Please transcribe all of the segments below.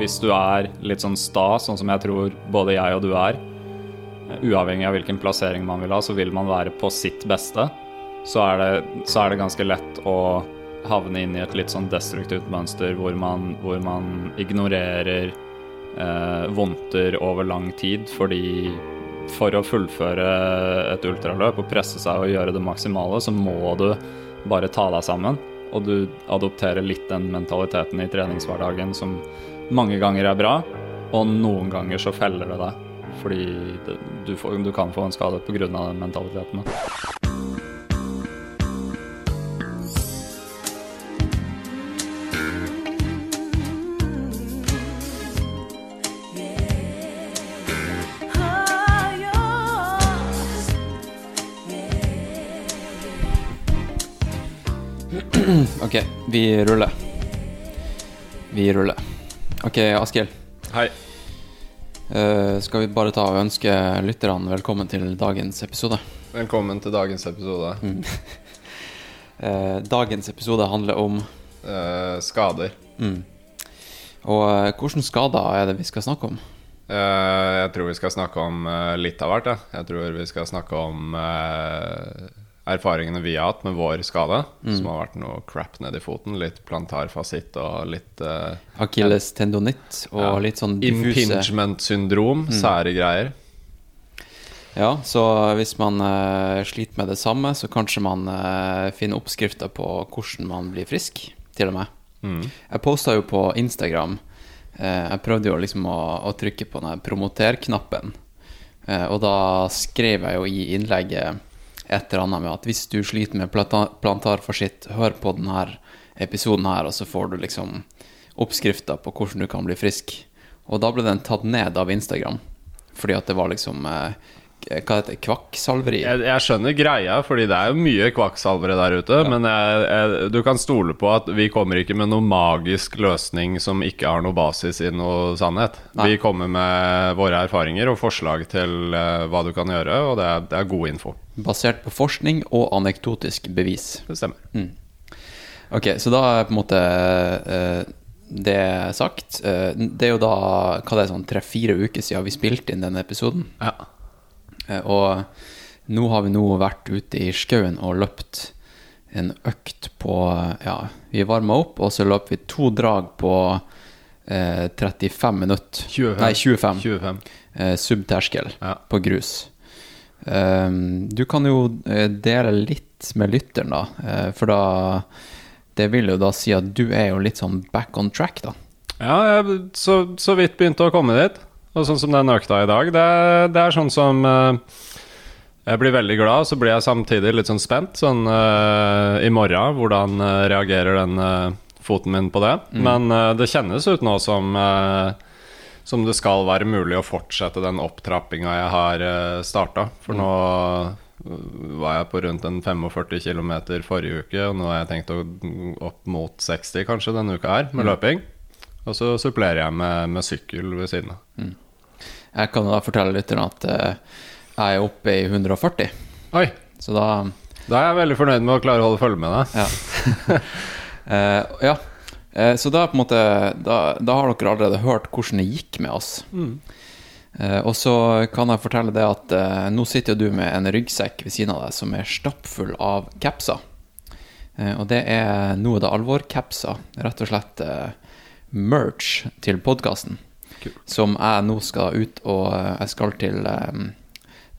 hvis du er litt sånn sta, sånn som jeg tror både jeg og du er, eh, uavhengig av hvilken plassering man vil ha, så vil man være på sitt beste, så er det, så er det ganske lett å havne inn i et litt sånn destruktivt mønster hvor man, hvor man ignorerer eh, vondter over lang tid fordi for å fullføre et ultraløp og presse seg og gjøre det maksimale, så må du bare ta deg sammen. Og du adopterer litt den mentaliteten i treningshverdagen som mange ganger er bra, og noen ganger så feller det deg. Fordi det, du, får, du, kan få en skade pga. den mentaliteten. Ok, vi ruller. Vi ruller. Ok, Askild. Hei. Uh, skal vi bare ta og ønske lytterne velkommen til dagens episode? Velkommen til dagens episode. Eh, dagens episode handler om uh, skader. mm. Og uh, hvilke skader er det vi skal snakke om? Jeg tror vi skal snakke om litt av hvert. Ja. Jeg tror vi skal snakke om erfaringene vi har hatt med vår skade, som har vært noe crap nedi foten. Litt plantarfasitt og litt uh, Akilles tendonitt og Ja. litt sånn diffuse impingement-syndrom. Sære greier. Ja, så hvis man uh, sliter med det samme, så kanskje man uh, finner oppskrifter på hvordan man blir frisk, til og med. Mm. Jeg posta jo på Instagram Jeg prøvde jo liksom å, å trykke på den promoter-knappen. Og da skrev jeg jo i innlegget et eller annet med at hvis du sliter med planta plantarfasitt, hør på denne episoden her, og så får du liksom oppskrifter på hvordan du kan bli frisk. Og da ble den tatt ned av Instagram, fordi at det var liksom eh, Hva heter det? Kvakksalveri. Jeg, jeg skjønner greia, fordi det er jo mye kvakksalvere der ute. Men jeg, jeg, du kan stole på at vi kommer ikke med noen magisk løsning som ikke har noe basis i noe sannhet. Nei. Vi kommer med våre erfaringer og forslag til uh, hva du kan gjøre, og det er, det er god info. Basert på forskning og anekdotisk bevis. Det stemmer. Ok, så da er på en måte uh, det sagt. Uh, det er jo da hva det er sånn tre-fire uker siden vi spilte inn denne episoden. Ja. Eh, og nå har vi nå vært ute i skauen og løpt en økt på Ja, vi varma opp, og så løp vi to drag på eh, 35 minutter. 25. Nei, 25. 25. Eh, subterskel Ja. på grus. Um, du kan jo eh, dele litt med lytteren, da. eh, for da Det vil jo da si at du er jo litt sånn back on track, da. Ja, jeg så, så vidt begynte å komme dit. Og sånn som den økta i dag, det, det er sånn som uh, Jeg blir veldig glad, så blir jeg samtidig litt sånn spent. Sånn uh, i morgen, hvordan uh, reagerer den foten min på det? Men eh, det kjennes ut nå som som det skal være mulig å fortsette den opptrappinga jeg har starta. For nå eh, var jeg på rundt en 45 km forrige uke, og nå har jeg tenkt å opp mot 60 kanskje denne uka her, med løping. Og så supplerer jeg med, med sykkel ved siden av. Jeg kan da fortelle lytterne at eh, jeg er oppe i 140, Oi! så da Da er jeg veldig fornøyd med å klare å holde følge med deg. Ja. uh, ja. Uh, så da, måte, da, da har dere allerede hørt hvordan det gikk med oss. Eh, og så kan jeg fortelle det at nå sitter du med en ryggsekk ved siden av deg som er stappfull av capser. Og det er noe det alvor-capser. Rett og slett merch til podkasten. Som jeg nå skal ut og eh, Jeg skal til, eh,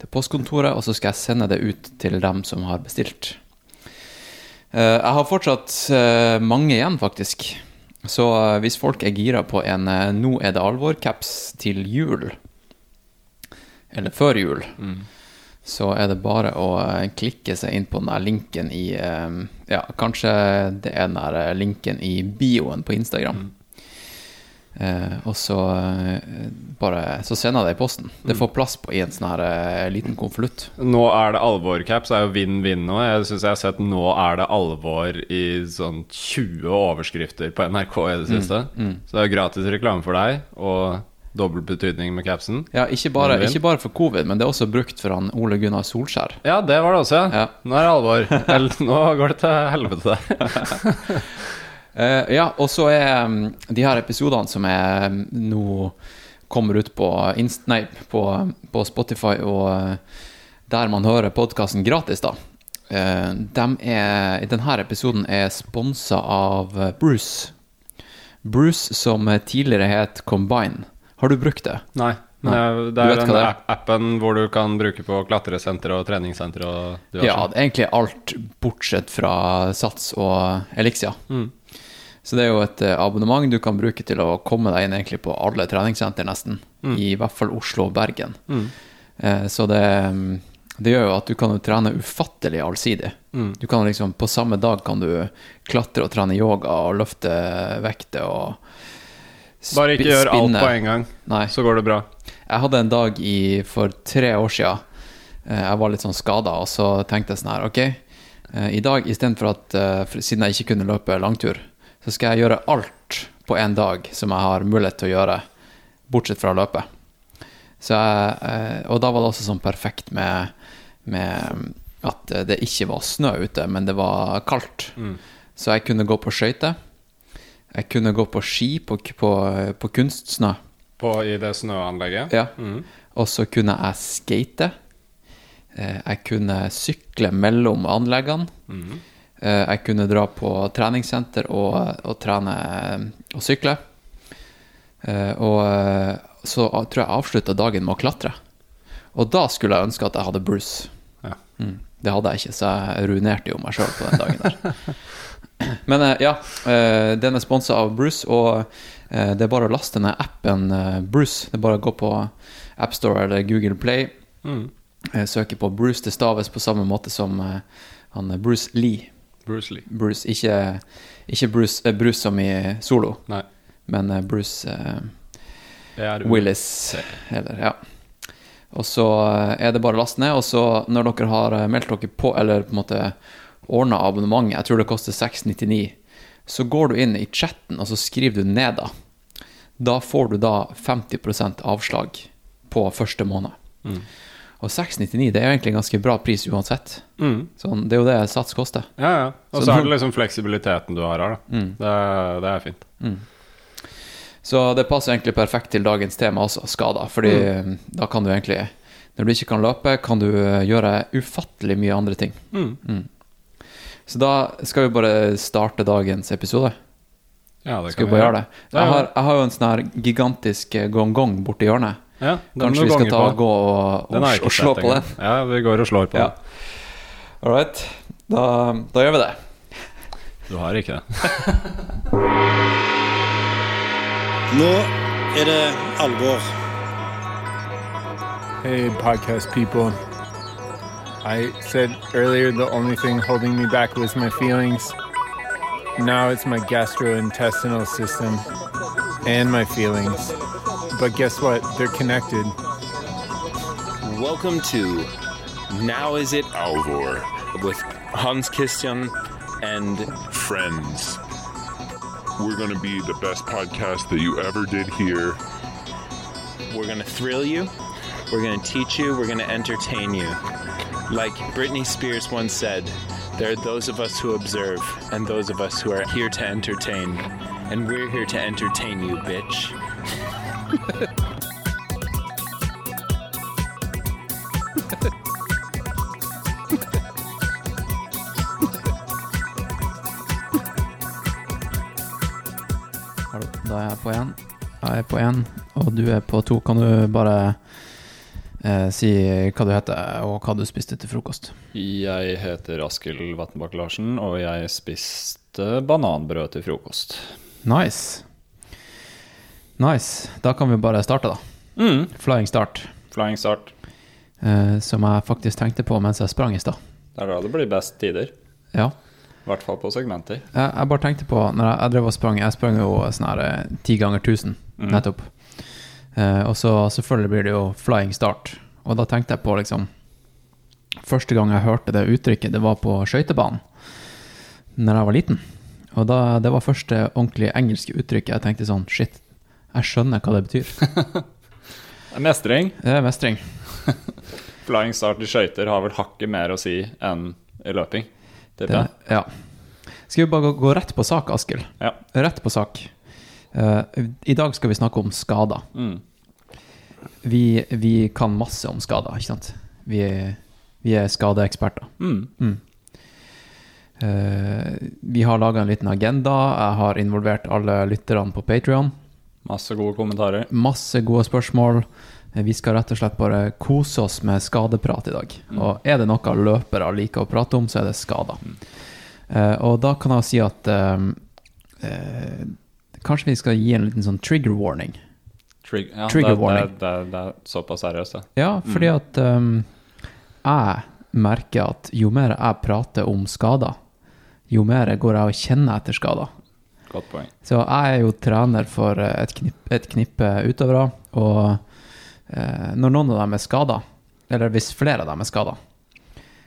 til postkontoret, og så skal jeg sende det ut til dem som har bestilt. Eh, Jeg har fortsatt mange igjen, faktisk. Så hvis folk er gira på en 'Nå er det alvor'-caps til jul, eller før jul, så er det bare å klikke seg inn på den der linken i Ja, kanskje det er den der linken i bioen på Instagram. Eh, og så eh, bare Så sender jeg det i posten. Det får plass på i en sånn her eh, liten konvolutt. Nå er det alvor-caps, er jo vinn-vinn nå. Jeg syns jeg har sett 'nå er det alvor' i sånn 20 overskrifter på NRK i det siste. Så det er jo gratis reklame for deg, og dobbel betydning med capsen. Ja, ikke bare, ikke bare for covid, men det er også brukt for han Ole Gunnar Solskjær. Ja, det var det også, ja. Ja. Nå er det alvor. Nå går det til helvete Eh, ja, og så er um, de her episodene som er um, nå kommer ut på, Inst nei, på, på Spotify og uh, der man hører podkasten gratis, da. Uh, dem er, denne episoden er sponsa av uh, Bruce. Bruce, som tidligere het Combine. Har du brukt det? Nei. Nei. det er den det er? appen hvor du kan bruke på klatresenter og treningssenter og diverse. Ja, er egentlig alt bortsett fra Sats og Elixia. Mm. Så det er jo et eh, abonnement du kan bruke til å komme deg inn egentlig på alle treningssenter, nesten. I hvert fall Oslo og Bergen. Mm. Eh, Så det, mm, det gjør jo at du kan trene ufattelig allsidig. Mm. Du kan liksom, På samme dag kan du klatre og trene yoga og løfte vekter og spinne. Bare ikke gjør alt på en gang, Nei. så går det bra. Jeg hadde en dag i, for tre år siden. eh, Jeg var litt sånn skada, og så tenkte jeg sånn her Ok, i dag istedenfor at Siden jeg ikke kunne løpe langtur, så skal jeg gjøre alt på en dag som jeg har mulighet til å gjøre, bortsett fra å løpe. Så jeg, eh, og da var det også sånn perfekt med, med at det ikke var snø ute, men det var kaldt. Mm. Så jeg kunne gå på skøyter. Jeg kunne gå på ski på, på, på kunstsnø. På, I det snøanlegget. Ja. Mm. Og så kunne jeg skate. Eh, Jeg kunne sykle mellom anleggene. Mhm. Eh, Jeg kunne dra på treningssenter og, og trene eh, og sykle. Eh, Og så tror jeg jeg avslutta dagen med å klatre. Og da skulle jeg ønske at jeg hadde Bruce. Ja. Mm, det hadde jeg ikke, så jeg ruinerte jo meg sjøl på den dagen der. Men ja, den er sponsa av Bruce, og det er bare å laste ned appen Bruce. Det er bare å gå på AppStore eller Google Play, Mm. søke på Bruce. Det staves på samme måte som han Bruce Lee. Bruce Lee. Bruce, ikke, ikke Bruce, eh, Bruce som i solo, Nei. men eh, Bruce uh, Willis, eller ja. Og så er det bare å laste ned, og så når dere har meldt dere på, eller på en måte ordna abonnement, jeg tror det koster 699, så går du inn i chatten, og så skriver du ned da. Da får du da 50% avslag på første måned. Mm. Og 699 det er jo egentlig en ganske bra pris uansett. Mm. Sånn, det er jo det Sats koster. Ja, ja. Og Så er det liksom fleksibiliteten du har her, da. Mm. Det, er- det er fint. Så det passer egentlig perfekt til dagens tema også, skader. Fordi Mm. da kan du egentlig Når du ikke kan løpe, kan du eh, gjøre ufattelig mye andre ting. Mm. Så da skal vi bare starte dagens episode. Ja, det Skal vi bare gjøre det? Jeg har, jeg har jo en sånn her gigantisk eh, gongong borti hjørnet. Ja, Kanskje vi skal ta og gå og, og, og slå på den? Ja, vi går og slår på Ja. den. All right. Da, da gjør vi det. Du har ikke det. Nå er det alvor. Hey, podcast people. I said earlier the only thing holding me back was my feelings. Now it's my gastrointestinal system and my feelings. But guess what? They're connected. Welcome to Now Is It Alvor with Hans Christian and friends. We're going to be the best podcast that you ever did hear. we're going to thrill you, we're going to teach you, we're going to entertain you. Like Britney Spears once said, there are those of us who observe and those of us who are here to entertain. And we're here to entertain you, bitch. Hallo, Da er jeg på én. Jeg er på én, og du er på to. Kan du bare eh, si hva du heter, og hva du spiste til frokost? Jeg heter Askild Vatnbakk Larsen, og jeg spiste bananbrød til frokost. Nice. Nice. Da kan vi bare starte, da. Mm. Flying start. Flying start. Eh, som jeg faktisk tenkte på mens jeg sprang i stad. Det er da det blir best tider. Ja. I hvert fall på segmenter. Jeg, jeg bare tenkte på Når jeg, jeg drev og sprang Jeg sprang jo sånn her eh, ti ganger 1000 mm. nettopp. Eh, og så selvfølgelig blir det jo flying start. Og da tenkte jeg på liksom Første gang jeg hørte det uttrykket, det var på skøytebanen. Når jeg var liten. Og da, det var første ordentlig engelske uttrykket. Jeg tenkte sånn Shit, jeg skjønner hva det betyr. det er Mestring. Det er mestring. Flying start i skøyter har vel hakket mer å si enn i løping. Tipper jeg. ja. Skal vi bare gå, gå rett på sak, Askild? Ja. Rett på sak. Uh, I dag skal vi snakke om skader. Mm. Vi, vi kan masse om skader, ikke sant? Vi vi er skadeeksperter. Mm. Eh, vi har laga en liten agenda. Jeg har involvert alle lytterne på Patrion. Masse gode kommentarer. Masse gode spørsmål. Eh, Vi skal rett og slett bare kose oss med skadeprat i dag. Og er det noe løpere liker å prate om, så er det skader. Eh, og da kan jeg si at uh, uh, kanskje vi skal gi en liten sånn trigger warning. Trig ja, Trigger det, warning. Det, det, det er såpass seriøst, det. Ja, fordi at um, jeg merker at jo mer jeg prater om skader, jo mer går jeg og kjenner etter skader. Godt poeng. Så jeg er jo trener for eh, et, knipp, et knippe utøvere, og eh, når noen av dem er skada, eller hvis flere av dem er skada,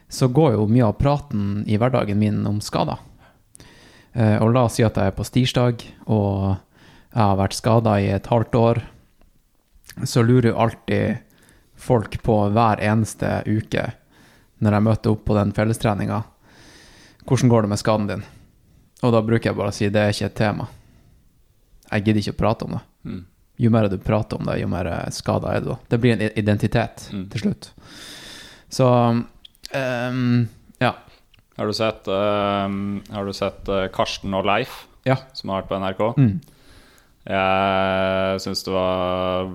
så går jo mye av praten i hverdagen min om skader. Eh, og la oss si at jeg er på stirsdag, og jeg har vært skada i et halvt år, så lurer jo alltid folk på hver eneste uke når jeg møter opp på den fellestreninga, hvordan går det med skaden din? Og da bruker jeg bare å si det er ikke et tema. Jeg gidder ikke å prate om det. Mm. Jo mer du prater om det, jo mer skada er du. da. Det blir en identitet Mm. til slutt. Så um, ja. Har du sett, um, har du sett uh, Karsten og Leif, Ja. som har vært på NRK? Mm. Jeg syns det var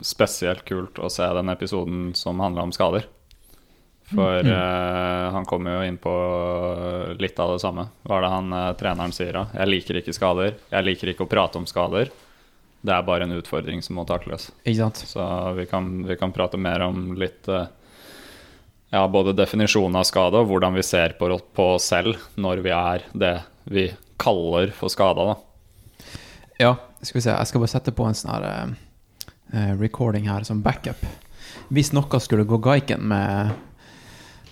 spesielt kult å se den episoden som handla om skader. For eh, han kommer jo inn på litt av det samme. Hva er det han uh, treneren sier da? Jeg liker ikke skader. Jeg liker ikke å prate om skader. Det er bare en utfordring som må takles. Så vi kan, vi kan prate mer om litt uh, Ja, både definisjonen av skade og hvordan vi ser på, på oss selv når vi er det vi kaller for skada, da. Ja, skal vi se. Jeg skal bare sette på en sånn her eh, eh, recording her som backup. Hvis noe skulle gå gaiken med,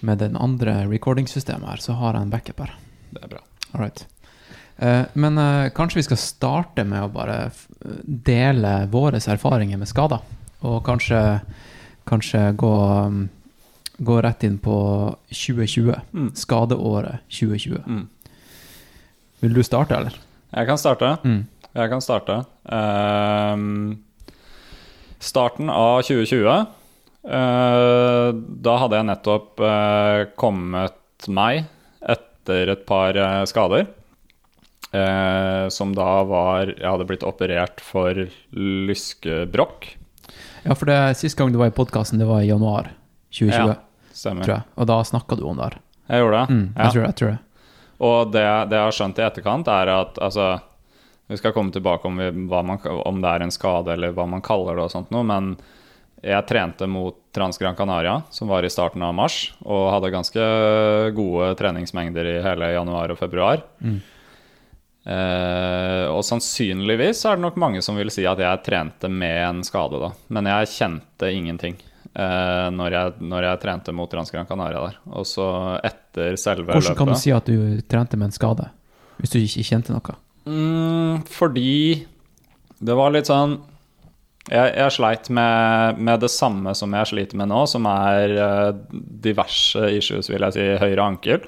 med den andre recordingsystemet her, så har jeg en backup her. Det er bra. All right. Eh, men eh, kanskje vi skal starte med å bare dele våre erfaringer med skader. Og kanskje, kanskje gå, um, gå rett inn på 2020. Mm. Skadeåret 2020. Mm. Vil du starte, eller? Jeg kan starte. Mm. Jeg kan starte. Um, starten av 2020 eh, Da hadde jeg nettopp eh, kommet meg etter et par eh, skader. eh, som da var Jeg hadde blitt operert for lyskebrokk. Ja, for det siste gang du var i podkasten, det var i januar 2020, Ja, stemmer. Og da snakka du om det her. Jeg gjorde det. Mm, jeg, ja. tror det, jeg tror det. Og det, det jeg har skjønt i etterkant, er at altså Vi skal komme tilbake om, vi, man, om det er en skade eller hva man kaller det og sånt noe, men jeg trente mot Trans Gran Canaria, som var i starten av mars, og hadde ganske gode treningsmengder i hele januar og februar. Eh, og sannsynligvis er det nok mange som vil si at jeg trente med en skade, da. Men jeg kjente ingenting eh, når, jeg, når jeg trente mot Trans Gran Canaria der. Og så etter selve Hvordan løpet kan du si at du trente med en skade, hvis du ikke kjente noe? Mm, fordi det var litt sånn Jeg, jeg sleit med, med det samme som jeg sliter med nå, som er eh, diverse issues, vil jeg si, høyre ankel.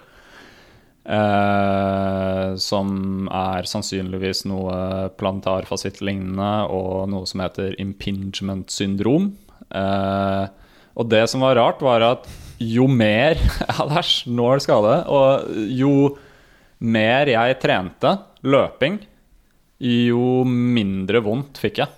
Eh, som er sannsynligvis noe plantarfasitt-lignende og noe som heter impingement syndrom. Eh, og det som var rart, var at jo mer Æsj, nå er det skade. Og jo mer jeg trente løping, jo mindre vondt fikk jeg.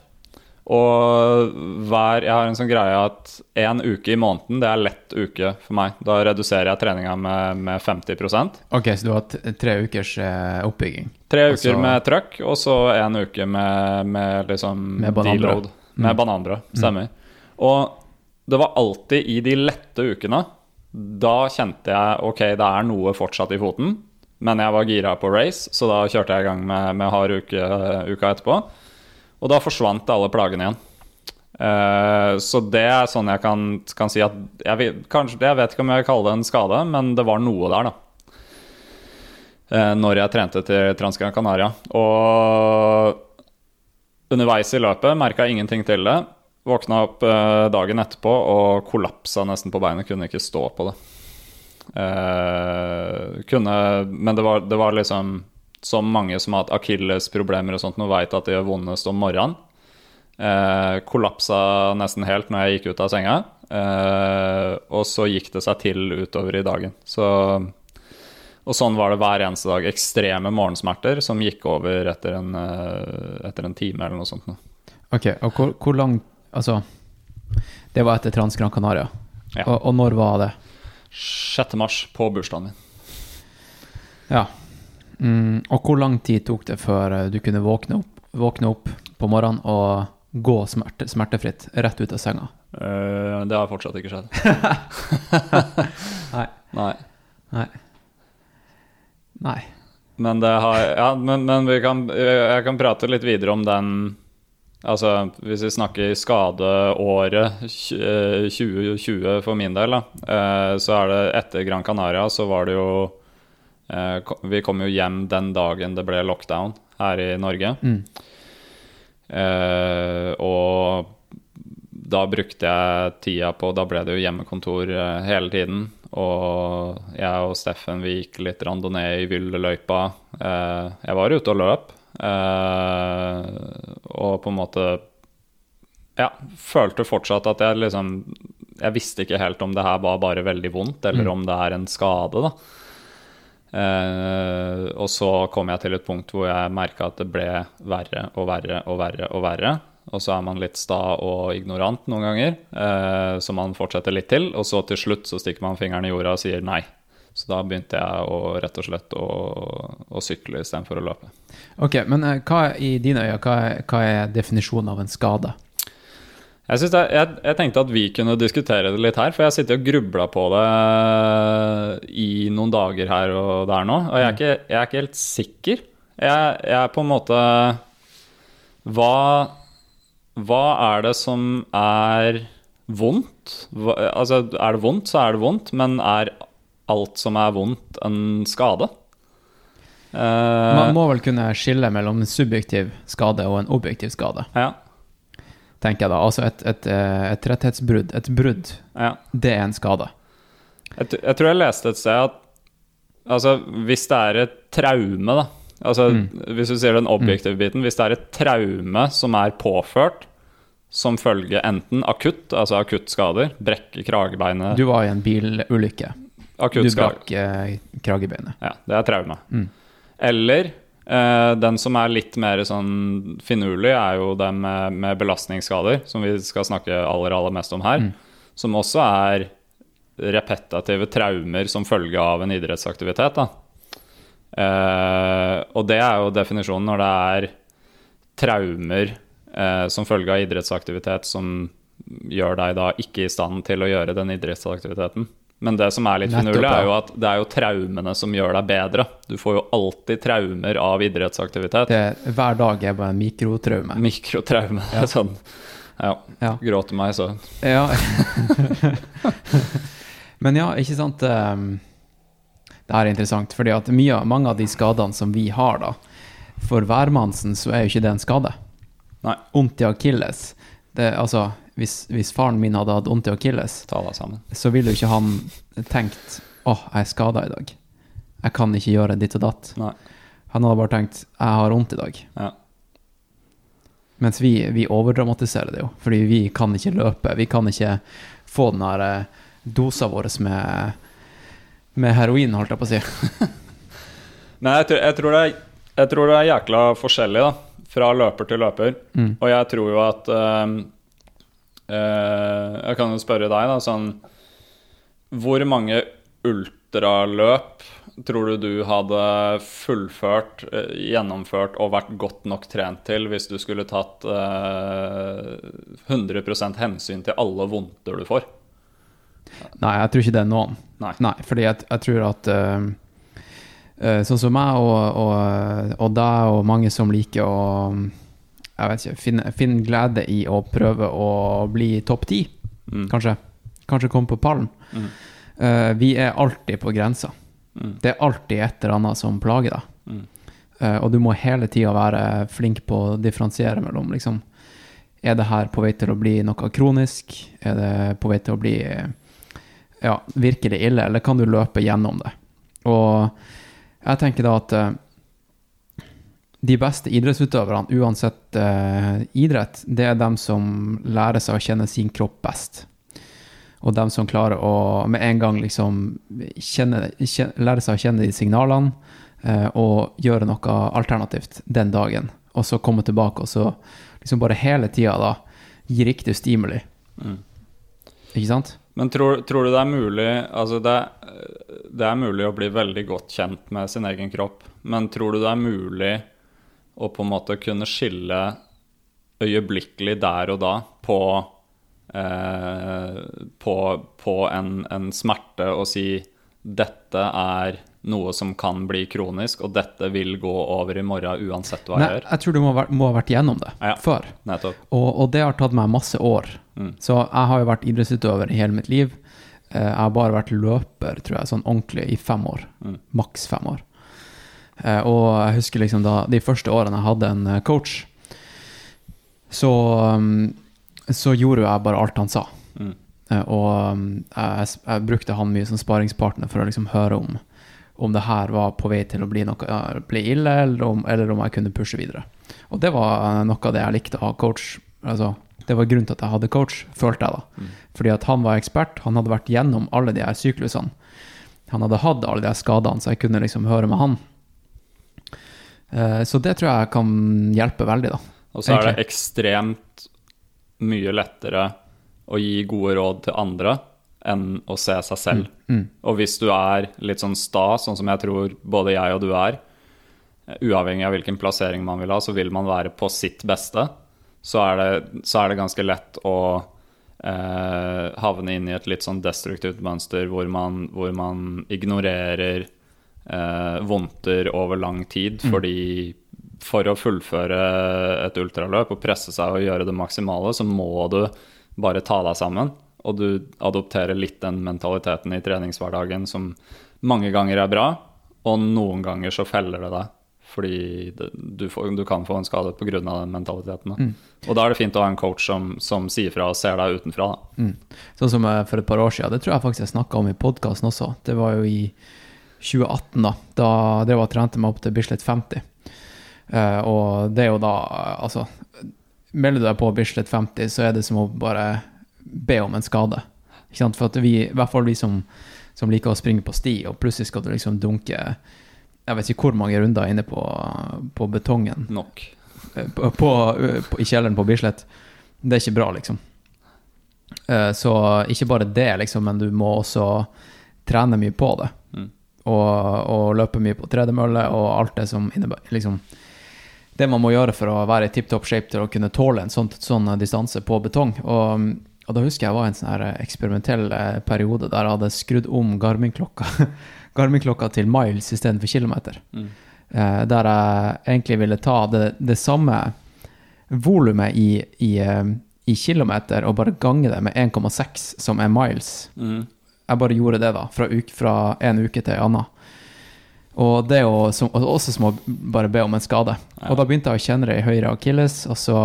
Og hver, jeg har en sånn greie at én uke i måneden, det er lett uke for meg. Da reduserer jeg treninga med, med 50% Ok, så du har tre ukers eh, oppbygging? Tre uker altså, med trøkk, og så en uke med, med liksom Med bananbrød. Mm. Med Mm. bananbrød, stemmer. Og det var alltid i de lette ukene. Da kjente jeg ok, det er noe fortsatt i foten, men jeg var gira på race, så da kjørte jeg i gang med, med hard uke uka etterpå. Og da forsvant alle plagene igjen. Uh, så det er sånn jeg kan, kan si at jeg, kanskje, jeg vet ikke om jeg vil kalle det en skade, men det var noe der, da Uh, når jeg trente til Transgran Canaria. Og underveis i løpet merka jeg ingenting til det. Våkna opp uh, dagen etterpå og kollapsa nesten på beinet. Kunne ikke stå på det. Kunne Men det var, det var liksom som mange som har hatt akillesproblemer og sånt, nå veit at det gjør vondest om morgenen. Eh, kollapsa nesten helt når jeg gikk ut av senga. Eh, og så gikk det seg til utover i dagen. Så, og sånn var det hver eneste dag. Ekstreme morgensmerter som gikk over etter en, eh, etter en time eller noe sånt. nå. Ok, og hvor, hvor lang Altså, det var etter Trans Gran Canaria. Ja. Og, og når var det? 6. mars, på bursdagen min. Ja. Mm, og hvor lang tid tok det før eh, du kunne våkne opp, våkne opp på morgenen og gå smerte, smertefritt rett ut av senga? Uh, det har fortsatt ikke skjedd. Nei. Nei. Nei. Nei. Men det har Ja, men, men vi kan, jeg kan prate litt videre om den Altså, hvis vi snakker skadeåret eh, 2020 for min del, da, eh, så er det etter Gran Canaria, så var det jo eh, Vi kom jo hjem den dagen det ble lockdown her i Norge. Mm. Eh, og da brukte jeg tida på Da ble det jo hjemmekontor eh, hele tiden. Og jeg og Steffen vi gikk litt randonee i Vylleløypa. Eh, jeg var ute og løp. Eh, og på en måte Ja, følte fortsatt at jeg liksom Jeg visste ikke helt om det her var bare veldig vondt, eller om det er en skade, da. Eh, og så kom jeg til et punkt hvor jeg merka at det ble verre og verre og verre og verre. Og så er man litt sta og ignorant noen ganger, eh, så man fortsetter litt til. Og så til slutt så stikker man fingeren i jorda og sier nei. Så da begynte jeg å rett og slett å, å sykle istedenfor å løpe. Ok, men eh, hva i dine øyne, hva hva er definisjonen av en skade? Jeg, det, jeg, jeg tenkte at vi kunne diskutere det litt her, for jeg sitter og grubla på det i noen dager her og der nå, og jeg er ikke, jeg er ikke helt sikker. Jeg, jeg er på en måte Hva, hva er det som er vondt? Hva, altså, er det vondt, så er det vondt, men er alt som er vondt, en skade? Uh, Man må vel kunne skille mellom en subjektiv skade og en objektiv skade, ja, tenker jeg da. Altså et, et, eh, et rettighetsbrudd, et brudd, ja. det er en skade. Jeg, jeg tror jeg leste et sted at altså, hvis det er et traume, da altså, Hvis du sier den objektive biten Hvis det er et traume som er påført som følge enten akutt, altså akuttskader, brekke kragebeinet Du var i en bilulykke. Du Akuttskader. brakk eh, kragebeinet. Ja, det er traume. Mm. Eller eh, den som er litt mer sånn finurlig, er jo den med, med belastningsskader, som vi skal snakke aller, aller mest om her. Som også er repetitive traumer som følge av en idrettsaktivitet. Eh, og det er jo definisjonen når det er traumer eh, som følge av idrettsaktivitet som gjør deg da ikke i stand til å gjøre den idrettsaktiviteten. Men det som er litt finurlig, er jo at det er jo traumene som gjør deg bedre. Du får jo alltid traumer av idrettsaktivitet. Det, hver dag er bare en mikrotraume. Mikrotraume. Ja. Sånn. Ja. Ja. Gråter meg så Ja. Men ja, ikke sant ehm, Det her er interessant, fordi at mye, mange av de skadene som vi har, da For hvermannsen så er jo ikke det en skade. Vondt i akilles det, Altså, hvis, hvis faren min hadde hatt vondt i akilles, så ville jo ikke han tenkt Åh, jeg er skada i dag. Jeg kan ikke gjøre ditt og datt. Nei. Han hadde bare tenkt Jeg har vondt i dag. Ja. Mens vi, vi overdramatiserer det jo, fordi vi kan ikke løpe. Vi kan ikke få den der eh, dosa vår med, med heroin, holdt jeg på å si. Nei, jeg tror, jeg, tror det er, jeg tror det er jækla forskjellig, da. Fra løper til løper. Mm. Og jeg tror jo at eh, Jeg kan jo spørre deg, da, sånn Hvor mange ultraløp tror du du hadde fullført, eh, gjennomført og vært godt nok trent til hvis du skulle tatt eh, 100 hensyn til alle vondter du får? Nei, jeg tror ikke det er noen. Nei. fordi jeg, jeg tror at uh, eh, Sånn som meg og, og, og deg og mange som liker å jeg vet ikke, finne, finne glede i å prøve å bli topp ti, Mm. kanskje. Kanskje komme på pallen. Mm. Uh, vi er alltid på grensa. Mm. Det er alltid et eller annet som plager deg. Mm. Eh, og du må hele tida være flink på å differensiere mellom liksom Er det her på vei til å bli noe kronisk? Er det på vei til å bli ja, virkelig ille, eller kan du løpe gjennom det? Og jeg tenker da at eh, de beste idrettsutøverne, uansett uh, idrett, det er dem som lærer seg å kjenne sin kropp best. Og dem som klarer å med en gang liksom kjenne, kjenne, lære seg å kjenne de signalene uh, og gjøre noe alternativt den dagen. Og så komme tilbake og så liksom bare hele tida da gi riktig stimuli. Ikke sant? Men tror, tror du det er mulig Altså, det, det er mulig å bli veldig godt kjent med sin egen kropp, men tror du det er mulig å på en måte kunne skille øyeblikkelig der og da på eh, på, på en, en smerte og si dette er noe som kan bli kronisk, og dette vil gå over i morgen uansett hva Nei, jeg gjør. jeg tror du må, ha vært- må ha vært gjennom det Ja. før. Og, og det har tatt meg masse år. Mm. Så jeg har jo vært idrettsutøver i hele mitt liv. Eh, Jeg har bare vært løper, tror jeg, sånn ordentlig i fem år. Mm. Maks fem år. Eh, Og jeg husker liksom da de første årene jeg hadde en eh, coach, så, um, så gjorde jeg bare alt han sa. Mm. Eh, Og um, jeg, jeg brukte han mye som sparingspartner for å liksom høre om om det her var på vei til å bli, noe, bli ille, eller om, eller om jeg kunne pushe videre. Og det var noe av det jeg likte å ha coach. Altså, det var grunnen til at jeg hadde coach, følte jeg da. Fordi at han var ekspert, han hadde vært gjennom alle de her syklusene. Han hadde hatt alle de her skadene, så jeg kunne liksom høre med han. Eh, Så det tror jeg kan hjelpe veldig, da. Og så er det ekstremt mye lettere å gi gode råd til andre enn å se seg selv. Mm. Og hvis du er litt sånn sta, sånn som jeg tror både jeg og du er, eh, uavhengig av hvilken plassering man vil ha, så vil man være på sitt beste, så er det, så er det ganske lett å eh, havne inn i et litt sånn destruktivt mønster hvor man, hvor man ignorerer eh, vondter over lang tid, fordi for å fullføre et ultraløp og presse seg og gjøre det maksimale, så må du bare ta deg sammen. Og du adopterer litt den mentaliteten i treningshverdagen som mange ganger er bra, og noen ganger så feller det deg. Fordi det, du, får, du kan få en skade pga. den mentaliteten. Da. Og da er det fint å ha en coach som, som sier fra og ser deg utenfra. Da. Sånn som eh, for et par år siden. Det tror jeg faktisk jeg snakka om i podkasten også. Det var jo i 2018, da. Da drev jeg og trente meg opp til Bislett 50. Uh, og det er jo da eh, Altså, melder du deg på Bislett 50, så er det som å bare be om en skade. Ikke sant? For at vi, i hvert fall vi som, som liker å springe på sti, og plutselig skal du liksom dunke jeg vet ikke hvor mange runder inne på, på betongen Nok. eh, på, på, på, i kjelleren på Bislett. Det er ikke bra, liksom. Uh, Så ikke bare det, liksom, men du må også trene mye på det. Mm. Og, og løpe mye på tredemølle og alt det som innebærer liksom, Det man må gjøre for å være i tipp topp shape til å kunne tåle en sånn, sånn distanse på betong. Og, og da husker jeg var en sånn her eksperimentell eh, periode der jeg hadde skrudd om Garmin-klokka Garmin-klokka til miles istedenfor kilometer. Mm. Eh, der jeg egentlig ville ta det, det samme volumet i, i, eh, i kilometer og bare gange det med 1,6 som er miles. Mm. Jeg bare gjorde det, da, fra, uke, fra en uke til en annen. Og det er jo som, også som å bare be om en skade. Og da begynte jeg å kjenne det i høyre akilles, og så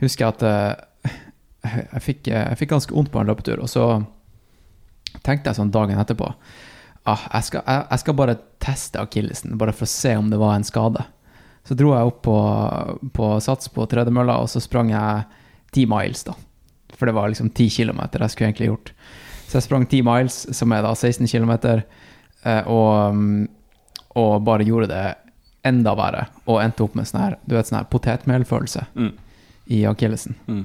husker jeg at eh, jeg fikk, jeg fikk ganske vondt på en løpetur, og så tenkte jeg sånn dagen etterpå ah, jeg, skal, jeg, jeg skal bare teste akillesen, bare for å se om det var en skade. Så dro jeg opp på, på sats på tredemølla, og så sprang jeg ti miles, da. For det var liksom ti kilometer jeg skulle egentlig gjort. Så jeg sprang ti miles, som er da 16 kilometer, eh, og, mm, og bare gjorde det enda verre, og endte opp med sånn her, du vet, sånn her potetmelfølelse Mm. i akillesen. Mm.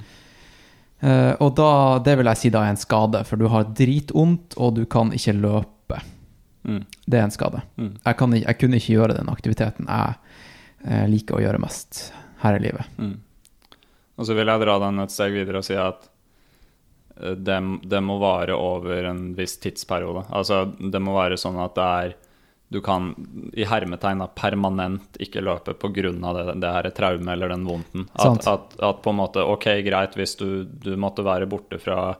Uh, og da, det vil jeg si da er en skade, for du har dritvondt, og du kan ikke løpe. Mm. Det er en skade. Mm. Jeg, kan, jeg kunne ikke gjøre den aktiviteten jeg eh, liker å gjøre mest her i livet. Mm. Og så vil jeg dra den et steg videre og si at det, det må vare over en viss tidsperiode. Altså, det må være sånn at det er Du kan i hermetegn permanent ikke løpe pga. det, det her traumet eller den vondten. At, at, at på en måte Ok, greit, hvis du, du måtte være borte fra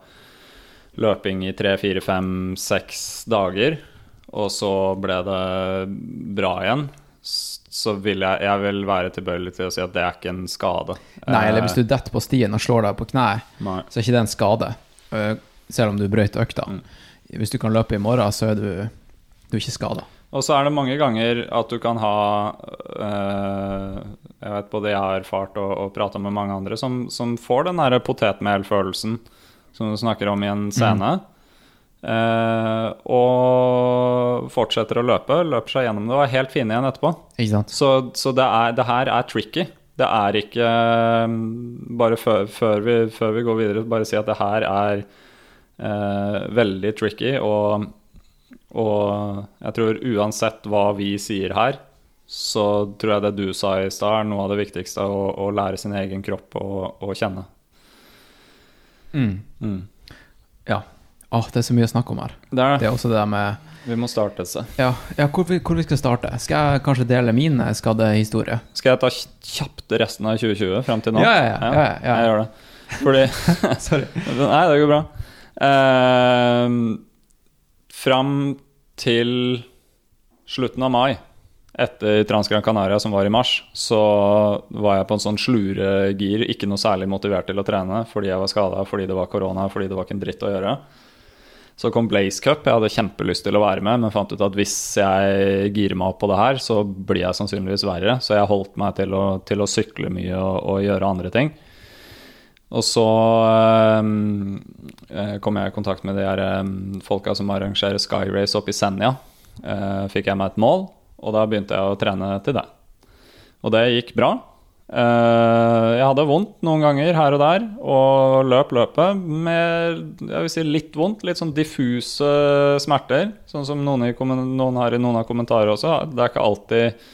løping i tre, fire, fem, seks dager, og så ble det bra igjen, så vil jeg, jeg vil være tilbøyelig til å si at det er ikke en skade. Nei, eller Eh, hvis du detter på stien og slår deg på kneet, så er ikke det en skade. Eh, Selv om du brøyt økta. Mm. Hvis du kan løpe i morgen, så er du, du er ikke skada. Og så er det mange ganger at du kan ha øh, Jeg vet både jeg har erfart og, og prata med mange andre som, som får den derre potetmelfølelsen som du snakker om i en scene. Eh, og fortsetter å løpe, løper seg gjennom det og er helt fine igjen etterpå. Så, så det, er, det her er tricky. Det er ikke um, Bare før, før, vi, før vi går videre, bare si at det her er eh, veldig tricky. Og, og jeg tror uansett hva vi sier her, så tror jeg det du sa i stad, er noe av det viktigste. Å, å lære sin egen kropp å, kjenne. Mm. Ja. Åh, det er så mye å snakke om her. Det er det. er også det der med Vi må starte et sted. Ja, ja hvor, vi, hvor vi skal starte? Skal jeg kanskje dele min eh, skadehistorie? Skal jeg ta kjapt resten av 2020 fram til nå? Ja, ja, ja, ja, ja. Jeg gjør det. Fordi Sorry. Nei, det går bra. Eh, fram til slutten av mai, etter Transgran Canaria, som var i mars, så var jeg på en sånn sluregir, ikke noe særlig motivert til å trene fordi jeg var skada, fordi det var korona, fordi det var ikke en dritt å gjøre. Så kom Blaze Cup. Jeg hadde kjempelyst til å være med, men fant ut at hvis jeg girer meg opp på det her, så blir jeg sannsynligvis verre. Så jeg holdt meg til å, til å sykle mye og, og gjøre andre ting. Og så eh, kom jeg i kontakt med de her eh, folka som arrangerer Sky Race oppe i Senja. Eh, fikk jeg meg et mål, og da begynte jeg å trene til det. Og det gikk bra. Eh, jeg hadde vondt noen ganger her og der, og løp løpet med jeg vil si litt vondt. Litt sånn diffuse smerter, sånn som noen, i, noen har i noen av kommentarene også. Det er ikke alltid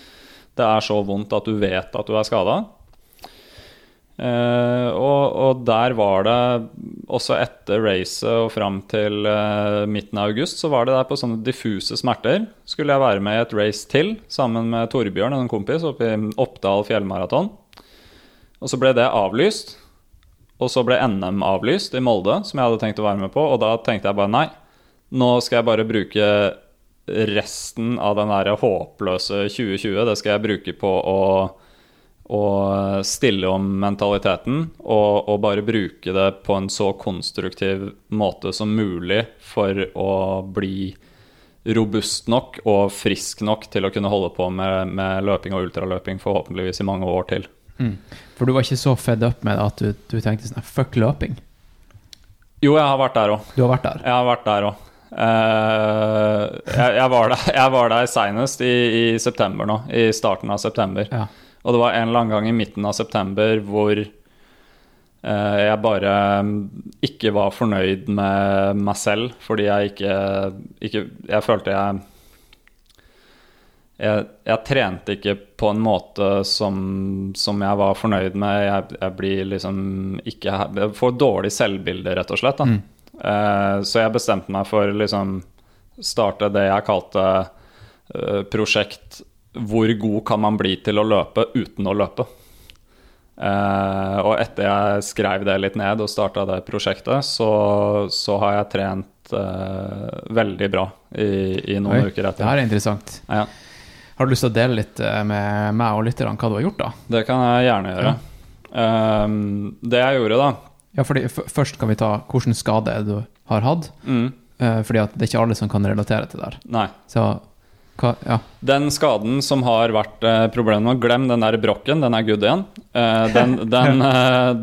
det er så vondt at du vet at du er skada. Uh, og, og der var det også etter racet og fram til uh, midten av august, så var det der på sånne diffuse smerter. Skulle jeg være med i et race til sammen med Torbjørn og en kompis oppe i Oppdal fjellmaraton. Og så ble det avlyst. Og så ble NM avlyst i Molde, som jeg hadde tenkt å være med på. Og da tenkte jeg bare nei, nå skal jeg bare bruke resten av den der håpløse 2020. Det skal jeg bruke på å å stille om mentaliteten og, og bare bruke det på en så konstruktiv måte som mulig for å bli robust nok og frisk nok til å kunne holde på med, med løping og ultraløping forhåpentligvis i mange år til. For du var ikke så fed up med det at du, du tenkte sånn fuck løping? Jo, jeg har vært der òg. Du har vært der? Jeg har vært der òg. jeg, jeg var der, jeg var der seinest i, i september nå. I starten av september. Ja. Og det var en eller annen gang i midten av september hvor uh, jeg bare ikke var fornøyd med meg selv fordi jeg ikke, ikke Jeg følte jeg, jeg jeg trente ikke på en måte som, som jeg var fornøyd med. Jeg, jeg blir liksom ikke Jeg får dårlig selvbilde, rett og slett. Da. Eh, så jeg bestemte meg for liksom starte det jeg kalte eh, prosjekt hvor god kan man bli til å løpe uten å løpe? Eh, og etter jeg skrev det litt ned og starta det prosjektet, så, så har jeg trent veldig bra i, i noen Oi, uker Det etter. her er interessant. Ja, Har du lyst til å dele litt eh, med meg og lytterne hva du har gjort, da? det kan jeg gjerne gjøre. Eh, det jeg gjorde, da Ja, fordi Først kan vi ta hvilken skade du har hatt. mm, Uh, fordi at det er ikke alle som kan relatere til det der. Nei. Så hva Ja. Den skaden som har vært uh, problemet nå, glem den der brokken, den er good igjen. Uh, den, den,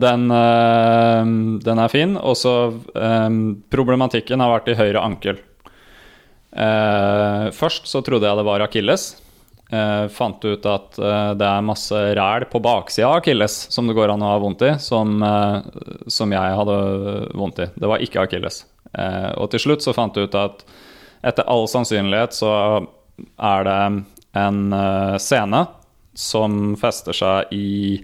den, den er fin. Og så um, Problematikken har vært i høyre ankel. Først så trodde jeg det var akilles. Eh, fant ut at uh, det er masse ræl på baksida av akilles som det går an å ha vondt i, som, uh, som jeg hadde vondt i. Det var ikke akilles. Og til slutt så fant jeg ut at etter all sannsynlighet så er det en sene som fester seg i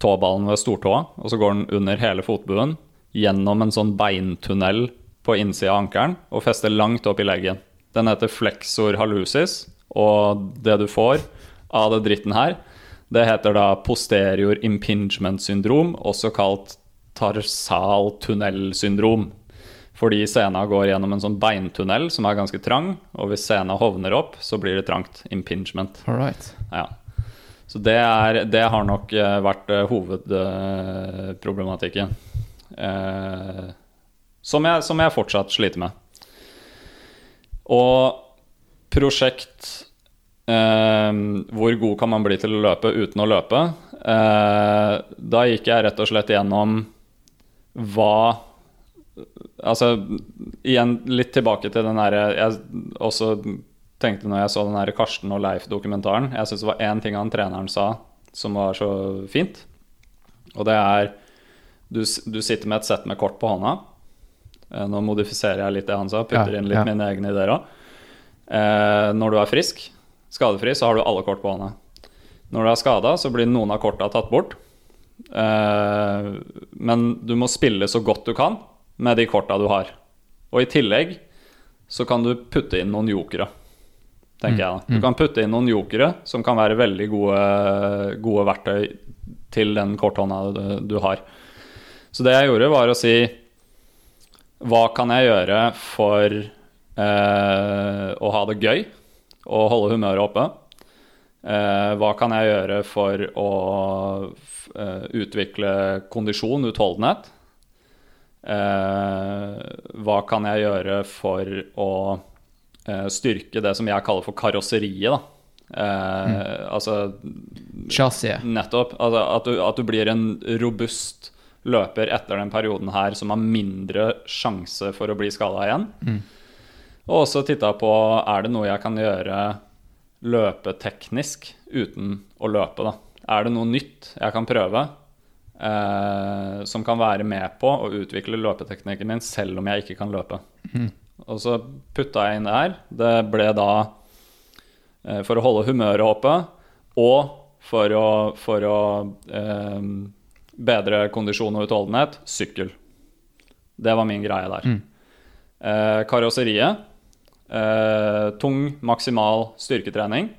tåballen ved stortåa, og så går den under hele fotbuen, gjennom en sånn beintunnel på innsida av ankelen og fester langt opp i leggen. Den heter flexor hallucis, og det du får av det dritten her, det heter da posterior impingement syndrom, også kalt tarsal tunnelsyndrom. Fordi sena går gjennom en sånn beintunnel som er ganske trang, og hvis sena hovner opp, så blir det trangt. Impingement. Alright. Ja. Så det, er, det har nok eh, vært eh, hovedproblematikken. Eh, som, jeg, som jeg fortsatt sliter med. Og prosjekt eh, hvor god kan man bli til å løpe uten å løpe? Eh, da gikk jeg rett og slett gjennom hva Altså igjen litt tilbake til den derre Jeg også tenkte når jeg så den der Karsten og Leif-dokumentaren Jeg syns det var én ting han treneren sa som var så fint, og det er du, du sitter med et sett med kort på hånda. Eh, Nå modifiserer jeg litt det han sa, putter Ja, inn litt ja. mine egne ideer òg. Eh, når du er frisk, skadefri, så har du alle kort på hånda. Når du er skada, så blir noen av korta tatt bort. Eh, men du må spille så godt du kan med de korta du har. Og i tillegg så kan du putte inn noen jokere, tenker jeg da. Du kan putte inn noen jokere som kan være veldig gode, gode verktøy til den korthånda du, du har. Så det jeg gjorde, var å si Hva kan jeg gjøre for eh, å ha det gøy og holde humøret oppe? Eh, hva kan jeg gjøre for å eh, utvikle kondisjon, utholdenhet? Eh, hva kan jeg gjøre for å eh, styrke det som jeg kaller for karosseriet? Da? Eh, Altså Chassiset. Nettopp. Altså at, du, at du blir en robust løper etter den perioden her som har mindre sjanse for å bli skada igjen. Og også titta på er det noe jeg kan gjøre løpeteknisk uten å løpe. Da. Er det noe nytt jeg kan prøve eh, som kan være med på å utvikle løpeteknikken min selv om jeg ikke kan løpe? Og så putta jeg inn det her. Det ble da eh, for å holde humøret oppe og for å, for å eh, bedre kondisjon og utholdenhet sykkel. Det var min greie der. Eh, karosseriet. Eh, tung, maksimal styrketrening.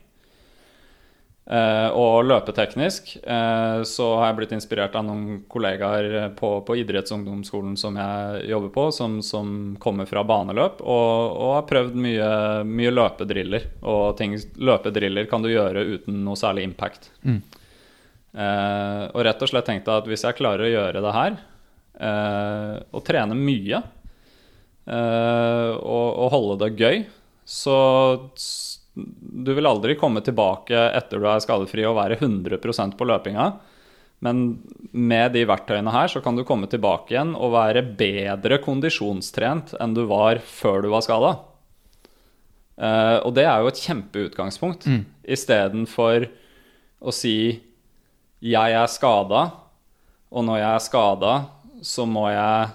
Uh, og løpeteknisk uh, så har jeg blitt inspirert av noen kollegaer på, på idrettsungdomsskolen som jeg jobber på, som, som kommer fra baneløp, og, og har prøvd mye, mye løpedriller. Og ting, løpedriller kan du gjøre uten noe særlig impact. Eh, og rett og slett tenkte jeg at hvis jeg klarer å gjøre det her, og trene mye, og, og holde det gøy, så du vil aldri komme tilbake etter du er skadefri og være 100% på løpinga. Men med de verktøyene her så kan du komme tilbake igjen og være bedre kondisjonstrent enn du var før du var skada. Eh, og det er jo et kjempeutgangspunkt. Mm. Istedenfor å si 'jeg er skada', og når jeg er skada, så må jeg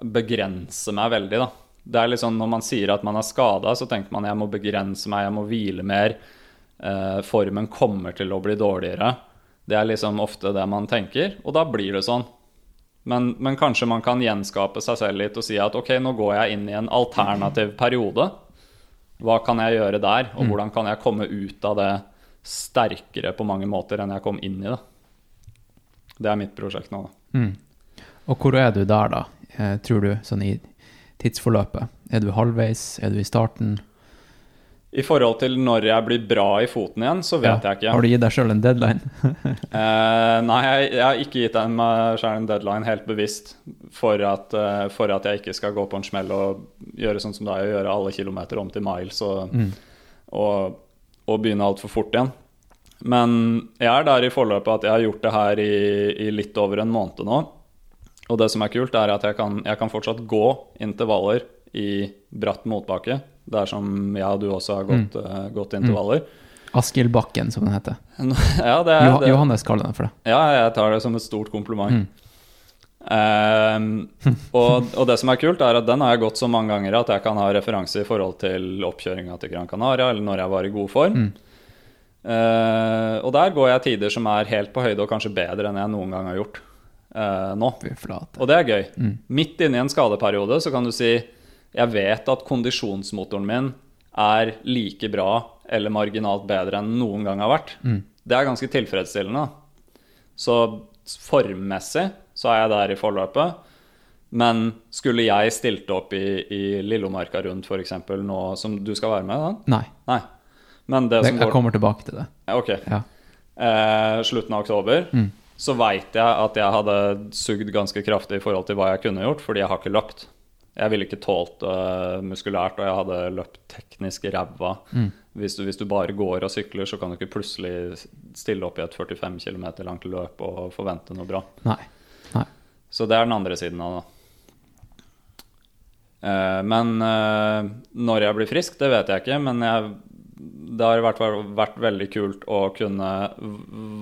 begrense meg veldig, da. Det er sånn Når man sier at man er skada, så tenker man jeg må begrense meg, jeg må hvile mer. Eh, formen kommer til å bli dårligere. Det er liksom ofte det man tenker, og da blir det sånn. Men, men kanskje man kan gjenskape seg selv litt og si at ok, nå går jeg inn i en alternativ periode. Hva kan jeg gjøre der, og hvordan kan jeg komme ut av det sterkere på mange måter enn jeg kom inn i det? Det er mitt prosjekt nå, da. Og hvor er du der, da, tror du, sånn i tidsforløpet? Er du halvveis? Er du i starten? I forhold til når jeg blir bra i foten igjen, så vet jeg ikke. Har du gitt deg sjøl en deadline? Eh, nei, jeg, jeg har ikke gitt meg selv en deadline helt bevisst for at, uh, for at jeg ikke skal gå på en smell og gjøre sånn som deg og gjøre alle kilometer om til miles og, og, og begynne altfor fort igjen. Men jeg er der i forløpet at jeg har gjort det her i, i litt over en måned nå. Og det som er kult, er at jeg kan, jeg kan fortsatt gå intervaller i bratt motbakke. Der som jeg og du også har gått, eh, gått intervaller. Askildbakken, som den heter. Ja, det er, det, Johannes kaller den for det. ja, jeg tar det som et stort kompliment. Ehm, og, og det som er kult, er at den har jeg gått så mange ganger at jeg kan ha referanse i forhold til oppkjøringa til Gran Canaria, eller når jeg var i god form. Eh, og der går jeg tider som er helt på høyde, og kanskje bedre enn jeg noen gang har gjort eh, nå. Og det er gøy. Midt inne i en skadeperiode så kan du si jeg vet at kondisjonsmotoren min er like bra eller marginalt bedre enn noen gang har vært. Det er ganske tilfredsstillende. Så formmessig så er jeg der i forløpet. Men skulle jeg stilt opp i, i Lillomarka rundt f.eks. nå som du skal være med? Da? Nei, Nei. Men det det, jeg går kommer tilbake til det. Ok. Ja. eh, slutten av oktober, så veit jeg at jeg hadde sugd ganske kraftig i forhold til hva jeg kunne gjort, fordi jeg har ikke løpt. Jeg ville ikke tålt det muskulært, og jeg hadde løpt teknisk ræva. Hvis, du, hvis du bare går og sykler, så kan du ikke plutselig stille opp i et 45 km langt løp og forvente noe bra. Nei. Nei. Så det er den andre siden av det. Uh, men uh, når jeg blir frisk, det vet jeg ikke. Men jeg, det har fall vært veldig kult å kunne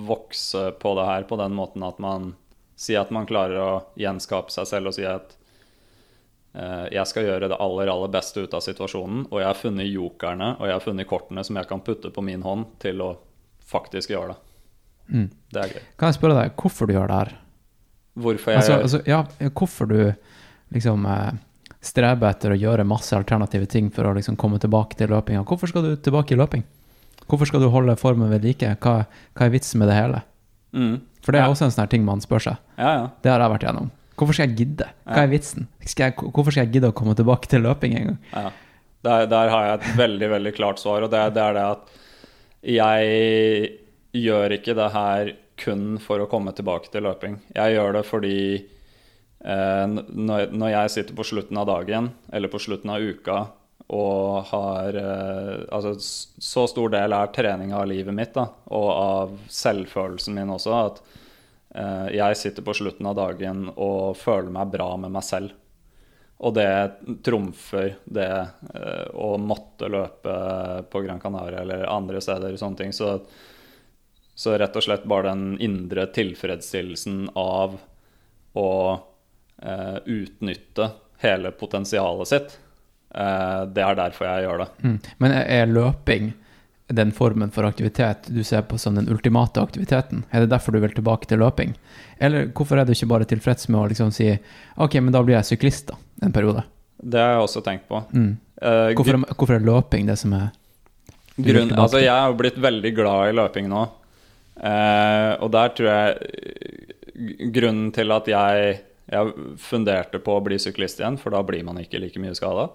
vokse på det her på den måten at man sier at man klarer å gjenskape seg selv og si at eh, jeg skal gjøre det aller, aller beste ut av situasjonen, og jeg har funnet jokerne og jeg har funnet kortene som jeg kan putte på min hånd til å faktisk gjøre det. Mm. Det er gøy. Kan jeg spørre deg hvorfor du gjør det her? Hvorfor jeg Altså, altså, ja, hvorfor du liksom eh, streber etter å gjøre masse alternative ting for å liksom komme tilbake til løpinga. Hvorfor skal du tilbake i løping? Hvorfor skal du holde formen ved like? Hva, hva er vitsen med det hele? mm. For det er Ja. også en sånn ting man spør seg. Ja, ja. Det har jeg vært gjennom. Hvorfor skal jeg gidde? Hva er vitsen? Skal jeg, hvorfor skal jeg gidde å komme tilbake til løping en gang? Ja. Der, der har jeg et veldig, veldig klart svar, og det, det er det at jeg gjør ikke det her kun for å komme tilbake til løping. Jeg gjør det fordi når, når jeg sitter på slutten av dagen, eller på slutten av uka, og har eh, Altså, så stor del er trening av livet mitt, da, og av selvfølelsen min også, at eh, jeg sitter på slutten av dagen og føler meg bra med meg selv. Og det trumfer det eh, å måtte løpe på Gran Canaria eller andre steder. sånne ting. Så, så rett og slett bare den indre tilfredsstillelsen av å eh, utnytte hele potensialet sitt. Eh, det er derfor jeg gjør det. Mm. Men er- løping den formen for aktivitet du ser på som den ultimate aktiviteten? Er det derfor du vil tilbake til løping? Eller hvorfor er du ikke bare tilfreds med å liksom si ok, men da blir jeg syklist da, en periode? Det har jeg også tenkt på. Mm. Eh, Hvorfor, hvorfor er løping det som er Grunn, altså jeg har blitt veldig glad i løping nå. Eh, og der tror jeg eh, grunnen til at jeg, jeg funderte på å bli syklist igjen, for da blir man ikke like mye skada.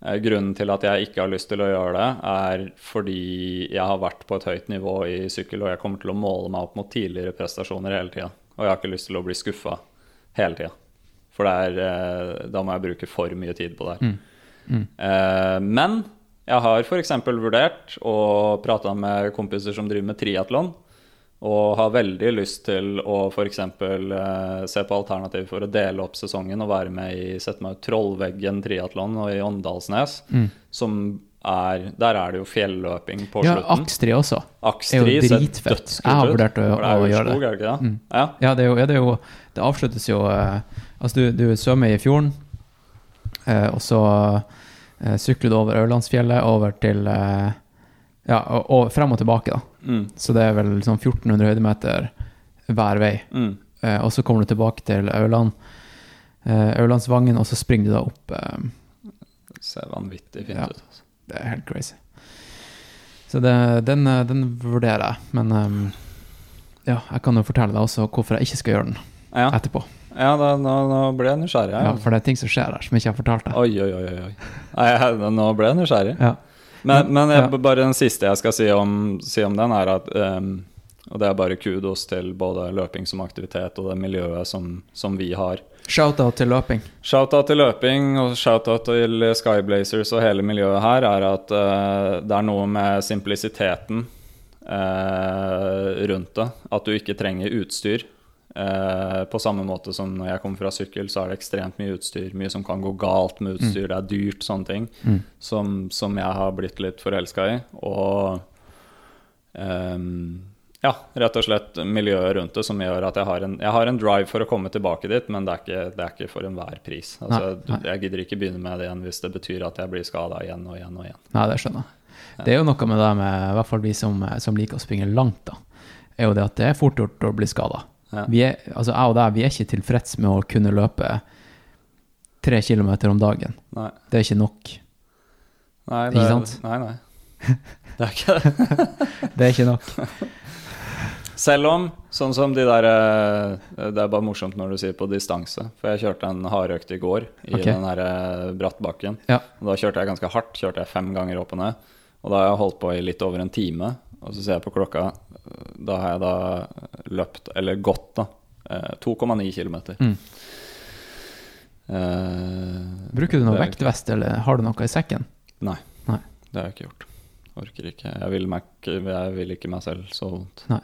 Eh, grunnen til at jeg ikke har lyst til å gjøre det, er fordi jeg har vært på et høyt nivå i sykkel, og jeg kommer til å måle meg opp mot tidligere prestasjoner hele tida. Og jeg har ikke lyst til å bli skuffa hele tida. For det er, eh, da må jeg bruke for mye tid på det. her. Mm. men jeg har f.eks. vurdert og prate med kompiser som driver med triatlon, og har veldig lyst til å f.eks. Eh, se på alternativ for å dele opp sesongen og være med i Sette meg ut Trollveggen triatlon og i Åndalsnes, som er Der er det jo fjelløping på Ja, slutten. Akstri også. Akstri er jo dritfett. Jeg har vurdert å- å, å gjøre det. det? Mm. Ja. Ja, det er jo, ja, det, er jo det avsluttes jo eh, Altså, du, du svømmer i fjorden, eh, og så eh, sykler du over Ørlandsfjellet, over til eh, Ja, og, og frem og tilbake, da. Mm, Så det er vel sånn 1400 høydemeter hver vei. mm. Eh, og så kommer du tilbake til Aurland, eh, Aurlandsvangen, og så springer du da opp. Eh, Det ser vanvittig fint Ja. ut. Altså. det er helt crazy. Så det, den, eh, den vurderer jeg, men um, ja, jeg kan jo fortelle deg også hvorfor jeg ikke skal gjøre den Ja, etterpå. ja da, nå, nå ble jeg nysgjerrig. Ja, Ja. for det er ting som skjer her som jeg ikke har fortalt deg. Oi, oi, oi. oi. Nei, nå ble jeg nysgjerrig. Ja. Men, men jeg, Ja. bare den siste jeg skal si om, si om den, er at um, Og det er bare kudos til både løping som aktivitet og det miljøet som, som vi har. Shout-out til løping. Shout-out til løping og shout-out til Skyblazers og hele miljøet her er at uh, det er noe med simplisiteten uh, rundt det. At du ikke trenger utstyr. Eh, på samme måte som når jeg kommer fra sykkel, så er det ekstremt mye utstyr. Mye som kan gå galt med utstyr, det er dyrt, sånne ting. Som, som jeg har blitt litt forelska i. Og ehm, ja, rett og slett miljøet rundt det som gjør at jeg har en, jeg har en drive for å komme tilbake dit, men det er ikke, det er ikke for enhver pris. Altså, Nei, nei. Jeg gidder ikke begynne med det igjen hvis det betyr at jeg blir skada igjen og igjen og igjen. Nei, det skjønner jeg. Det er jo noe med det med i hvert fall vi som, som liker å springe langt, da. Er jo det at det er fort gjort å bli skada. Ja. Vi er, altså jeg og deg, vi er ikke tilfreds med å kunne løpe tre kilometer om dagen. Nei, Det er ikke nok. nei, Ikke sant? nei, nei. Det er ikke det. Det er ikke nok. Selv om, sånn som de der eh, Det er bare morsomt når du sier på distanse. For jeg kjørte en hardøkt i går i okay. den der eh, brattbakken. Ja. Og Da kjørte jeg ganske hardt. Kjørte jeg fem ganger opp og ned. Og da har jeg holdt på i litt over en time. Og så ser jeg på klokka. Da har jeg da løpt, eller gått, da. eh, 2,9 km. Mm. Uh, Bruker du noe vektvest, eller har du noe i sekken? Nei. Nei. Det har jeg ikke gjort. Orker ikke. Jeg vil, meg, jeg vil ikke meg selv så vondt. Nei.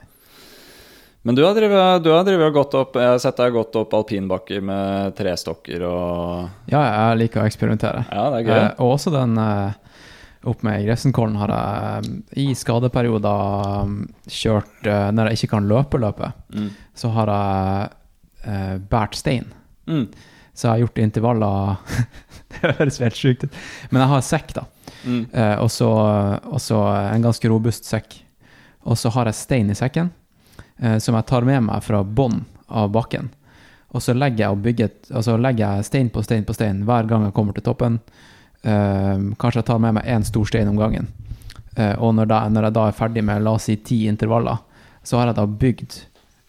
Men du har drevet, gått opp Jeg har sett deg gått opp alpinbakker med trestokker og Ja, jeg liker å eksperimentere. Ja, det er gøy. Eh, og også den eh, opp med Grefsenkollen har jeg i skadeperioder kjørt eh, Når jeg ikke kan løpe løpet, Mm. så har jeg eh, båret stein. Mm. Så jeg har gjort intervaller Det høres helt sjukt ut. Men jeg har sekk, da. Mm. Eh, og så en ganske robust sekk. Og så har jeg stein i sekken, eh, som jeg tar med meg fra bånn av bakken. Og så legger jeg, og bygger, altså legger jeg stein på stein på stein hver gang jeg kommer til toppen. Eh, kanskje jeg tar med meg én stor stein om gangen. Eh, og når, da, når jeg da er ferdig med la oss si ti intervaller, så har jeg da bygd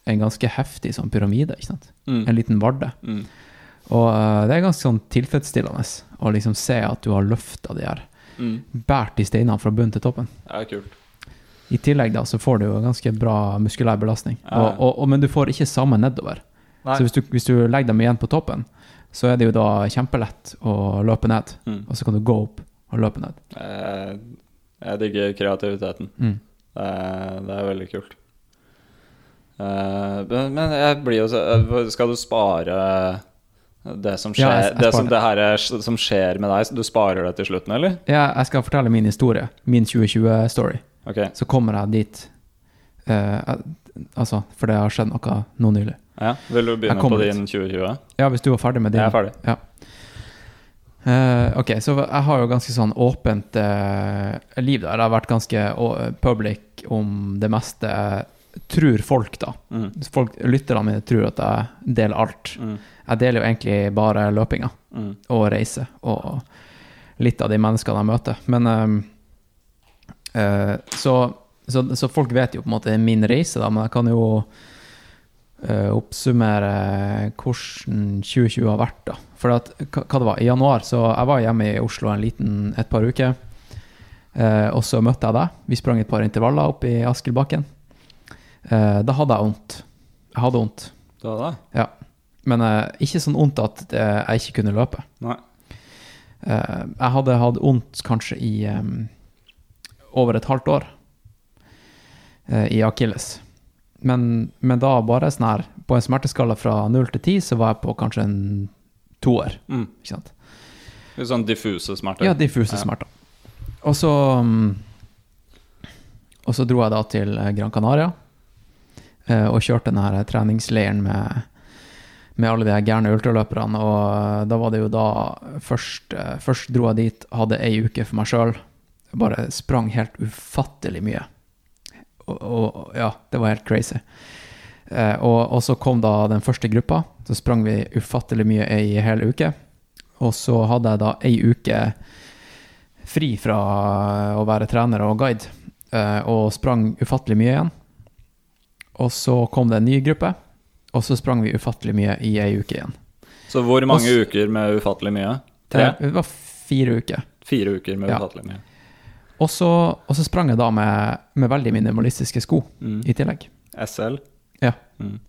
en ganske heftig sånn pyramide. ikke sant? Mm. En liten varde. Mm. Og eh, det er ganske sånn tilfredsstillende å liksom se at du har løfta de her Mm. Bært de steinene fra bunn til toppen. Ja, kult. I tillegg da, så får du jo ganske bra muskulær belastning. Ja. Og, og, og, men du får ikke samme nedover. Nei. Så hvis du, hvis du legger dem igjen på toppen, så er det jo da kjempelett å løpe ned. Mm. Og så kan du gå opp og løpe ned. Jeg, jeg digger kreativiteten. Mm. Det er, det er veldig kult. Eh, men men jeg blir jo eh, Skal du spare det som Ja, skjer, jeg- jeg det som, det her er, som skjer med deg? Du sparer det til slutten, eller? Ja, jeg skal fortelle min historie, min 2020-story. Okay. Så kommer jeg dit eh, eh, Altså, for det har skjedd noe nå nylig. Ja. Vil du begynne på din 2020? Ja, hvis du var ferdig med din Jeg er ferdig. Ja. Uh, ok, så jeg har jo ganske sånn åpent uh, liv der. Jeg har vært ganske public om det meste. Tror folk, da. Mm. Folk, Lytterne mine tror at jeg deler alt. Mm. Jeg deler jo egentlig bare løpinga Mm. og reise og litt av de menneskene jeg møter. Men uh, så, så, så folk vet jo på en måte min reise, da, men jeg kan jo uh, oppsummere hvordan 2020 har vært, da. For at, hva, det var, i januar så jeg var hjemme i Oslo en liten, et par uker. Uh, og så møtte jeg deg. Vi sprang et par intervaller opp i Askildbakken. Uh, da hadde jeg vondt. Jeg hadde vondt. Det var det? Ja. Men eh, ikke sånn vondt at eh, jeg ikke kunne løpe. Nei. Eh, jeg hadde hatt vondt kanskje i um, over et halvt år eh, i akilles. Men, men da bare sånn her På en smerteskala fra null til ti så var jeg på kanskje en toer. Mm. Ikke sant? Litt Sånn diffuse smerter? Ja, diffuse Ja. smerter. Og så mm, Og så dro jeg da til eh, Gran Canaria eh, og kjørte den her treningsleiren med, med alle de gærne ultraløperne. Og eh, da var det jo da først, eh, først dro jeg dit, hadde ei uke for meg sjøl. Bare sprang helt ufattelig mye. Og, og ja, det var helt crazy. Eh, og, og så kom da den første gruppa. Så sprang vi ufattelig mye ei hel uke. Og så hadde jeg da ei uke fri fra å være trener og guide, eh, og sprang ufattelig mye igjen. Og så kom det en ny gruppe, og så sprang vi ufattelig mye i ei uke igjen. Så hvor mange Også, uker med ufattelig mye? Tre? Det, var fire uker. Fire uker med Ja. ufattelig mye. Og så, og så sprang jeg da med, med veldig minimalistiske sko Mm. i tillegg. SL? Ja. Mm.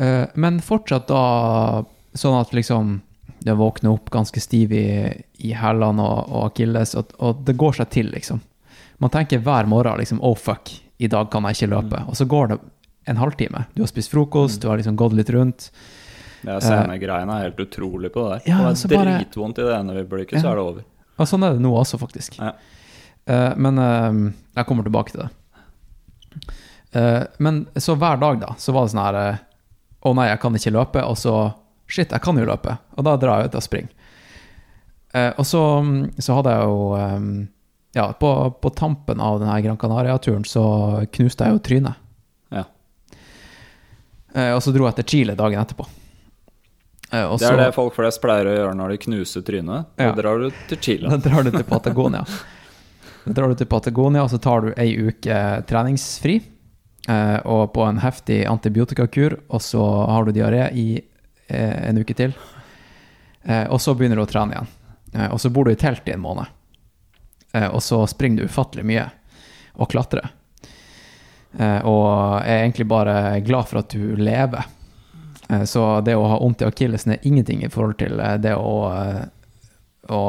Uh, men fortsatt da sånn at liksom Jeg våkner opp ganske stiv i, i hælene og, og akilles, og, og det går seg til, liksom. Man tenker hver morgen liksom oh fuck, i dag kan jeg ikke løpe. Og så går det en halvtime. Du har spist frokost, du har liksom gått litt rundt. Det er greiene er helt utrolig på det der. Ja, det så er dritvondt i det ene øyeblikket, så Ja. er det over. Og sånn er det nå også, faktisk. Ja. Uh, men uh, jeg kommer tilbake til det. Uh, men så hver dag, da, så var det sånn her eh, Å nei, jeg kan ikke løpe. Og så Shit, jeg kan jo løpe. Og da drar jeg ut og springer. Og så, så hadde jeg jo um, Ja, på, på tampen av denne Gran Canaria-turen så knuste jeg jo trynet. Ja. Og så dro jeg til Chile dagen etterpå. Eh, og Det er det folk flest pleier å gjøre når de knuser trynet. Da Ja. drar du til Chile. Da drar du til Patagonia. Da drar du til Patagonia, og så tar du ei uke treningsfri. Eh, og på en heftig antibiotikakur, og så har du diaré i eh, en uke til. Eh, og så begynner du å trene igjen. Eh, og så bor du i telt i en måned. Eh, og så springer du ufattelig mye og klatrer. Eh, og er egentlig bare glad for at du lever. Eh, Så det å ha vondt i akillesen er ingenting i forhold til eh, det å, eh, å,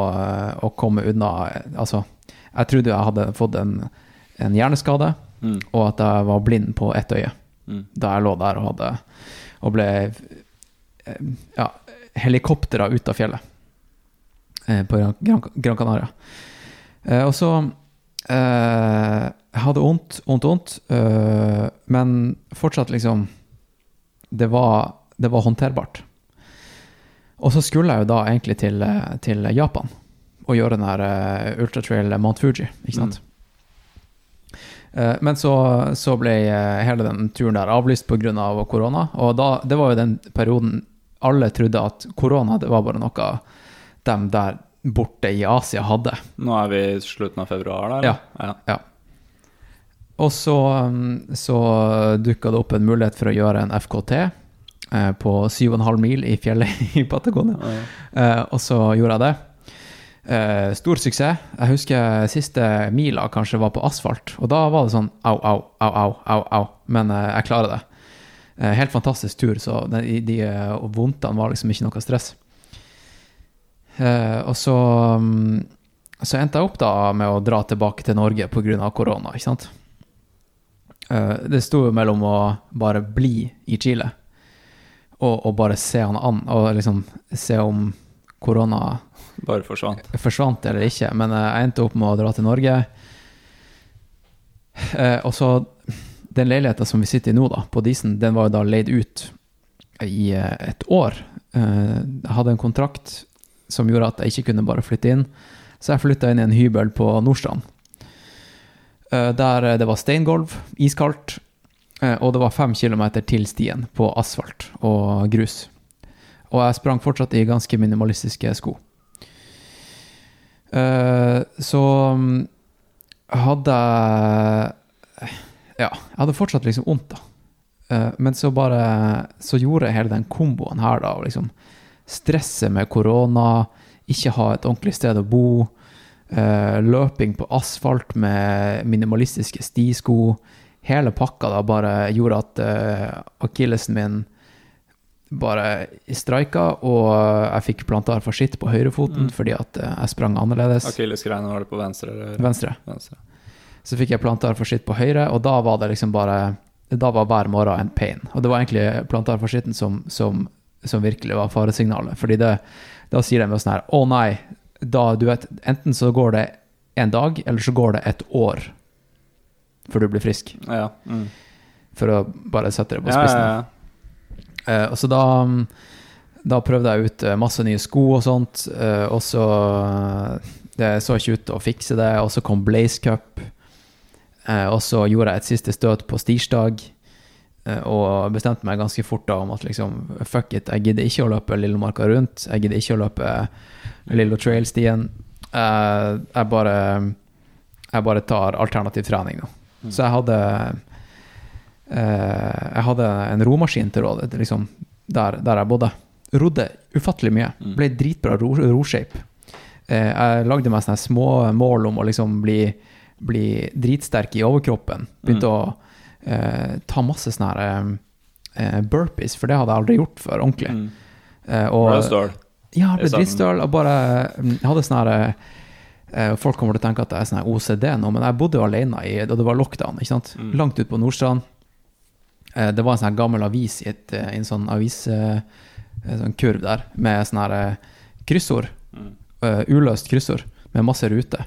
å komme unna Altså, jeg trodde jeg hadde fått en, en hjerneskade, Mm. og at jeg var blind på ett øye Mm. da jeg lå der og hadde Og ble ja, helikoptra ut av fjellet på Gran, Gran, Canaria. Og så eh, Jeg hadde vondt, vondt, vondt, men fortsatt liksom Det var, det var håndterbart. Og så skulle jeg jo da egentlig til, eh, til Japan og gjøre den her uh, ultratrail Mount Fuji, ikke sant? Eh, Men så, så ble eh, hele den turen der avlyst pga. korona. Og da, det var jo den perioden alle trodde at korona det var bare noe de der borte i Asia hadde. Nå er vi i slutten av februar, da? Ja. ja. Ja. Og så, um, så dukka det opp en mulighet for å gjøre en FKT eh, på 7,5 mil i fjellet i Patagonia. Eh, og så gjorde jeg det. Eh, stor suksess. Jeg husker siste mila kanskje var på asfalt, og da var det sånn au, au, au, au, au, au. Men eh, jeg klarer det. Eh, helt fantastisk tur, så de, de eh, vondtene var liksom ikke noe stress. Eh, og så um, så endte jeg opp da med å dra tilbake til Norge pga. korona, ikke sant. Eh, det sto jo mellom å bare bli i Chile og, og bare se han an, og liksom se om korona Bare forsvant. forsvant eller ikke. Men eh, jeg endte opp med å dra til Norge. Eh, og så Den leiligheta som vi sitter i nå, da, på Disen, den var jo da leid ut i eh, et år. Eh, jeg hadde en kontrakt som gjorde at jeg ikke kunne bare flytte inn. Så jeg flytta inn i en hybel på Nordstrand. Eh, Der det var steingolv, iskaldt, og det var fem kilometer til stien på asfalt og grus. Og jeg sprang fortsatt i ganske minimalistiske sko. Eh, Så mm, hadde jeg Ja, jeg hadde fortsatt liksom vondt, da. Eh, Men så bare Så gjorde jeg hele den komboen her, da. Liksom stresset med korona, ikke ha et ordentlig sted å bo, eh, løping på asfalt med minimalistiske stisko. Hele pakka da bare gjorde at uh, akillesen min bare streika, og jeg fikk plantar fascitt på høyrefoten fordi at uh, jeg sprang annerledes. Akillesgreiene var det på venstre eller Venstre. venstre? Så fikk jeg plantar fascitt på høyre, og da var det liksom bare Da var hver morgen en pain. Og det var egentlig plantar fascitten som, som, som virkelig var faresignalet. Fordi det, da sier de jo sånn her Å nei, da du vet Enten så går det en dag, eller så går det et år før du blir frisk. Ja. Mm. For å bare sette det på spissen. Eh, og så da, da prøvde jeg ut eh, masse nye sko og sånt, eh, og så Det så ikke ut til å fikse det, og så kom Blaze Cup. Og så gjorde jeg et siste støt på stirsdag, og bestemte meg ganske fort da om at liksom fuck it, jeg gidder ikke å løpe Lillemarka rundt, jeg gidder ikke å løpe Lillo Trail-stien. Jeg bare Jeg bare tar alternativ trening nå. Så jeg hadde eh, Jeg hadde en romaskin til rådet, liksom, der, der jeg bodde. Rodde ufattelig mye. Ble dritbra ro, roshape. Eh, jeg lagde meg sånne små mål om å liksom bli, bli dritsterk i overkroppen. Begynte å eh, ta masse sånne her, eh, burpees, for det hadde jeg aldri gjort før ordentlig. Mm. Eh, og, ja, jeg ble dritstøl og bare mm, hadde sånn her eh, Folk kommer til å tenke at det er sånn OCD nå, men jeg bodde jo alene i, da det var lockdown, ikke sant? Mm. Langt ut på Nordstrand. Eh, Det var en sånn gammel avis i, et, eh, i en sånn aviskurv eh, sånn kurv der, med sånn her eh, kryssord. Mm. eh, uløst kryssord med masse ruter.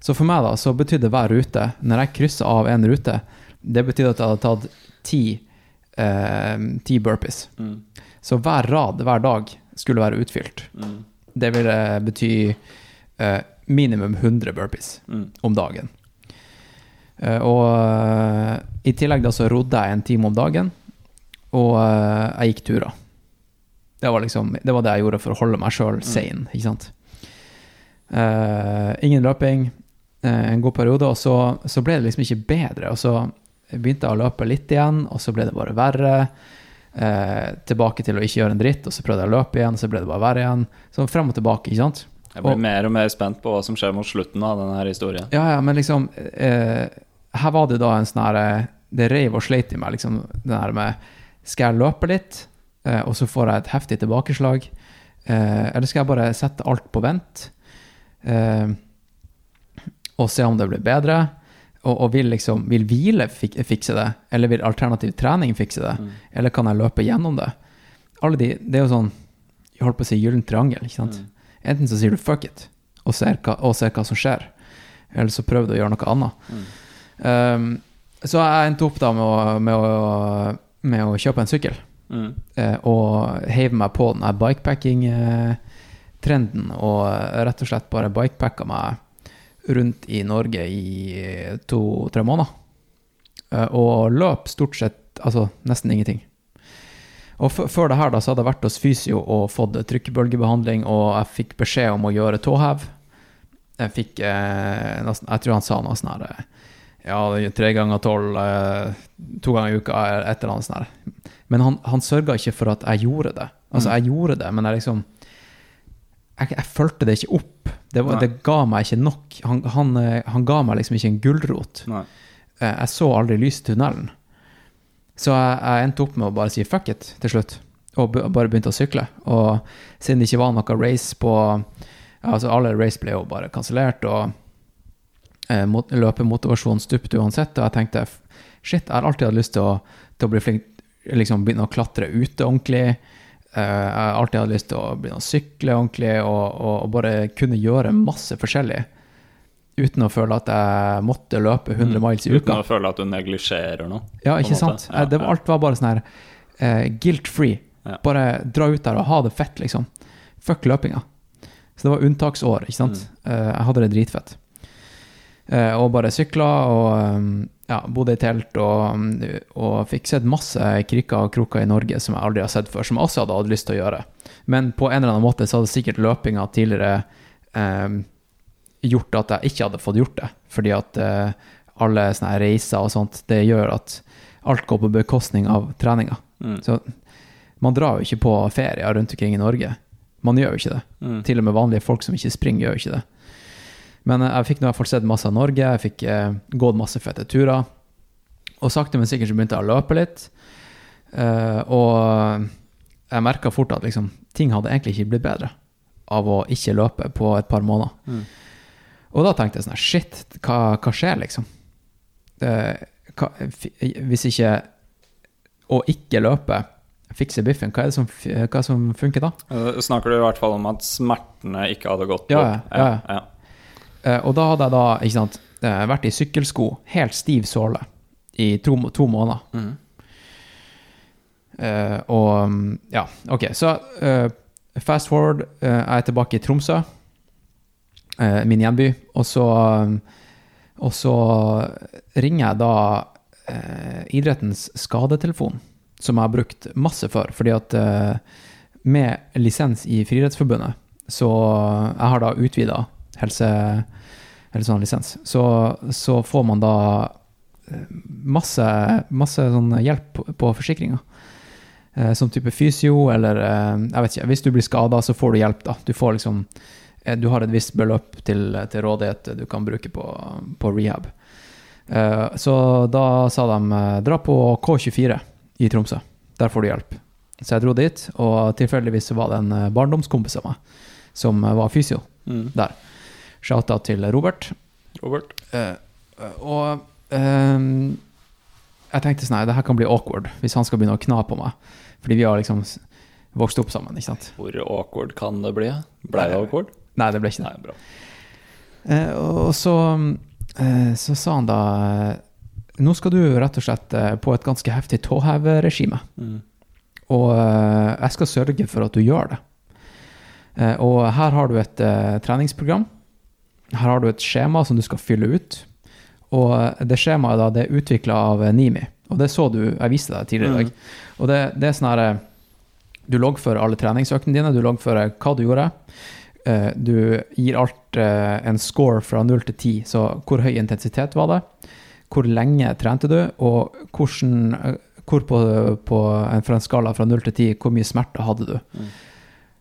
Så for meg da, så betydde hver rute, når jeg kryssa av en rute, det betydde at jeg hadde tatt ti, eh, ti burpees. Mm. Så hver rad hver dag skulle være utfylt. Mm. Det ville bety eh, minimum 100 burpees Mm. om dagen. Eh, og eh, i tillegg da så rodde jeg en time om dagen, og eh, jeg gikk turer. Det var liksom, det var det jeg gjorde for å holde meg sjøl sane, ikke sant. Uh, ingen løping, uh, en god periode, og så, så ble det liksom ikke bedre. Og så begynte jeg å løpe litt igjen, og så ble det bare verre. Uh, tilbake til å ikke gjøre en dritt, og så prøvde jeg å løpe igjen, så ble det bare verre igjen. Så frem og tilbake, ikke sant. Jeg blir Og- mer og mer spent på hva som skjer mot slutten av denne historien. Ja, ja, men liksom eh, Her var det da en sånn her eh, Det reiv og sleit i meg, liksom. Det der med Skal jeg løpe litt, eh, og så får jeg et heftig tilbakeslag? Eh, eller skal jeg bare sette alt på vent eh, og se om det blir bedre? Og, og vil, liksom, vil hvile fik fikse det? Eller vil alternativ trening fikse det? Eller kan jeg løpe gjennom det? Alle de, det er jo sånn Jeg holdt på å si gyllen triangel. ikke sant? Enten så sier du fuck it, og ser hva, og ser hva som skjer. Eller så prøver du å gjøre noe annet. Um, så jeg endte opp da med å, med å, med å kjøpe en sykkel. Mm. eh, og heive meg på den der bikepacking-trenden. Og rett og slett bare bikepacka meg rundt i Norge i to-tre måneder. Eh, og løp stort sett altså nesten ingenting. Og før det her da, så hadde jeg vært hos fysio og fått trykkebølgebehandling, og jeg fikk beskjed om å gjøre tåhev. Jeg fikk eh, nesten, Jeg tror han sa noe sånn her eh, Ja, tre ganger tolv, eh, to ganger i uka, et eller annet sånt her. Men han, han sørga ikke for at jeg gjorde det. Altså, jeg gjorde det, men jeg liksom Jeg, jeg fulgte det ikke opp. Det, var, det ga meg ikke nok. Han, han, eh, han ga meg liksom ikke en gulrot. Nei. Eh, Jeg så aldri lys i tunnelen. Så jeg, jeg endte opp med å bare si fuck it til slutt, og bare begynte å sykle. Og siden det ikke var noe race på Altså, alle race ble jo bare kansellert, og eh, mot- løpemotivasjonen stupte uansett, og jeg tenkte shit, jeg har alltid hatt lyst til å, til å bli flink liksom begynne å klatre ute ordentlig. Eh, jeg har alltid hatt lyst til å begynne å sykle ordentlig, og, og, og bare kunne gjøre masse forskjellig. Uten å føle at jeg måtte løpe 100 miles i uka. Uten å føle at du neglisjerer noe. Ja, ikke sant? Ja, ja. det var, alt var bare sånn her uh, guilt-free. Ja. Bare dra ut der og ha det fett, liksom. Fuck løpinga. Så det var unntaksår, ikke sant? Mm. Uh, jeg hadde det dritfett. Uh, og bare sykla og um, ja, bodde i telt og, um, og fikk sett masse kriker og kroker i Norge som jeg aldri har sett før, som jeg også hadde hatt lyst til å gjøre. Men på en eller annen måte så hadde sikkert løpinga tidligere um, gjort at jeg ikke hadde fått gjort det. Fordi at uh, alle sånne reiser og sånt, det gjør at alt går på bekostning av treninga. Mm. Så man drar jo ikke på ferier rundt omkring i Norge. Man gjør jo ikke det. Mm. Til og med vanlige folk som ikke springer, gjør jo ikke det. Men eh, jeg fikk nå i hvert fall sett masse av Norge, jeg fikk uh, gått masse fete turer. Og sakte, men sikkert så begynte jeg å løpe litt. Og jeg merka fort at liksom, ting hadde egentlig ikke blitt bedre av å ikke løpe på et par måneder. Mm. Og da tenkte jeg sånn Shit, hva, hva skjer, liksom? Uh, hva, hvis ikke å ikke løpe fikse biffen, hva er det som, hva som funker da? Uh, Snakker du i hvert fall om at smertene ikke hadde gått Ja, opp? ja, ja. Eh, og da hadde jeg da ikke sant, eh, vært i sykkelsko, helt stiv såle, i to, to måneder. Mm. Og mm, ja, ok. Så fast forward, jeg er tilbake i Tromsø, min hjemby, og så mm, Og så ringer jeg da eh, idrettens skadetelefon, som jeg har brukt masse for. fordi at eh, med lisens i Friidrettsforbundet, så jeg har da utvida helse, helselisens, så, så får man da eh, masse, masse sånn hjelp på, på forsikringa. Eh, som type fysio, eller eh, jeg vet ikke, hvis du blir skada, så får du hjelp, da. Du får liksom eh, Du har et visst beløp til, til rådighet du kan bruke på, på rehab. Uh, så da sa de eh, dra på K24 i Tromsø. Der får du hjelp. Så jeg dro dit, og tilfeldigvis var det en eh, barndomskompis av meg som eh, var fysio Mm. der. Shouta til Robert. Robert? Uh, og uh, jeg tenkte sånn Nei, det her kan bli awkward hvis han skal begynne å kna på meg. Fordi vi har liksom vokst opp sammen, ikke sant. Hvor awkward kan det bli? Ble det awkward? Nei, det ble ikke det. Nei, bra. Eh, og så, eh, så sa han da eh, Nå skal du rett og slett eh, på et ganske heftig tåheveregime. Mm. Og eh, jeg skal sørge for at du gjør det. Eh, og her har du et treningsprogram. Her har du et skjema som du skal fylle ut. Og det skjemaet da, det er utvikla av Nimi. Og det så du, jeg viste deg tidligere i dag. Og det, det er sånn her Du loggfører alle treningsøktene dine, du loggfører hva du gjorde. Eh, Du gir alt eh, en score fra 0 til 10, så hvor høy intensitet var det? Hvor lenge trente du? Og hvordan, eh, hvor på, på en, fra en skala fra 0 til 10, hvor mye smerte hadde du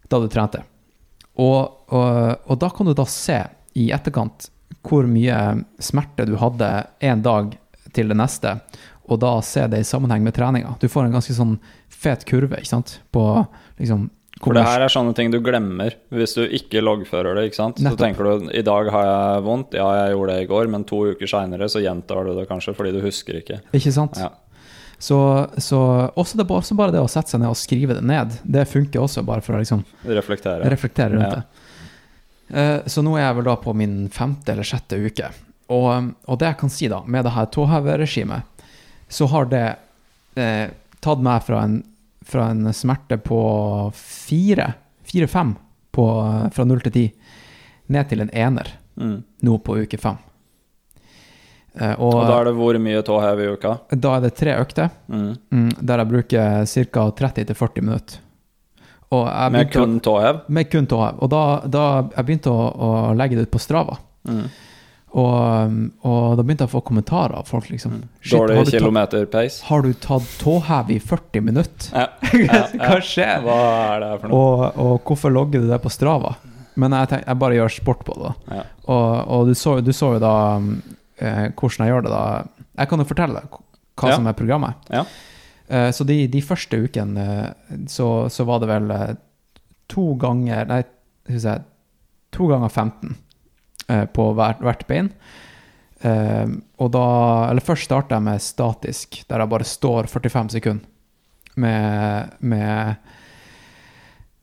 da du trente? Og, og, og da kan du da se i etterkant hvor mye smerte du hadde en dag til det neste, og da se det i sammenheng med treninga. Du får en ganske sånn fet kurve, ikke sant, på liksom For det her er sånne ting du glemmer hvis du ikke loggfører det. ikke sant? Så tenker du i dag har jeg vondt, ja jeg gjorde det i går, men to uker seinere så gjentar du det kanskje fordi du husker ikke. Ikke sant? Ja. Så, så også, det, også bare det å sette seg ned og skrive det ned, det funker også bare for å liksom Reflektere. reflektere rundt Ja. det. Uh, Så nå er jeg vel da på min femte eller sjette uke. Og, og det jeg kan si da, med det her tåheveregimet, så har det uh, tatt meg fra en, fra en smerte på fire, fire-fem på, fra null til ti, ned til en ener Mm. nå på uke fem. Eh, og, Og da er det hvor mye tåhev i uka? da er det tre økter, Mm. mm, der jeg bruker ca. 30-40 minutter. Med kun tåhev? med kun tåhev. Og da, da jeg begynte å, å legge det ut på Strava. Mm. Og, og da begynte jeg å få kommentarer av folk, liksom. Shit, Dårlig kilometerpeis. har du tatt tåhev i 40 minutter? Ja. Ja, Hva skjer? Hva er det for noe? Og, og hvorfor logger du det på Strava? Men jeg, tenk, jeg bare gjør sport på det. da. Ja. Og, og du, så, du så jo da eh, hvordan jeg gjør det da. Jeg kan jo fortelle deg hva Ja. som er programmet. Ja. Eh, så de, de første ukene eh, så, så var det vel eh, to ganger Nei, skal vi se To ganger 15 eh, på hvert, bein. Eh, og da Eller først starter jeg med statisk, der jeg bare står 45 sekunder. Med, med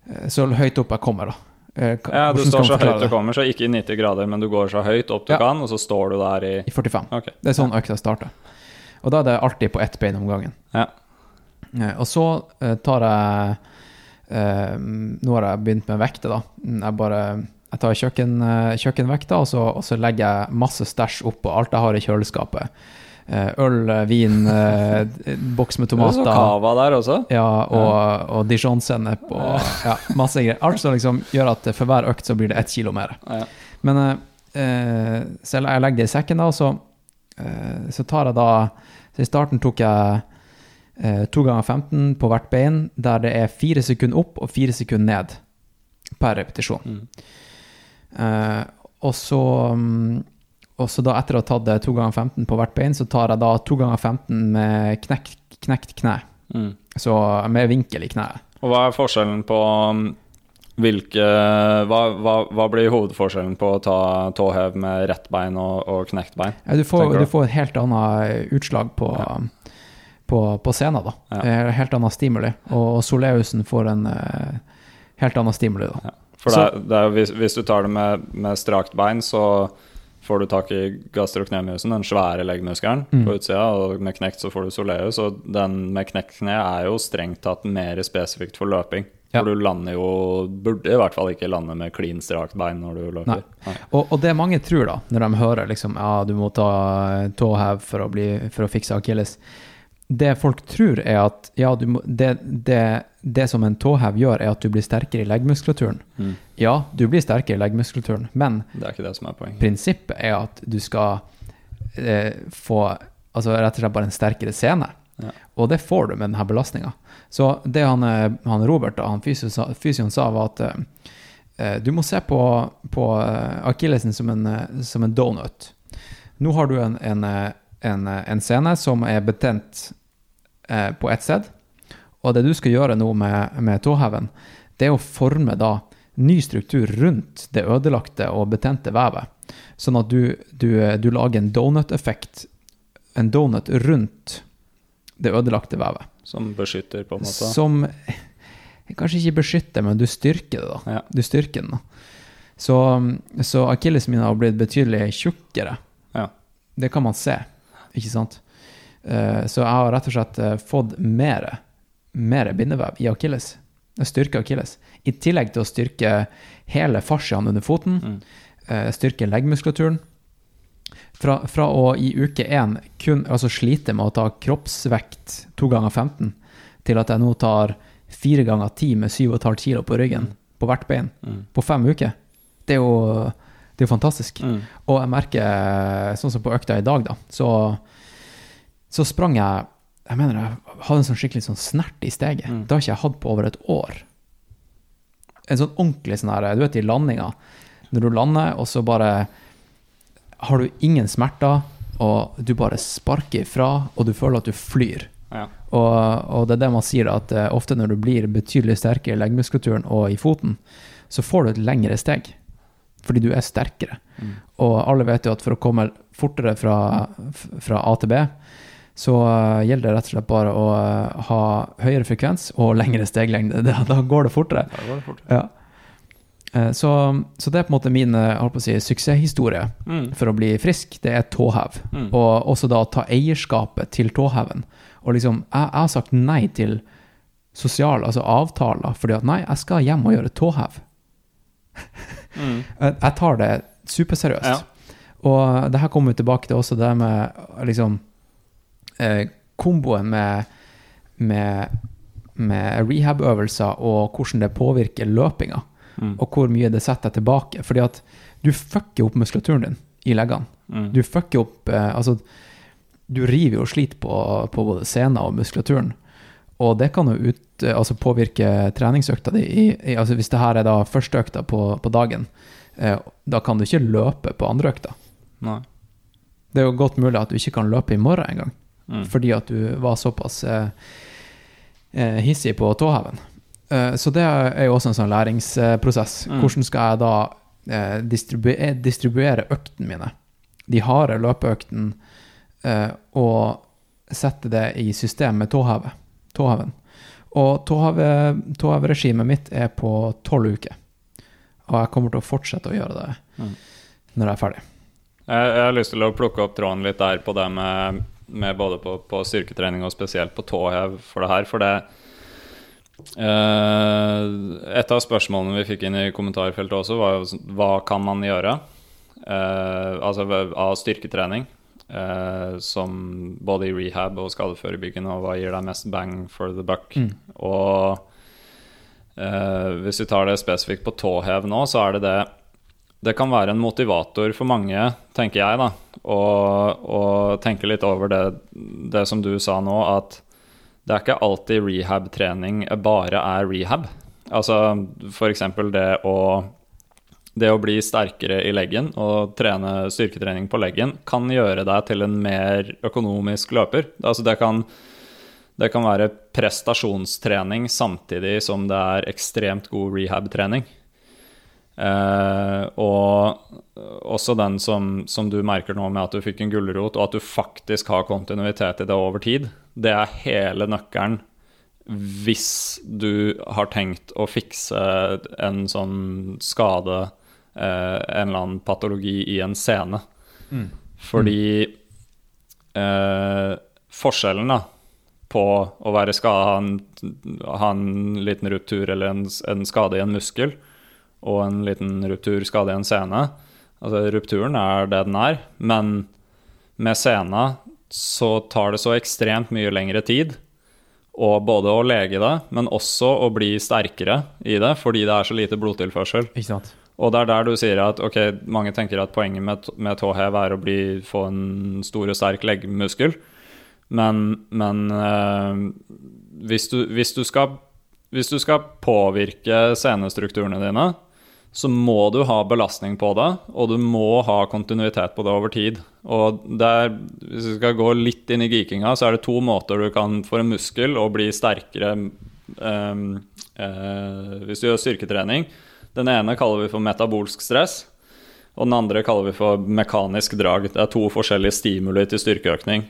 eh, Så høyt opp jeg kommer, da. Eh, Ja, du står så høyt du kommer, så ikke i 90 grader, men du går så høyt opp du Ja. kan, og så står du der i I 45. Okay. Det er sånn økta starter. Og da er det alltid på ett bein om gangen. Ja. Eh, Og så eh, tar jeg eh, Nå har jeg begynt med vekter, da. Jeg bare jeg tar kjøkken, eh, kjøkkenvekta, og så, og så legger jeg masse stæsj oppå alt jeg har i kjøleskapet. Eh, Øl, eh, vin, boks med Det er så tomater. cava der også. Ja, og, og dijon-sennep og ja, masse greier. Alt som liksom gjør at for hver økt så blir det ett kilo mer. Men så jeg legger det i sekken, da, og så, så tar jeg da Så i starten tok jeg to ganger 15 på hvert bein, der det er fire sekunder opp og fire sekunder ned per repetisjon. Mm. Eh, og så mm, og så da etter å ha tatt det to ganger 15 på hvert bein, så tar jeg da to ganger 15 med knekt, knekt kne. Mm. Så med vinkel i kneet. Og hva er forskjellen på um, hvilke hva, hva, hva blir hovedforskjellen på å ta tåhev med rett bein og, og knekt bein? Ja, du, får, du? får et helt annet utslag på, på, på scenen, da. Ja. Eh, Helt annet stimuli. Og Soleusen får en eh, helt annen stimuli, da. For det, er- det er, hvis, hvis du tar det med, med strakt bein, så får du tak i gastroknemiusen, den svære leggmuskelen Mm. på utsida, og med knekt så får du soleus, og den med knekt kne er jo strengt tatt mer spesifikt for løping. Ja. For du lander jo Burde i hvert fall ikke lande med klin strakt bein når du løper. Nei. Og, og det mange tror, da, når de hører liksom ja, du må ta tåhev for å, bli, for å fikse akilles Det folk tror, er at ja, du må, det, det, det som en tåhev gjør, er at du blir sterkere i leggmuskulaturen. Mm. Ja, du blir sterkere i leggmuskulaturen, men Det er ikke det som er prinsippet er at du skal eh, få altså rett og slett bare en sterkere scene. Ja. Og det får du med denne belastninga. Så det han, eh, han Robert, da, han fysioen sa, fysioen sa, var at eh, eh, du må se på, på eh, akillesen som en, som en donut. Nå har du en, en, en, en scene som er betent eh, på ett sted, og det du skal gjøre nå med, med tåheven, det er å forme da ny struktur rundt det ødelagte og betente vevet. Sånn at du, du, du lager en donut-effekt, en donut rundt det ødelagte vevet. Som beskytter, på en måte. Som kanskje ikke beskytter, men du styrker det. da. Ja. Du styrker den. da. Så, så akillesen har blitt betydelig tjukkere. Ja. Det kan man se, ikke sant? Eh, Så jeg har rett og slett eh, fått mer, mer bindevev i akilles. Styrke akilles. I tillegg til å styrke hele fasciaen under foten, Mm. eh, styrke leggmuskulaturen. Fra, fra å i uke én kun altså slite med å ta kroppsvekt to ganger 15, til at jeg nå tar fire ganger ti med 7,5 kilo på ryggen på hvert bein Mm. på fem uker. Det er jo, det er jo fantastisk. Mm. Og jeg merker, sånn som på økta i dag, da, så, så sprang jeg Jeg mener jeg hadde en sånn skikkelig sånn snert i steget. Mm. Det har ikke jeg hatt på over et år. En sånn ordentlig sånn her, du vet i landinga, når du lander, og så bare har du ingen smerter, og du bare sparker ifra, og du føler at du flyr. Ja. Og, og det er det man sier, at eh, ofte når du blir betydelig sterkere i leggmuskulaturen og i foten, så får du et lengre steg. Fordi du er sterkere. Og alle vet jo at for å komme fortere fra, fra A til B, så eh, gjelder det rett og slett bare å eh, ha høyere frekvens og lengre steglengde. Da, går det fortere. Da går det fortere. Ja. Eh, Så, så det er på en måte min si, suksesshistorie Mm. for å bli frisk. Det er tåhev. Mm. Og også da ta eierskapet til tåheven. Og liksom, jeg, jeg har sagt nei til sosiale, altså avtaler, fordi at nei, jeg skal hjem og gjøre tåhev. Mm. Jeg tar det superseriøst. Ja. Og det her kommer vi tilbake til også, det med liksom eh, komboen med, med, med rehab-øvelser og hvordan det påvirker løpinga, Mm. og hvor mye det setter deg tilbake. Fordi at du fucker opp muskulaturen din i leggene. Mm. Du fucker opp eh, Altså, du river jo og sliter på, på både sena og muskulaturen. Og det kan jo ut, eh, altså påvirke treningsøkta di. I, i, altså hvis det her er da første økta på, på dagen, eh, da kan du ikke løpe på andre økta. Nei. Det er jo godt mulig at du ikke kan løpe i morgen engang, Mm. fordi at du var såpass eh, eh, hissig på tåheven. Eh, så det er jo også en sånn læringsprosess. Mm. Hvordan skal jeg da eh, distribuere, distribuere øktene mine? De harde løpeøktene, eh, og sette det i system med tåheve, tåheven. Og tåheve- tåheveregimet mitt er på tolv uker. Og jeg kommer til å fortsette å gjøre det Mm. når jeg er ferdig. Jeg, jeg har lyst til å plukke opp tråden litt der på det med, med både på, på styrketrening og spesielt på tåhev for det her. For det eh, Et av spørsmålene vi fikk inn i kommentarfeltet også, var jo hva kan man gjøre? Eh, altså av styrketrening. eh, som både i rehab og skadeforebyggende, og hva gir deg mest bang for the buck? Mm. Og eh, hvis vi tar det spesifikt på tåhev nå, så er det det det kan være en motivator for mange, tenker jeg, da, å, tenke litt over det, det som du sa nå, at det er ikke alltid rehab-trening bare er rehab. Altså f.eks. det det å bli sterkere i leggen og trene styrketrening på leggen kan gjøre deg til en mer økonomisk løper. Altså det kan, det kan være prestasjonstrening samtidig som det er ekstremt god rehab-trening. Eh, og også den som, som du merker nå med at du fikk en gulrot, og at du faktisk har kontinuitet i det over tid, det er hele nøkkelen hvis du har tenkt å fikse en sånn skade, eh, en eller annen patologi i en scene. Fordi eh, forskjellen da, på å være skada, ha, ha en liten ruptur eller en, en skade i en muskel, og en liten ruptur, skade i en sene. Altså, rupturen er det den er, men med sena så tar det så ekstremt mye lengre tid. Og både å lege det, men også å bli sterkere i det, fordi det er så lite blodtilførsel. Ikke sant? Og det er der du sier at ok, mange tenker at poenget med, med tåhev er å bli, få en stor og sterk leggmuskel. Men, men øh, hvis, du, hvis, du skal, hvis du skal påvirke senestrukturene dine, så må du ha belastning på det, og du må ha kontinuitet på det over tid. Og det er, hvis vi skal gå litt inn i geekinga, så er det to måter du kan for en muskel å bli sterkere eh, eh, hvis du gjør styrketrening. Den ene kaller vi for metabolsk stress, og den andre kaller vi for mekanisk drag. Det er to forskjellige stimuli til styrkeøkning.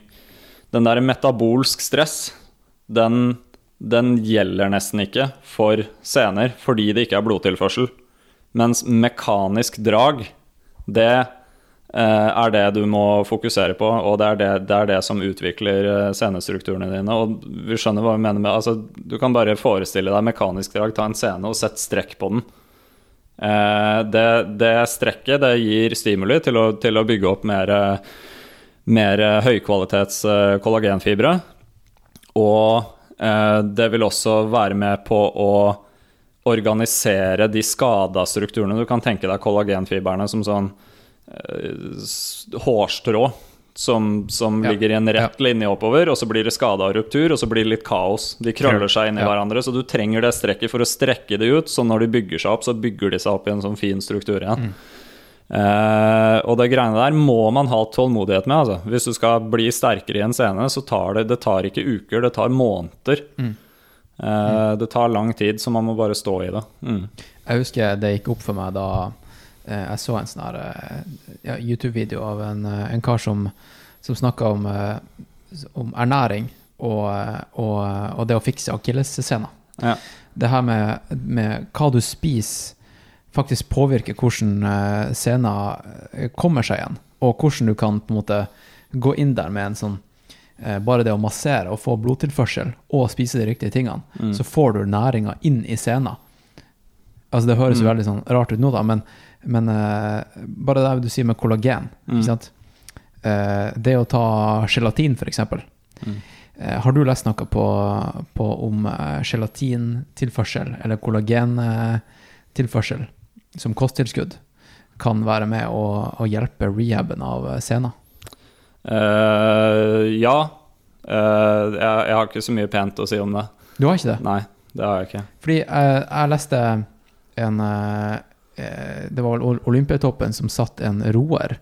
Den der metabolsk stress, den, den gjelder nesten ikke for sener fordi det ikke er blodtilførsel. Mens mekanisk drag, det eh, er det du må fokusere på, og det er det, det, er det som utvikler scenestrukturene dine. Og vi skjønner hva vi mener med altså, Du kan bare forestille deg mekanisk drag, ta en scene og sette strekk på den. Eh, det, det strekket det gir stimuli til å, til å bygge opp mer, mer høykvalitets eh, kollagenfibre. Og eh, det vil også være med på å organisere de skada strukturene. Du kan tenke deg kollagenfibrene som sånn uh, hårstrå som, som Ja. ligger i en rett linje oppover, og så blir det skada og ruptur, og så blir det litt kaos. De krøller seg inn i Ja. hverandre, så du trenger det strekket for å strekke det ut. Så når de bygger seg opp, så bygger de seg opp i en sånn fin struktur igjen. Eh, og det greiene der må man ha tålmodighet med. Altså. Hvis du skal bli sterkere i en scene, så tar det, det tar ikke uker, det tar måneder. Eh, det tar lang tid, så man må bare stå i det. Mm. Jeg husker det gikk opp for meg da eh, jeg så en sånn eh, ja, YouTube-video av en, en kar som, som snakka om, om ernæring og, og, og det å fikse akillessena. Ja. Det her med, med hva du spiser, faktisk påvirker hvordan scenen eh, kommer seg igjen, og hvordan du kan på en måte gå inn der med en sånn bare det å massere og få blodtilførsel og spise de riktige tingene, så får du næringa inn i scenen. Altså Det høres jo veldig sånn rart ut nå, da, men, men uh, bare det du sier med kollagen. Ikke sant? Uh, det å ta gelatin, f.eks. Mm. Uh, har du lest noe på, på om eh, gelatintilførsel eller kollagentilførsel som kosttilskudd kan være med å, å hjelpe rehaben av eh, Eh, ja. Uh, jeg, jeg har ikke så mye pent å si om det. Du har ikke det? Nei, det har jeg ikke. Fordi uh, jeg leste en Det var vel Ol- Olympiatoppen som satt en roer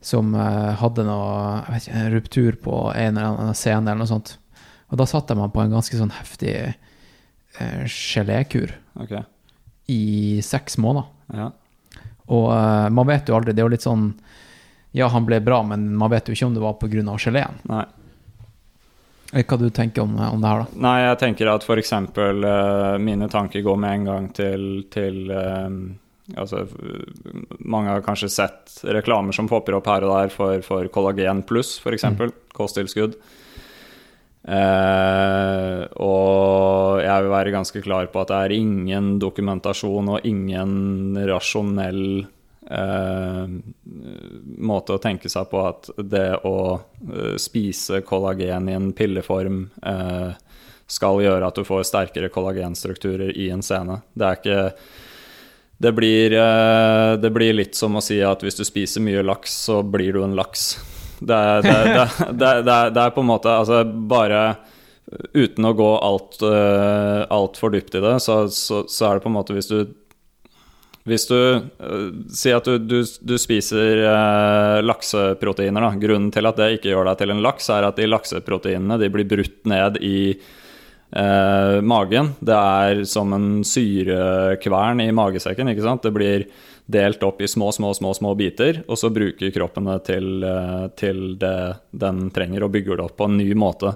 som hadde noe jeg vet ikke, en ruptur på en eller annen scene eller noe sånt. Og da satte man på en ganske sånn heftig gelékur Ok. i seks måneder. Ja. Og man vet jo aldri, det er jo litt sånn Ja, han ble bra, men man vet jo ikke om det var pga. geleen. Nei. Eh, Hva du tenker om, om det her, da? Nei, jeg tenker at f.eks. Uh, mine tanker går med en gang til, til eh, Altså, mange har kanskje sett reklamer som popper opp her og der for, for kollagen pluss, f.eks. eksempel Kosttilskudd. Uh, og jeg vil være ganske klar på at det er ingen dokumentasjon og ingen rasjonell eh, måte å tenke seg på at det å eh, spise kollagen i en pilleform eh, skal gjøre at du får sterkere kollagenstrukturer i en scene. Det er ikke det blir, eh, det blir litt som å si at hvis du spiser mye laks, så blir du en laks. Det er, det, er- det, er- på en måte Altså bare uten å gå alt, uh, altfor dypt i det, så, så, så er det på en måte hvis du hvis du uh, sier at du, du, du spiser uh, lakseproteiner, da. Grunnen til at det ikke gjør deg til en laks, er at de lakseproteinene de blir brutt ned i uh, magen. Det er som en syrekvern i magesekken. ikke sant? Det blir delt opp i små, små, små, små biter, og så bruker kroppen det til, eh, til det den trenger, og bygger det opp på en ny måte.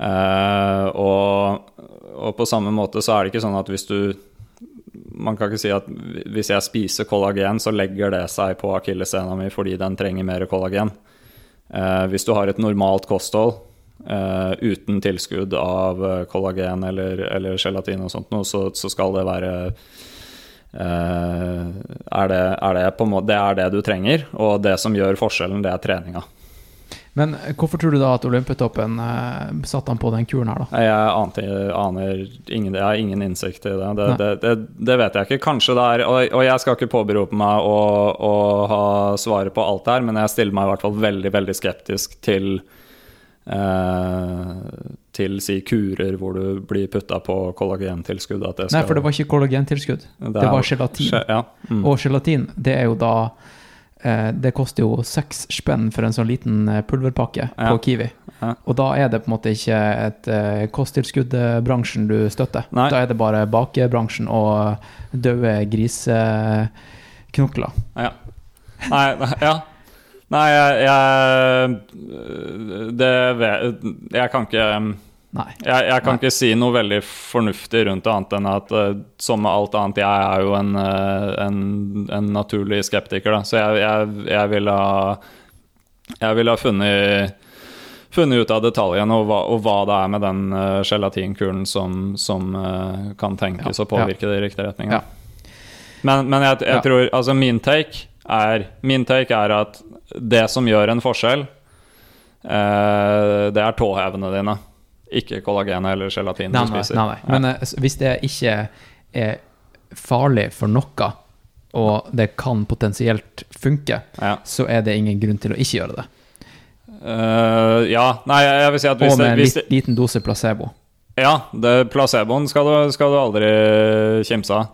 Eh, og, og på samme måte så er det ikke sånn at hvis du man kan ikke si at hvis jeg spiser kollagen, så legger det seg på akilleshæla mi fordi den trenger mer kollagen. Eh, hvis du har et normalt kosthold eh, uten tilskudd av eh, kollagen eller, eller gelatin og sånt noe, så, så skal det være eh, er det, er det, måte, det er det du trenger, og det som gjør forskjellen, det er treninga. Men eh, hvorfor tror du da at Olympiatoppen eh, satte han på den kuren her, da? Jeg ante, aner ingen, jeg har ingen innsikt i det. Det, det, det. det vet jeg ikke. Kanskje det er Og, og jeg skal ikke påberope meg å, å ha svaret på alt her, men jeg stiller meg i hvert fall veldig, veldig skeptisk til eh, til si kurer hvor du blir putta på kollagentilskudd. Det Nei, for det var ikke kollagentilskudd. Det, er- var gelatin. Ja. Mm. Og gelatin, det er jo da Det koster jo seks spenn for en sånn liten eh, pulverpakke Ja. på Kiwi. Ja. Og da er det på en måte ikke et eh, kosttilskuddbransjen du støtter. Nei. Da er det bare bakebransjen og døde griseknokler. Ja. Nei, ja. Nei, jeg, jeg Det vet Jeg kan ikke Nei. Jeg, jeg kan Nei. ikke si noe veldig fornuftig rundt det, annet enn at uh, som med alt annet, jeg er jo en, eh, en, en naturlig skeptiker, da. Så jeg, jeg, jeg ville ha Jeg ville ha funnet funnet ut av detaljene og hva, og hva det er med den uh, gelatinkulen som, som uh, kan tenkes Ja, å påvirke det i riktig retning. Ja. Men, men jeg, jeg Ja. tror Altså, min take er Min take er at det som gjør en forskjell, uh, det er tåhevene dine. Ikke kollagenet eller gelatin Nei, du spiser. nei, nei. Men uh, hvis det ikke er farlig for noe, og det kan potensielt funke, Ja. så er det ingen grunn til å ikke gjøre det. Uh, ja. Nei, jeg vil si at hvis Og med en det liten dose placebo. Ja, det placeboen skal du, skal du aldri kimse av.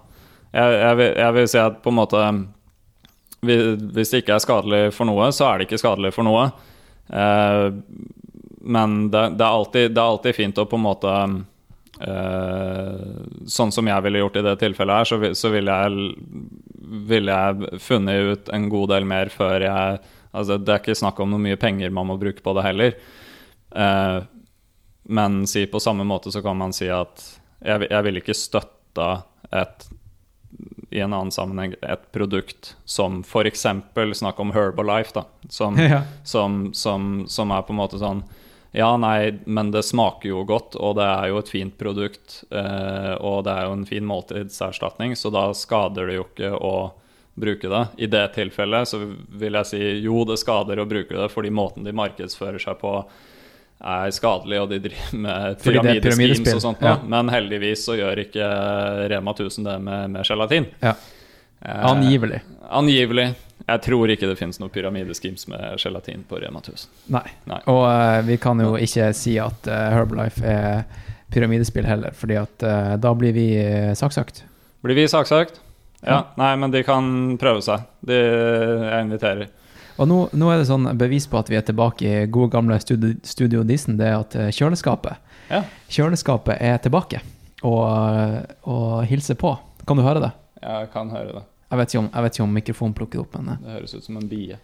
Jeg, jeg, vil, jeg vil si at på en måte Hvis det ikke er skadelig for noe, så er det ikke skadelig for noe. Eh, men det, det, er alltid, det er alltid fint å på en måte eh, Sånn som jeg ville gjort i det tilfellet her, så, så ville jeg, vil jeg funnet ut en god del mer før jeg Altså, det er ikke snakk om noe mye penger man må bruke på det heller. Uh, men si på samme måte så kan man si at jeg, jeg ville ikke støtta et i en annen sammenheng et produkt som f.eks. snakk om Herbalife, da, som, Ja. som, som, som er på en måte sånn Ja, nei, men det smaker jo godt, og det er jo et fint produkt, eh, og det er jo en fin måltidserstatning, så da skader det jo ikke å bruke det. I det tilfellet så vil jeg si jo, det skader å bruke det, fordi måten de markedsfører seg på er skadelig, og de driver med pyramideschemes og sånt. ja. Men heldigvis så gjør ikke Rema 1000 det med, med gelatin. Ja. Eh, Angivelig. Jeg tror ikke det finnes noe pyramideskims med gelatin på Rema 1000. Nei. Nei. Og uh, vi kan jo ikke si at uh, Herbalife er pyramidespill heller, fordi at uh, da blir vi saksøkt. Blir vi saksøkt? Ja. Nei, men de kan prøve seg. De, jeg inviterer. Og nå, nå er det sånn bevis på at vi er tilbake i gode gamle Studio, studio Disen, det er at kjøleskapet Ja. Kjøleskapet er tilbake og, og hilser på. Kan du høre det? Jeg kan høre det. Jeg vet ikke om, vet ikke om mikrofonen plukker opp, men eh. Det høres ut som en bie.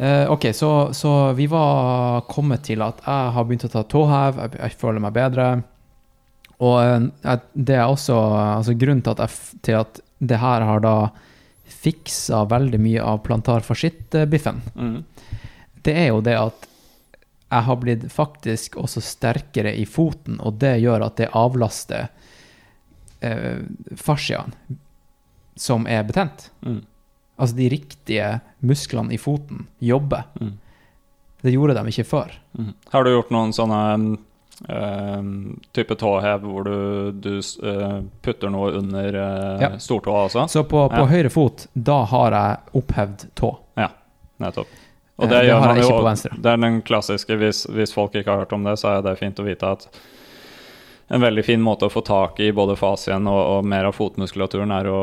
Uh, ok, så, så vi var kommet til at jeg har begynt å ta tåhev, jeg, jeg føler meg bedre. Og uh, det er også altså grunnen til at, jeg, til at det her har da fiksa veldig mye av plantarfascittbiffen, Mm. det er jo det at jeg har blitt faktisk også sterkere i foten, og det gjør at det avlaster eh, fasciaen som er betent. Mm. Altså de riktige musklene i foten jobber. Mm. Det gjorde de ikke før. Mm. Har du gjort noen sånne eh, type tåhev hvor du, du uh, putter noe under uh, Ja. stortåa også? Så på, på Ja. høyre fot, da har jeg opphevd tå. Nettopp. Eh, Og det, det har man jeg jo ikke på venstre. Det er den klassiske, hvis, hvis folk ikke har hørt om det, så er det fint å vite at en veldig fin måte å få tak i både fasien og, og mer av fotmuskulaturen er å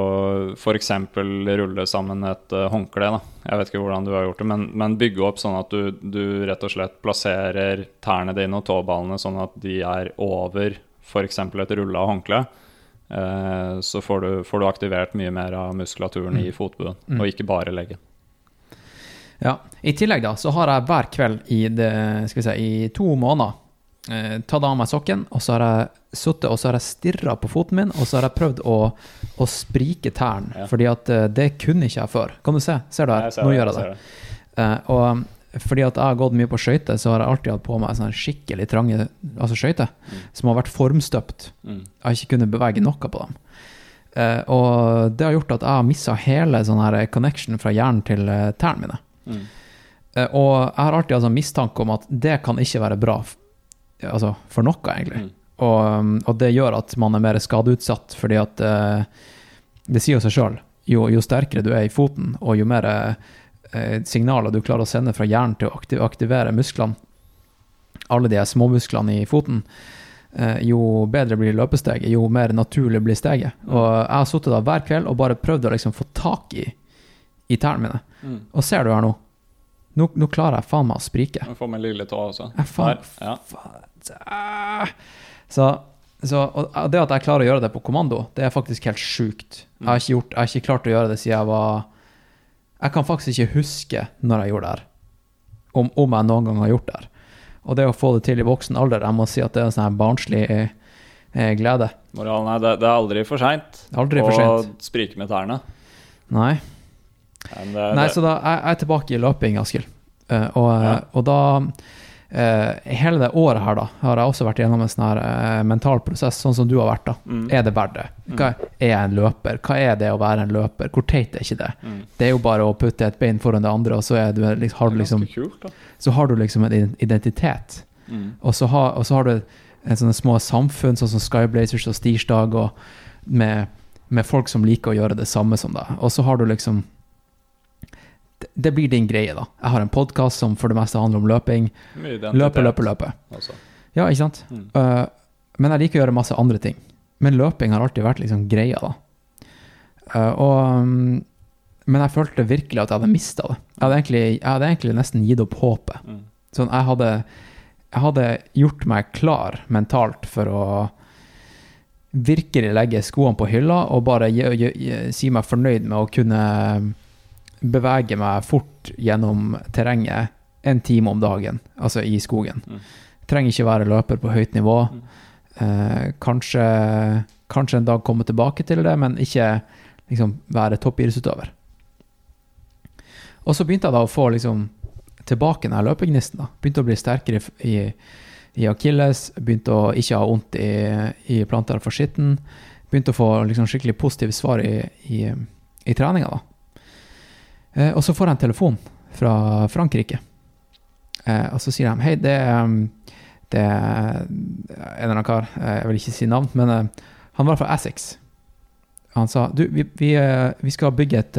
f.eks. rulle sammen et uh, håndkle. Da. Jeg vet ikke hvordan du har gjort det, men, men bygge opp sånn at du, du rett og slett plasserer tærne dine og tåballene sånn at de er over f.eks. et rulla håndkle. Eh, så får du, får du aktivert mye mer av muskulaturen i fotbuen, Mm. og ikke bare leggen. Ja. I tillegg da, så har jeg hver kveld i, det, si, i to måneder eh, tatt av meg sokken, og så har jeg sittet og så har jeg stirra på foten min, og så har jeg prøvd å, å sprike tærne, Ja. fordi at eh, det kunne ikke jeg før. Kan du se? Ser du her? Nå det, gjør jeg det. Eh, og fordi at jeg har gått mye på skøyter, så har jeg alltid hatt på meg sånne skikkelig trange altså skøyter, som har vært formstøpt. Mm. Jeg har ikke kunnet bevege noe på dem. Eh, og det har gjort at jeg har mista hele sånn her connection fra hjernen til uh, tærne mine. Mm. Eh, og jeg har alltid hatt sånn mistanke om at det kan ikke være bra altså, for noe, egentlig. Mm. Og, um, og det gjør at man er mer skadeutsatt, fordi at eh, det sier jo seg sjøl. Jo, jo sterkere du er i foten, og jo mer eh, signaler du klarer å sende fra hjernen til å aktiv aktivere musklene, alle de småmusklene i foten, eh, jo bedre blir løpesteget, jo mer naturlig blir steget. Og jeg har sittet der hver kveld og bare prøvd å liksom få tak i, i tærne mine. Mm. Og ser du her nå? Nå, nå klarer jeg faen meg å sprike. Du får meg lille tå også. Jeg faen, ja. faen, Så, så det at jeg klarer å gjøre det på kommando, det er faktisk helt sjukt. Jeg har ikke, gjort, jeg har ikke klart å gjøre det siden jeg var Jeg kan faktisk ikke huske når jeg gjorde det her. Om, om jeg noen gang har gjort det her. Og det å få det til i voksen alder, jeg må si at det er en sånn barnslig eh, glede. Moralen er det, det er aldri for seint å sprike med tærne. Nei. Men uh, Nei, så da jeg, jeg er tilbake i løping, Askild. Uh, og, Ja. og da eh, Hele det året her, da, har jeg også vært gjennom en sånn her mental prosess, sånn som du har vært. da. Mm. Er det verdt det? Hva er en løper? Hva er det å være en løper? Hvor teit er ikke det? Mm. Det er jo bare å putte et bein foran det andre, og så, er du, liksom, har, du er liksom, kult, så har du liksom en identitet. Mm. Og så, har, og så har du en sånne små samfunn, sånn som Skyblazers og Stirsdag, og med, med folk som liker å gjøre det samme som deg. Og så har du liksom det, blir din greie, da. Jeg har en podkast som for det meste handler om løping. Løpe, løpe, løpe. Altså. Ja, ikke sant? Mm. Uh, men jeg liker å gjøre masse andre ting. Men løping har alltid vært liksom greia, da. Uh, og um, men jeg følte virkelig at jeg hadde mista det. Jeg hadde, egentlig, jeg hadde egentlig nesten gitt opp håpet. Mm. Sånn, jeg hadde, jeg hadde gjort meg klar mentalt for å virkelig legge skoene på hylla og bare gi, gi, gi, si meg fornøyd med å kunne bevege meg fort gjennom terrenget en time om dagen, altså i skogen. Mm. Trenger ikke være løper på høyt nivå. Mm. Eh, kanskje, kanskje en dag komme tilbake til det, men ikke liksom være toppidrettsutøver. Og så begynte jeg da å få liksom tilbake den løpegnisten. da. Begynte å bli sterkere i, i akilles, begynte å ikke ha vondt i, i plantar for skitten. Begynte å få liksom skikkelig positive svar i, i, i treninga, da. Eh, og så får jeg en telefon fra Frankrike. Eh, og så sier de hei, det, er, um, en eller annen kar, eh, jeg vil ikke si navn, men eh, han var fra Essex. Han sa du, vi, vi, eh, vi skal bygge et,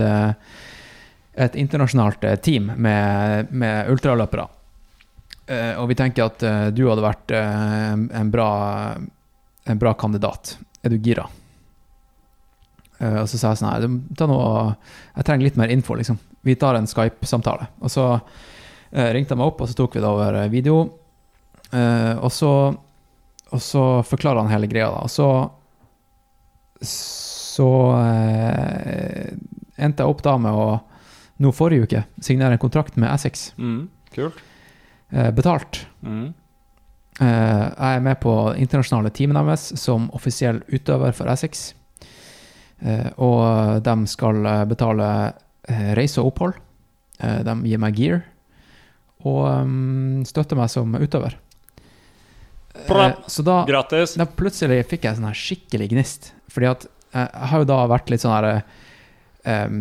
et internasjonalt team med, med ultraløpere. Eh, og vi tenker at du hadde vært en- en, bra, en bra kandidat. Er du gira? Eh, og så sa jeg sånn Nei, ta noe Jeg trenger litt mer info, liksom. Vi tar en Skype-samtale. Og så uh, ringte jeg meg opp, og så tok vi det over eh, video. Uh, og så Og så forklarer han hele greia, da. Og så Så endte jeg opp da med å nå forrige uke signere en kontrakt med Essex. Mm. Kult. Betalt. Mm. Jeg er med på internasjonale teamet deres som offisiell utøver for Essex. Eh, og de skal eh, betale eh, reise og opphold. De gir meg gear. Og um, støtter meg som utøver. Bra. Så da, Gratis. da plutselig fikk jeg sånn her skikkelig gnist. Fordi at jeg har jo da vært litt sånn her um,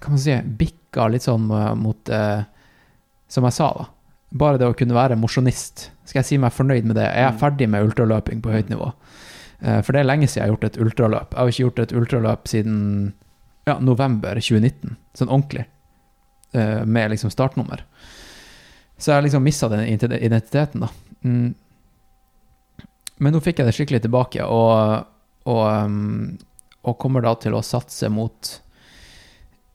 Kan man si Bikka litt sånn mot Som jeg sa, da. Bare det å kunne være mosjonist. Skal jeg si meg fornøyd med det? Jeg er Mm. ferdig med ultraløping på høyt nivå. Eh, for det er lenge siden jeg har gjort et ultraløp. Jeg har ikke gjort et ultraløp siden ja, november 2019. Sånn ordentlig. Eh, med liksom startnummer. Så jeg har liksom mista den identiteten, da. Mm. Men nå fikk jeg det skikkelig tilbake, og, og, um, og kommer da til å satse mot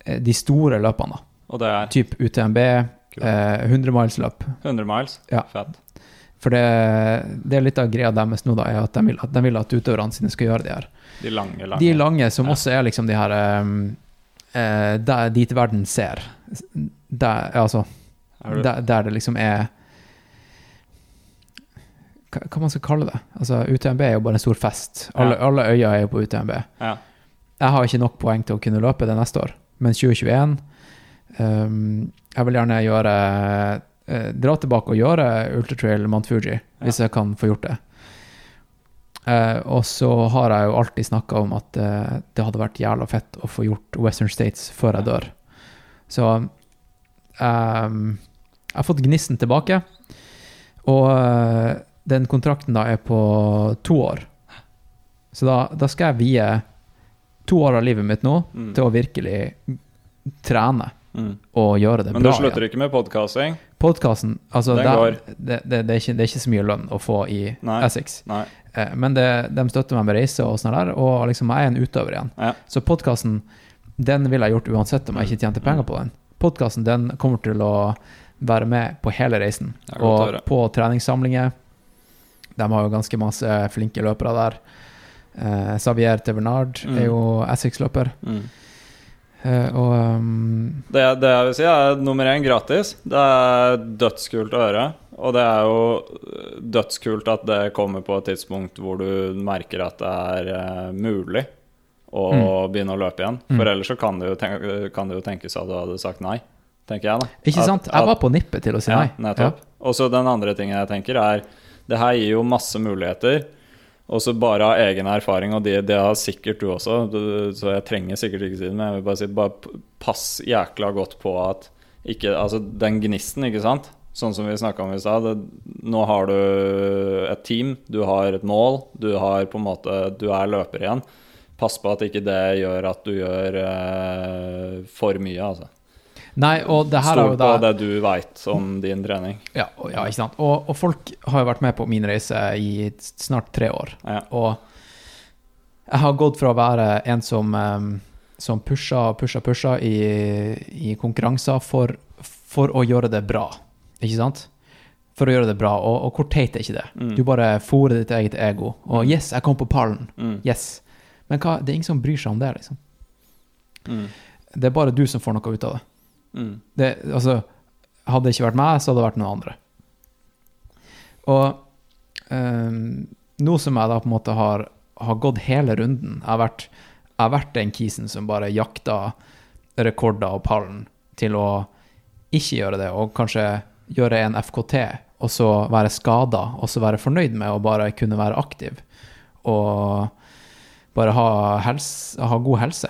eh, de store løpene, da. Og det er Typ UTMB, eh, 100 miles-løp. 100 miles. Ja. Fett. For det, det er litt av greia deres nå, da, er at de vil at, de vil at utøverne sine skal gjøre det her. De lange, lange. De lange, som Ja. også er liksom de her um, uh, der, Dit verden ser. Der, altså Er der, der det liksom er hva, hva man skal kalle det? Altså, UTMB er jo bare en stor fest. Alle, Ja. alle øyer er jo på UTMB. Ja. Jeg har ikke nok poeng til å kunne løpe det neste år, men 2021 um, Jeg vil gjerne gjøre eh, Dra tilbake og gjøre Ultratrail Mount Fuji, hvis jeg kan få gjort det. Eh, og så har jeg jo alltid snakka om at eh, det hadde vært jævla fett å få gjort Western States før jeg dør. Så ehm, jeg har fått gnissen tilbake. Og eh, den kontrakten da er på to år. Så da, da skal jeg vie to år av livet mitt nå Mm. til å virkelig trene Mm. og gjøre det Men du slutter slutter ikke med podkasting? Podkasten altså, det, det, det, det er ikke så mye lønn å få i Nei. Essex. Nei. Eh, Men de støtter meg med reise og sånn der, og liksom jeg er en utøver igjen. Ja. Så podkasten, den ville jeg gjort uansett om jeg ikke tjente penger på den. Podkasten, den kommer til å være med på hele reisen. Og på treningssamlinger. De har jo ganske masse flinke løpere der. Eh, Xavier Tevernard Mm. er jo Essex-løper. Mm. Eh, og um, Det, det jeg vil si, er nummer én gratis. Det er dødskult å høre. Og det er jo øh, dødskult at det kommer på et tidspunkt hvor du merker at det er eh, mulig å begynne å løpe igjen. Mm. For ellers så kan det, jo tenke, kan det jo tenkes at du hadde sagt nei, tenker jeg da. Ikke At- sant? Jeg var på nippet til å si ja, nei. nettopp. Og så den andre tingen jeg tenker er Det her gir jo masse muligheter. Og så bare av egen erfaring, og det, det har sikkert du også, så jeg trenger sikkert ikke si det, men jeg vil bare si bare pass jækla godt på at ikke Altså den gnisten, ikke sant? Sånn som vi snakka om i stad. Nå har du et team, du har et mål, du har på en måte Du er løper igjen. Pass på at ikke det gjør at du gjør eh, for mye, altså. Nei, og det her er jo Stol på da det du veit om din trening. Ja, ja ikke sant. Og, og folk har jo vært med på min reise i snart tre år. Ja. Og jeg har gått fra å være en som, em, som pusha, pusha, pusha i, i konkurranser for, for å gjøre det bra. Ikke sant? For å gjøre det bra. Og, og hvor teit er ikke det? Mm. Du bare fôrer ditt eget ego. Og 'yes, jeg kom på pallen'. Mm. Yes. Men hva, det er ingen som bryr seg om det, liksom. Mm. Det er bare du som får noe ut av det. Mm. det altså, hadde det ikke vært meg, så hadde det vært noen andre. Og um, nå som jeg da på en måte har, har gått hele runden Jeg har vært, jeg har vært den kisen som bare jakta rekorder og pallen til å ikke gjøre det, og kanskje gjøre en FKT, og så være skada, og så være fornøyd med å bare kunne være aktiv. Og bare ha, helse, ha god helse.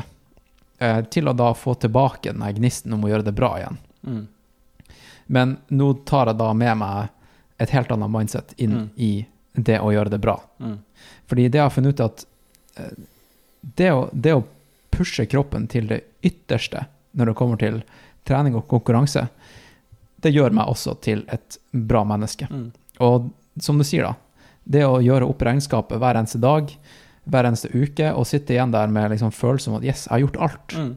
Eh, til å da få tilbake den gnisten om å gjøre det bra igjen. Mm. Men nå tar jeg da med meg et helt annet mindset inn Mm. i det å gjøre det bra. Mm. Fordi det jeg har funnet ut at eh, det å, det å pushe kroppen til det ytterste når det kommer til trening og konkurranse, det gjør meg også til et bra menneske. Mm. Og som du sier, da, det å gjøre opp regnskapet hver eneste dag, hver eneste uke, og sitte igjen der med liksom følelsen av at yes, jeg har gjort alt. Mm.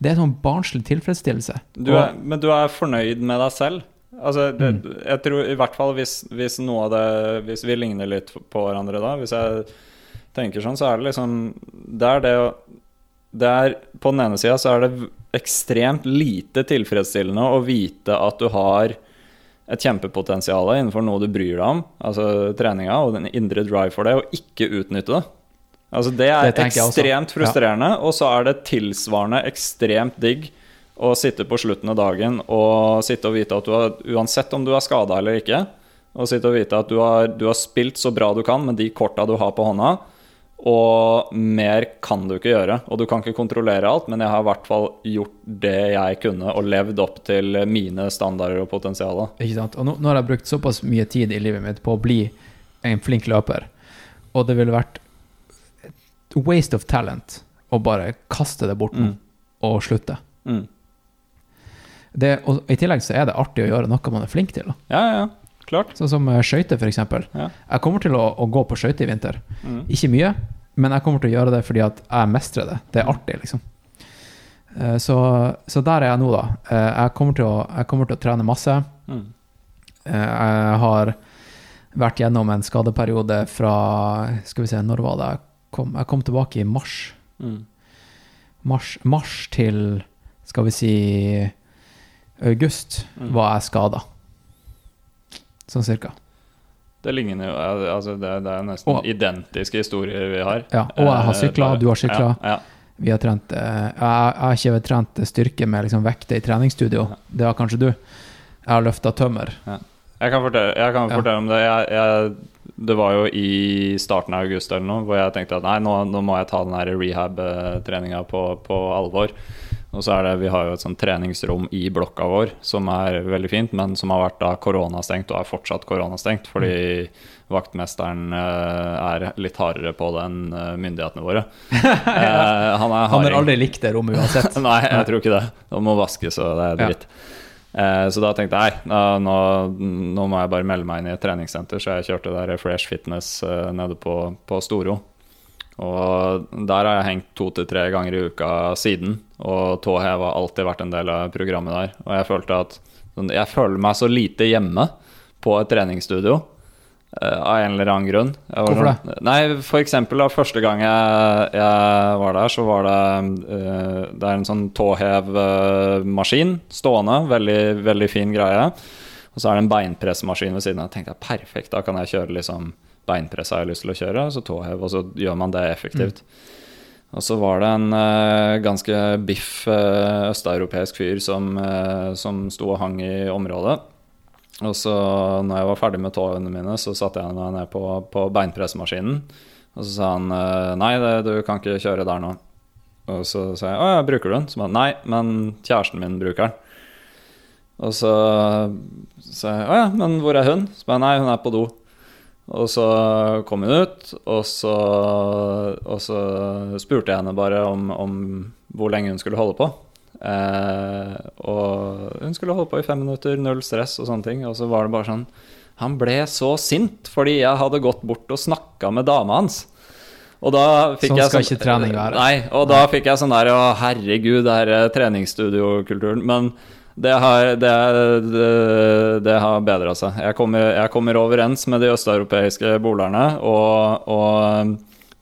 Det er en sånn barnslig tilfredsstillelse. Du er, men du er fornøyd med deg selv? Altså, det, Mm. jeg tror i hvert fall hvis, hvis noe av det Hvis vi ligner litt på hverandre da, hvis jeg tenker sånn, så er det liksom Det er det å det er, På den ene sida så er det ekstremt lite tilfredsstillende å vite at du har et kjempepotensial innenfor noe du bryr deg om, altså treninga, og den indre drive for det, og ikke utnytte det. Altså Det er Det ekstremt frustrerende, og så er det tilsvarende ekstremt digg å sitte på slutten av dagen og sitte og vite at du har Uansett om du er skada eller ikke, og sitte og vite at du har, du har spilt så bra du kan med de korta du har på hånda, og mer kan du ikke gjøre. Og du kan ikke kontrollere alt, men jeg har i hvert fall gjort det jeg kunne, og levd opp til mine standarder og potensial. Ikke sant? Og nå, nå har jeg brukt såpass mye tid i livet mitt på å bli en flink løper, og det ville vært waste of talent å bare kaste det bort Mm. og slutte. Mm. Det, og I tillegg så er det artig å gjøre noe man er flink til. Da. Ja, ja, ja. Klart. Sånn som eh, skøyter, f.eks. Ja. Jeg kommer til å, å gå på skøyter i vinter. Mm. Ikke mye, men jeg kommer til å gjøre det fordi at jeg mestrer det. Det er artig, liksom. Eh, Så, så der er jeg nå, da. Eh, Jeg kommer til å, kommer til å trene masse. Mm. Jeg har vært gjennom en skadeperiode fra Skal vi se, når var det jeg kom? Jeg kom tilbake i mars. Mm. Mars, mars til Skal vi si august Mm. var jeg skada. Sånn cirka. Det ligner jo altså det, det er nesten Og- identiske historier vi har. Ja, og jeg har Eh, sykla, du har sykla. Ja, ja. Vi har trent eh, Jeg har ikke trent styrke med liksom vekter i treningsstudio. Det har kanskje du. Jeg har løfta tømmer. Jeg kan fortelle, jeg kan fortelle om det. Jeg, jeg, det var jo i starten av august eller noe hvor jeg tenkte at nei, nå, nå må jeg ta den her rehab-treninga på, på alvor. Og så er det, Vi har jo et sånt treningsrom i blokka vår som er veldig fint, men som har vært da koronastengt og er fortsatt koronastengt fordi vaktmesteren eh, er litt hardere på det enn eh, myndighetene våre. Eh, han er Han har aldri likt det rommet uansett. Nei, jeg tror ikke det. Det må vaskes, og det er Ja. dritt. Eh, så da tenkte jeg nei, nå, nå må jeg bare melde meg inn i et treningssenter, så jeg kjørte der Fresh Fitness nede på, på Storo. Og der har jeg hengt to til tre ganger i uka siden, og tåhev har alltid vært en del av programmet der. Og jeg følte at sånn, jeg føler meg så lite hjemme på et treningsstudio. eh, av en eller annen grunn. Hvorfor det? Nei, for eksempel da, første gang jeg, jeg var der, så var det eh, Det er en sånn tåhevmaskin stående. Veldig, veldig fin greie. Og så er det en beinpressmaskin ved siden av. Jeg tenkte perfekt, da kan jeg kjøre liksom beinpress har jeg lyst til å kjøre, så tåhev, og så gjør man det effektivt. Og så var det en uh, ganske biff uh, østeuropeisk fyr som, uh, som sto og hang i området. Og så når jeg var ferdig med tåene mine, så satte jeg meg ned på, på beinpressmaskinen. Og så sa han nei, det, du kan ikke kjøre der nå. Og så sa jeg å ja, bruker du den? Så sa han nei, men kjæresten min bruker den. Og så sa jeg å ja, men hvor er hun? Så sa jeg nei, hun er på do. Og så kom hun ut, og så, og så spurte jeg henne bare om, om hvor lenge hun skulle holde på. Eh, og hun skulle holde på i fem minutter, null stress og sånne ting. Og så var det bare sånn Han ble så sint fordi jeg hadde gått bort og snakka med dama hans. Og da fikk Sånn jeg skal ikke trening være. Nei, og da fikk jeg sånn der Å, herregud, det her er treningsstudiokulturen. Men det har, det, det, det har bedra seg. Jeg kommer, jeg kommer overens med de østeuropeiske bolerne, og, og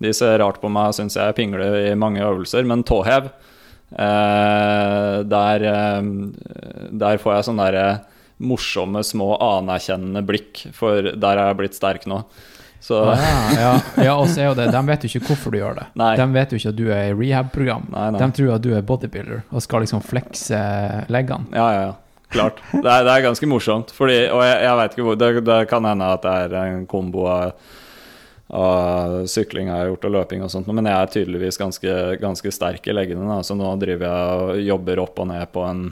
de ser rart på meg syns jeg pingler i mange øvelser, men tåhev eh, der, eh, der får jeg sånne der morsomme, små, anerkjennende blikk, for der er jeg blitt sterk nå. Så Ja, ja, ja, og så er jo det, de vet jo ikke hvorfor du gjør det. Nei. De vet jo ikke at du er i rehab-program. De tror at du er bodybuilder og skal liksom flekse leggene. Ja, ja, ja. Klart. Det er, det er ganske morsomt. Fordi, og jeg, jeg vet ikke hvor det, det kan hende at det er en kombo av, av sykling jeg har gjort og løping og sånt, men jeg er tydeligvis ganske, ganske sterk i leggene. Da. Så nå driver jeg og jobber opp og ned på en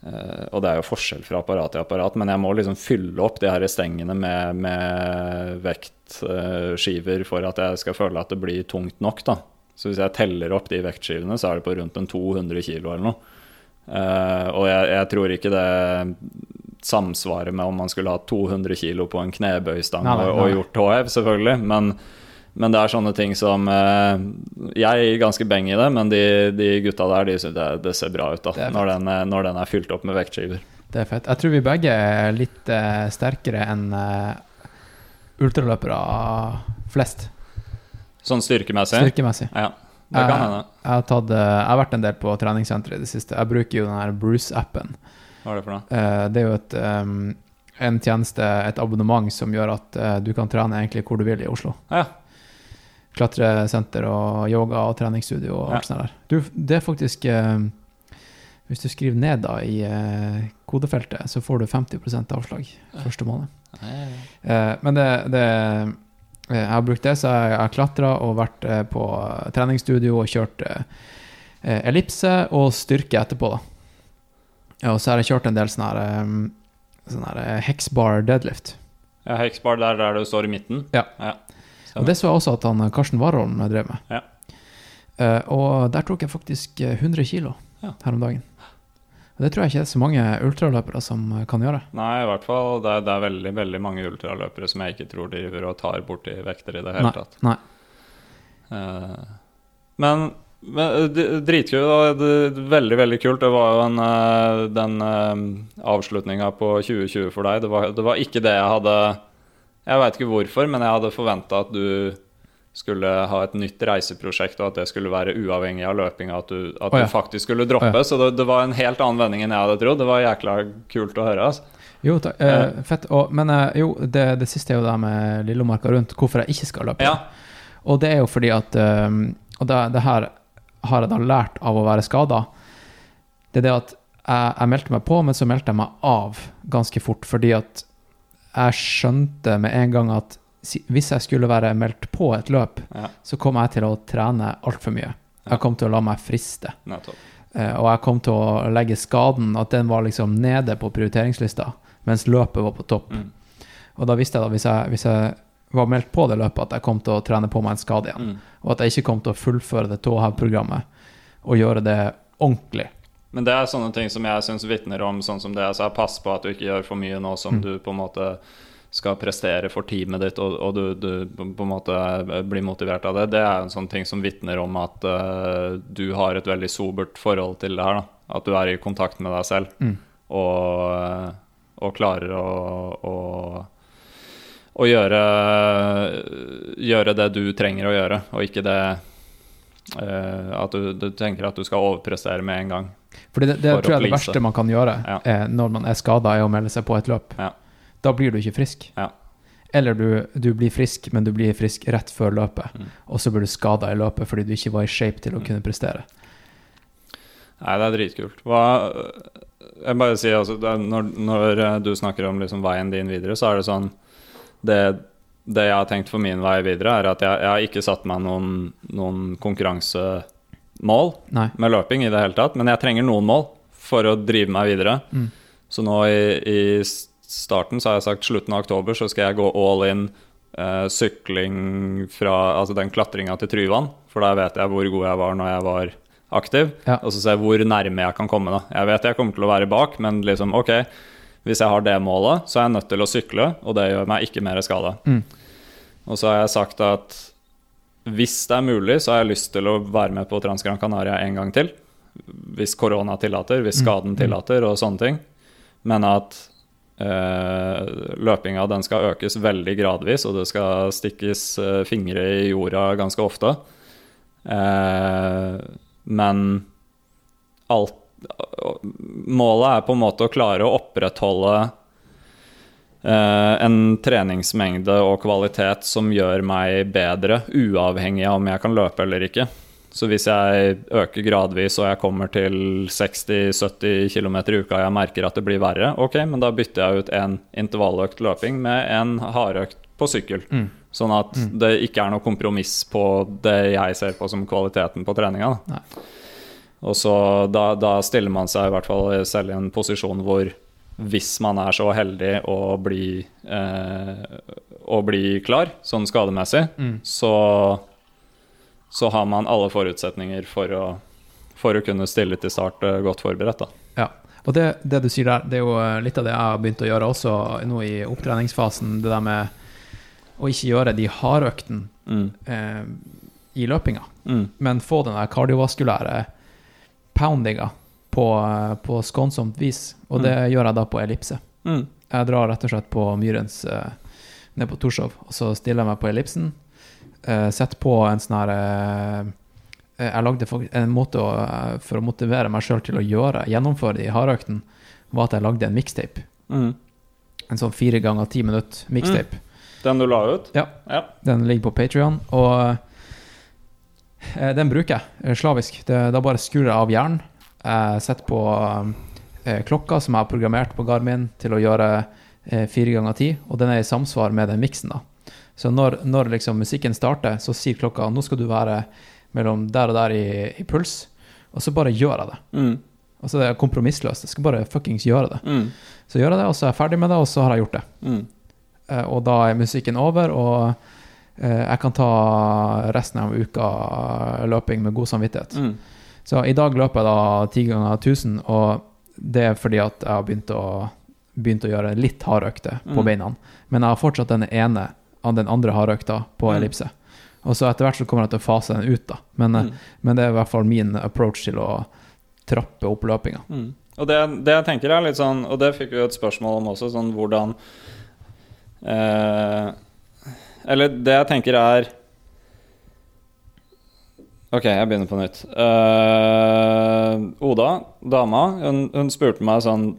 Og det er jo forskjell fra apparat til apparat, men jeg må liksom fylle opp de her stengene med, med vektskiver for at jeg skal føle at det blir tungt nok. da. Så hvis jeg teller opp de vektskivene, så er det på rundt en 200 kilo eller noe. Eh, og jeg, jeg tror ikke det samsvarer med om man skulle ha 200 kilo på en knebøystang og, og gjort HF, selvfølgelig. Men, men det er sånne ting som eh, Jeg gir ganske beng i det, men de, de gutta der de syns det, det ser bra ut da, når den, er- når den er fylt opp med vektskiver. Det er fett. Jeg tror vi begge er litt uh, sterkere enn uh, ultraløpere flest, Sånn styrkemessig? styrkemessig. Ja, det kan Eh, hende. Jeg har, tatt, eh, jeg har vært en del på treningssenteret i det siste. Jeg bruker jo den her Bruce-appen. Hva er det for noe? Eh, det er jo et, um, en tjeneste, et abonnement, som gjør at uh, du kan trene egentlig hvor du vil i Oslo. Ja. Klatresenter og yoga og treningsstudio og Ja. sånt der. Du, det er faktisk eh, Hvis du skriver ned da i eh, kodefeltet, så får du 50% avslag første måned. Eh, men det, det Jeg har brukt det, så jeg har klatra og vært eh, på treningsstudio og kjørt ellipse og styrke etterpå, da. Ja, og så har jeg kjørt en del sånn her Sånn her hexbar deadlift. Ja, Hexbar der, der du står i midten? Ja. Og det så jeg også at han eh, Karsten Warholm drev med. Ja. Uh, og der tok jeg faktisk eh, 100 kilo Ja. her om dagen. Og det tror jeg ikke det er så mange ultraløpere som eh, kan gjøre. Nei, i hvert fall. Det er, det er veldig veldig mange ultraløpere som jeg ikke tror driver og tar borti vekter i det hele Nei, tatt. nei. Uh, men men, eh, Dritkult. Veldig, veldig kult. Det var jo en, eh, den avslutninga på 2020 for deg. Det var, det var ikke det jeg hadde Jeg veit ikke hvorfor, men jeg hadde forventa at du skulle ha et nytt reiseprosjekt, og at det skulle være uavhengig av løpinga. At, du, at oh, ja. du faktisk skulle droppe. Oh, ja. Så det, det var en helt annen vending enn jeg hadde trodd. Det var jækla kult å høre. Altså. Jo, takk. Eh, fett. Og, men eh, jo, det, det siste er jo det med Lillomarka rundt, hvorfor jeg ikke skal løpe. Ja. Og det er jo fordi at um, Og det, det her har jeg da lært av å være skada. Det er det at jeg, jeg meldte meg på, men så meldte jeg meg av ganske fort. Fordi at jeg skjønte med en gang at hvis jeg skulle være meldt på et løp, Ja. så kom jeg til å trene altfor mye. Jeg kom til å la meg friste. Nettopp. Eh, og jeg kom til å legge skaden, at den var liksom nede på prioriteringslista, mens løpet var på topp. Mm. Og da visste jeg da, hvis jeg, hvis jeg var meldt på det løpet, at jeg kom til å trene på meg en skade igjen. Mm. Og at jeg ikke kom til å fullføre det tåhev-programmet og gjøre det ordentlig. Men det er sånne ting som jeg syns vitner om sånn som det jeg sa. Pass på at du ikke gjør for mye nå som Mm. du på en måte skal prestere for teamet ditt, og, og du, du på en måte blir motivert av det. Det er en sånn ting som vitner om at uh, du har et veldig sobert forhold til det her. da At du er i kontakt med deg selv Mm. og, og klarer å, å å gjøre, gjøre det du trenger å gjøre, og ikke det at du, du tenker at du skal overprestere med en gang. Fordi det, det For tror jeg er det verste man kan gjøre Ja. eh, når man er skada, er å melde seg på et løp. Ja. Da blir du ikke frisk. Ja. Eller du, du blir frisk, men du blir frisk rett før løpet. Mm. Og så blir du skada i løpet fordi du ikke var i shape til å Mm. kunne prestere. Nei, det er dritkult. Hva, jeg bare sier altså, når, når eh, du snakker om liksom veien din videre, så er det sånn Det, det jeg har tenkt for min vei videre, er at jeg, jeg har ikke satt meg noen, noen konkurransemål Nei. med løping i det hele tatt, men jeg trenger noen mål for å drive meg videre. Mm. Så nå i, i starten så har jeg sagt slutten av oktober så skal jeg gå all in eh, sykling fra altså den klatringa til Tryvann, for da vet jeg hvor god jeg var når jeg var aktiv, Ja. og så ser jeg hvor nærme jeg kan komme. da. Jeg vet jeg kommer til å være bak, men liksom ok, hvis jeg har det målet, så er jeg nødt til å sykle, og det gjør meg ikke mer skade. Mm. Og så har jeg sagt at hvis det er mulig, så har jeg lyst til å være med på Transgran Canaria en gang til. Hvis korona tillater, hvis skaden tillater og sånne ting. Men at eh, løpinga den skal økes veldig gradvis, og det skal stikkes eh, fingre i jorda ganske ofte. Eh, men alt Målet er på en måte å klare å opprettholde eh, en treningsmengde og kvalitet som gjør meg bedre, uavhengig av om jeg kan løpe eller ikke. Så hvis jeg øker gradvis og jeg kommer til 60-70 km i uka og jeg merker at det blir verre, ok, men da bytter jeg ut en intervalløkt løping med en hardøkt på sykkel. Sånn at det ikke er noe kompromiss på det jeg ser på som kvaliteten på treninga. Nei. Og så da, da stiller man seg i hvert fall selv i en posisjon hvor hvis man er så heldig å bli, eh, å bli klar, sånn skademessig, så, så har man alle forutsetninger for å, for å kunne stille til start eh, godt forberedt. Da. Ja. Og det, det du sier der, det er jo eh, litt av det jeg har begynt å gjøre også nå i opptreningsfasen. Det der med å ikke gjøre de hardøktene Mm. eh, i løpinga, Mm. men få den der kardiovaskulære poundinga på, på skånsomt vis. Og det gjør jeg da på ellipse. Mm. Jeg drar rett og slett på Myrens eh, ned på Torshov, og så stiller jeg meg på ellipsen. Uh, Setter på en sånn her eh, Jeg lagde en måte å, for å motivere meg sjøl til å gjøre, gjennomføre det i hardøkten, var at jeg lagde en mixtape. Mm. En sånn fire ganger ti minutt mixtape. Den du la ut? Ja. Ja. Den ligger på Patrion, og den bruker jeg eh, slavisk. Det, da bare skrur jeg av hjernen. Jeg setter på eh, klokka som jeg har programmert på Garmin til å gjøre eh, fire ganger ti, og den er i samsvar med den miksen. da. Så når, når liksom musikken starter, så sier klokka nå skal du være mellom der og der i, i puls, og så bare gjør jeg det. Mm. Altså Det er kompromissløst. Jeg skal bare fuckings gjøre det. Mm. Så gjør jeg det, og så er jeg ferdig med det, og så har jeg gjort det. Mm. Eh, og da er musikken over, og eh, jeg kan ta resten av uka løping med god samvittighet. Mm. Så i dag løper jeg da ti ganger 1000, og det er fordi at jeg har begynt å, begynt å gjøre litt hardøkter på Mm. beina. Men jeg har fortsatt den ene av den andre hardøkta på Mm. ellipse. Og så etter hvert så kommer jeg til å fase den ut, da. Men, eh, Mm. men det er i hvert fall min approach til å trappe opp løpinga. Mm. Og det, det jeg tenker er litt sånn, og det fikk vi jo et spørsmål om også, sånn hvordan eh, Eller det jeg tenker er Ok, jeg begynner på nytt. Uh, Oda, dama, hun, hun spurte meg sånn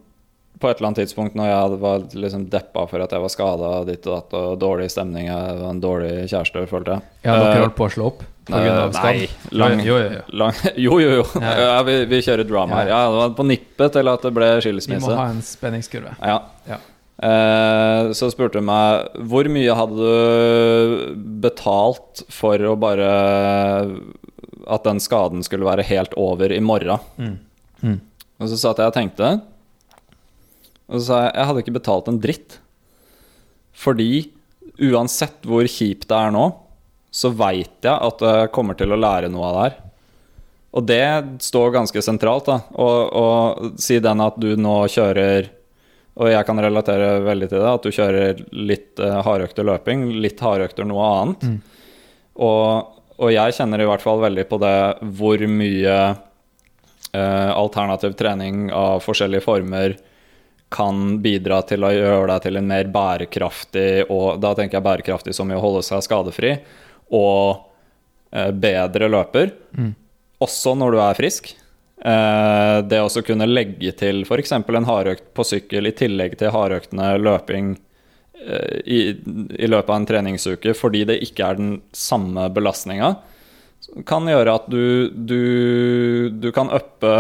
på et eller annet tidspunkt når jeg var liksom deppa for at jeg var skada ditt og datt og dårlig stemning, jeg var en dårlig kjæreste, følte jeg. Ja, dere Eh, holdt på å slå opp? På Eh, grunn av nei, lang, Jo, jo, jo. lang Jo, jo, jo. Ja. Ja, vi, vi kjører drama her. Ja, det var på nippet til at det ble skilsmisse. Vi må ha en spenningskurve. Ja. Eh, så spurte hun meg hvor mye hadde du betalt for å bare At den skaden skulle være helt over i morgen. Mm. Og så satt jeg og tenkte. Og så sa jeg jeg hadde ikke betalt en dritt. Fordi uansett hvor kjipt det er nå, så veit jeg at jeg kommer til å lære noe av det her. Og det står ganske sentralt, da. Og si den at du nå kjører Og jeg kan relatere veldig til det, at du kjører litt uh, hardøkter løping, litt hardøkter noe annet. Og, og jeg kjenner i hvert fall veldig på det hvor mye uh, alternativ trening av forskjellige former kan bidra til å gjøre deg til en mer bærekraftig, og da tenker jeg bærekraftig som i å holde seg skadefri, og uh, bedre løper, også når du er frisk. Eh, det å kunne legge til f.eks. en hardøkt på sykkel i tillegg til hardøktene løping eh, i, i løpet av en treningsuke fordi det ikke er den samme belastninga, kan gjøre at du, du, du kan uppe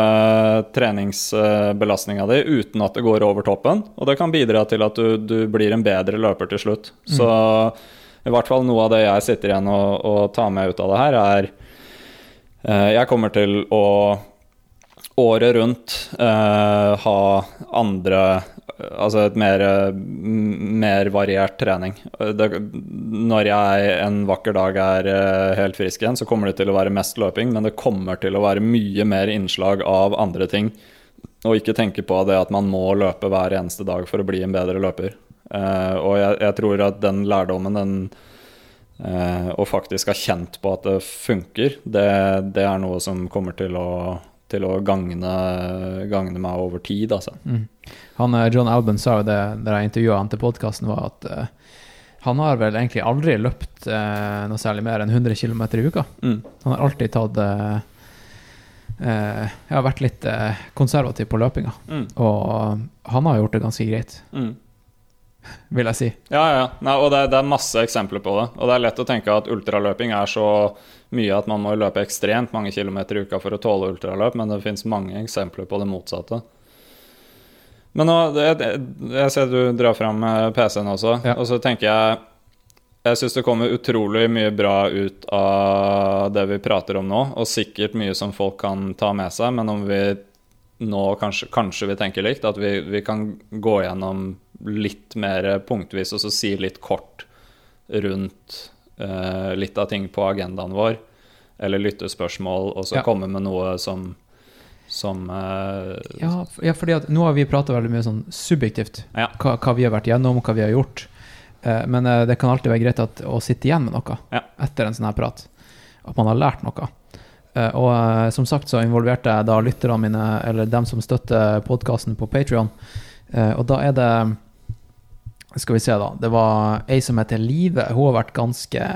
treningsbelastninga di uten at det går over toppen. Og det kan bidra til at du, du blir en bedre løper til slutt. Så i hvert fall noe av det jeg sitter igjen og, og tar med ut av det her, er eh, Jeg kommer til å året rundt uh, ha andre Altså et mer, mer variert trening. Det, når jeg en vakker dag er eh, helt frisk igjen, så kommer det til å være mest løping, men det kommer til å være mye mer innslag av andre ting. Og ikke tenke på det at man må løpe hver eneste dag for å bli en bedre løper. Uh, og jeg, jeg tror at den lærdommen, den uh, og faktisk har kjent på at det funker, det, det er noe som kommer til å, til å gagne, gagne meg over tid, altså. Mm. Han, eh, John Alban sa jo det da jeg intervjua han til podkasten, var at uh, han har vel egentlig aldri løpt uh, noe særlig mer enn 100 km i uka. Mm. Han har alltid tatt uh, Jeg har vært litt konservativ på løpinga, Mm. og han har gjort det ganske greit, Mm. vil jeg si. Ja, ja. Nei, og det, det er masse eksempler på det. Og det er lett å tenke at ultraløping er så mye at man må løpe ekstremt mange kilometer i uka for å tåle ultraløp, men det fins mange eksempler på det motsatte. Men nå, jeg, jeg ser du drar fram eh, PC-en også, Ja. og så tenker jeg Jeg syns det kommer utrolig mye bra ut av det vi prater om nå, og sikkert mye som folk kan ta med seg, men om vi nå kanskje, kanskje vi tenker likt, at vi, vi kan gå gjennom litt mer punktvis og så si litt kort rundt eh, litt av ting på agendaen vår, eller lyttespørsmål, og så Ja. komme med noe som som uh, Ja, ja fordi at nå har vi prata veldig mye sånn subjektivt. Ja. Hva, hva vi har vært gjennom, hva vi har gjort. Uh, men det kan alltid være greit at, å sitte igjen med noe etter en sånn her prat. At man har lært noe. Og som sagt så involverte jeg da lytterne mine, eller dem som støtter podkasten på Patrion. og da er det Skal vi se, da. Det var ei som heter Live. Hun har vært ganske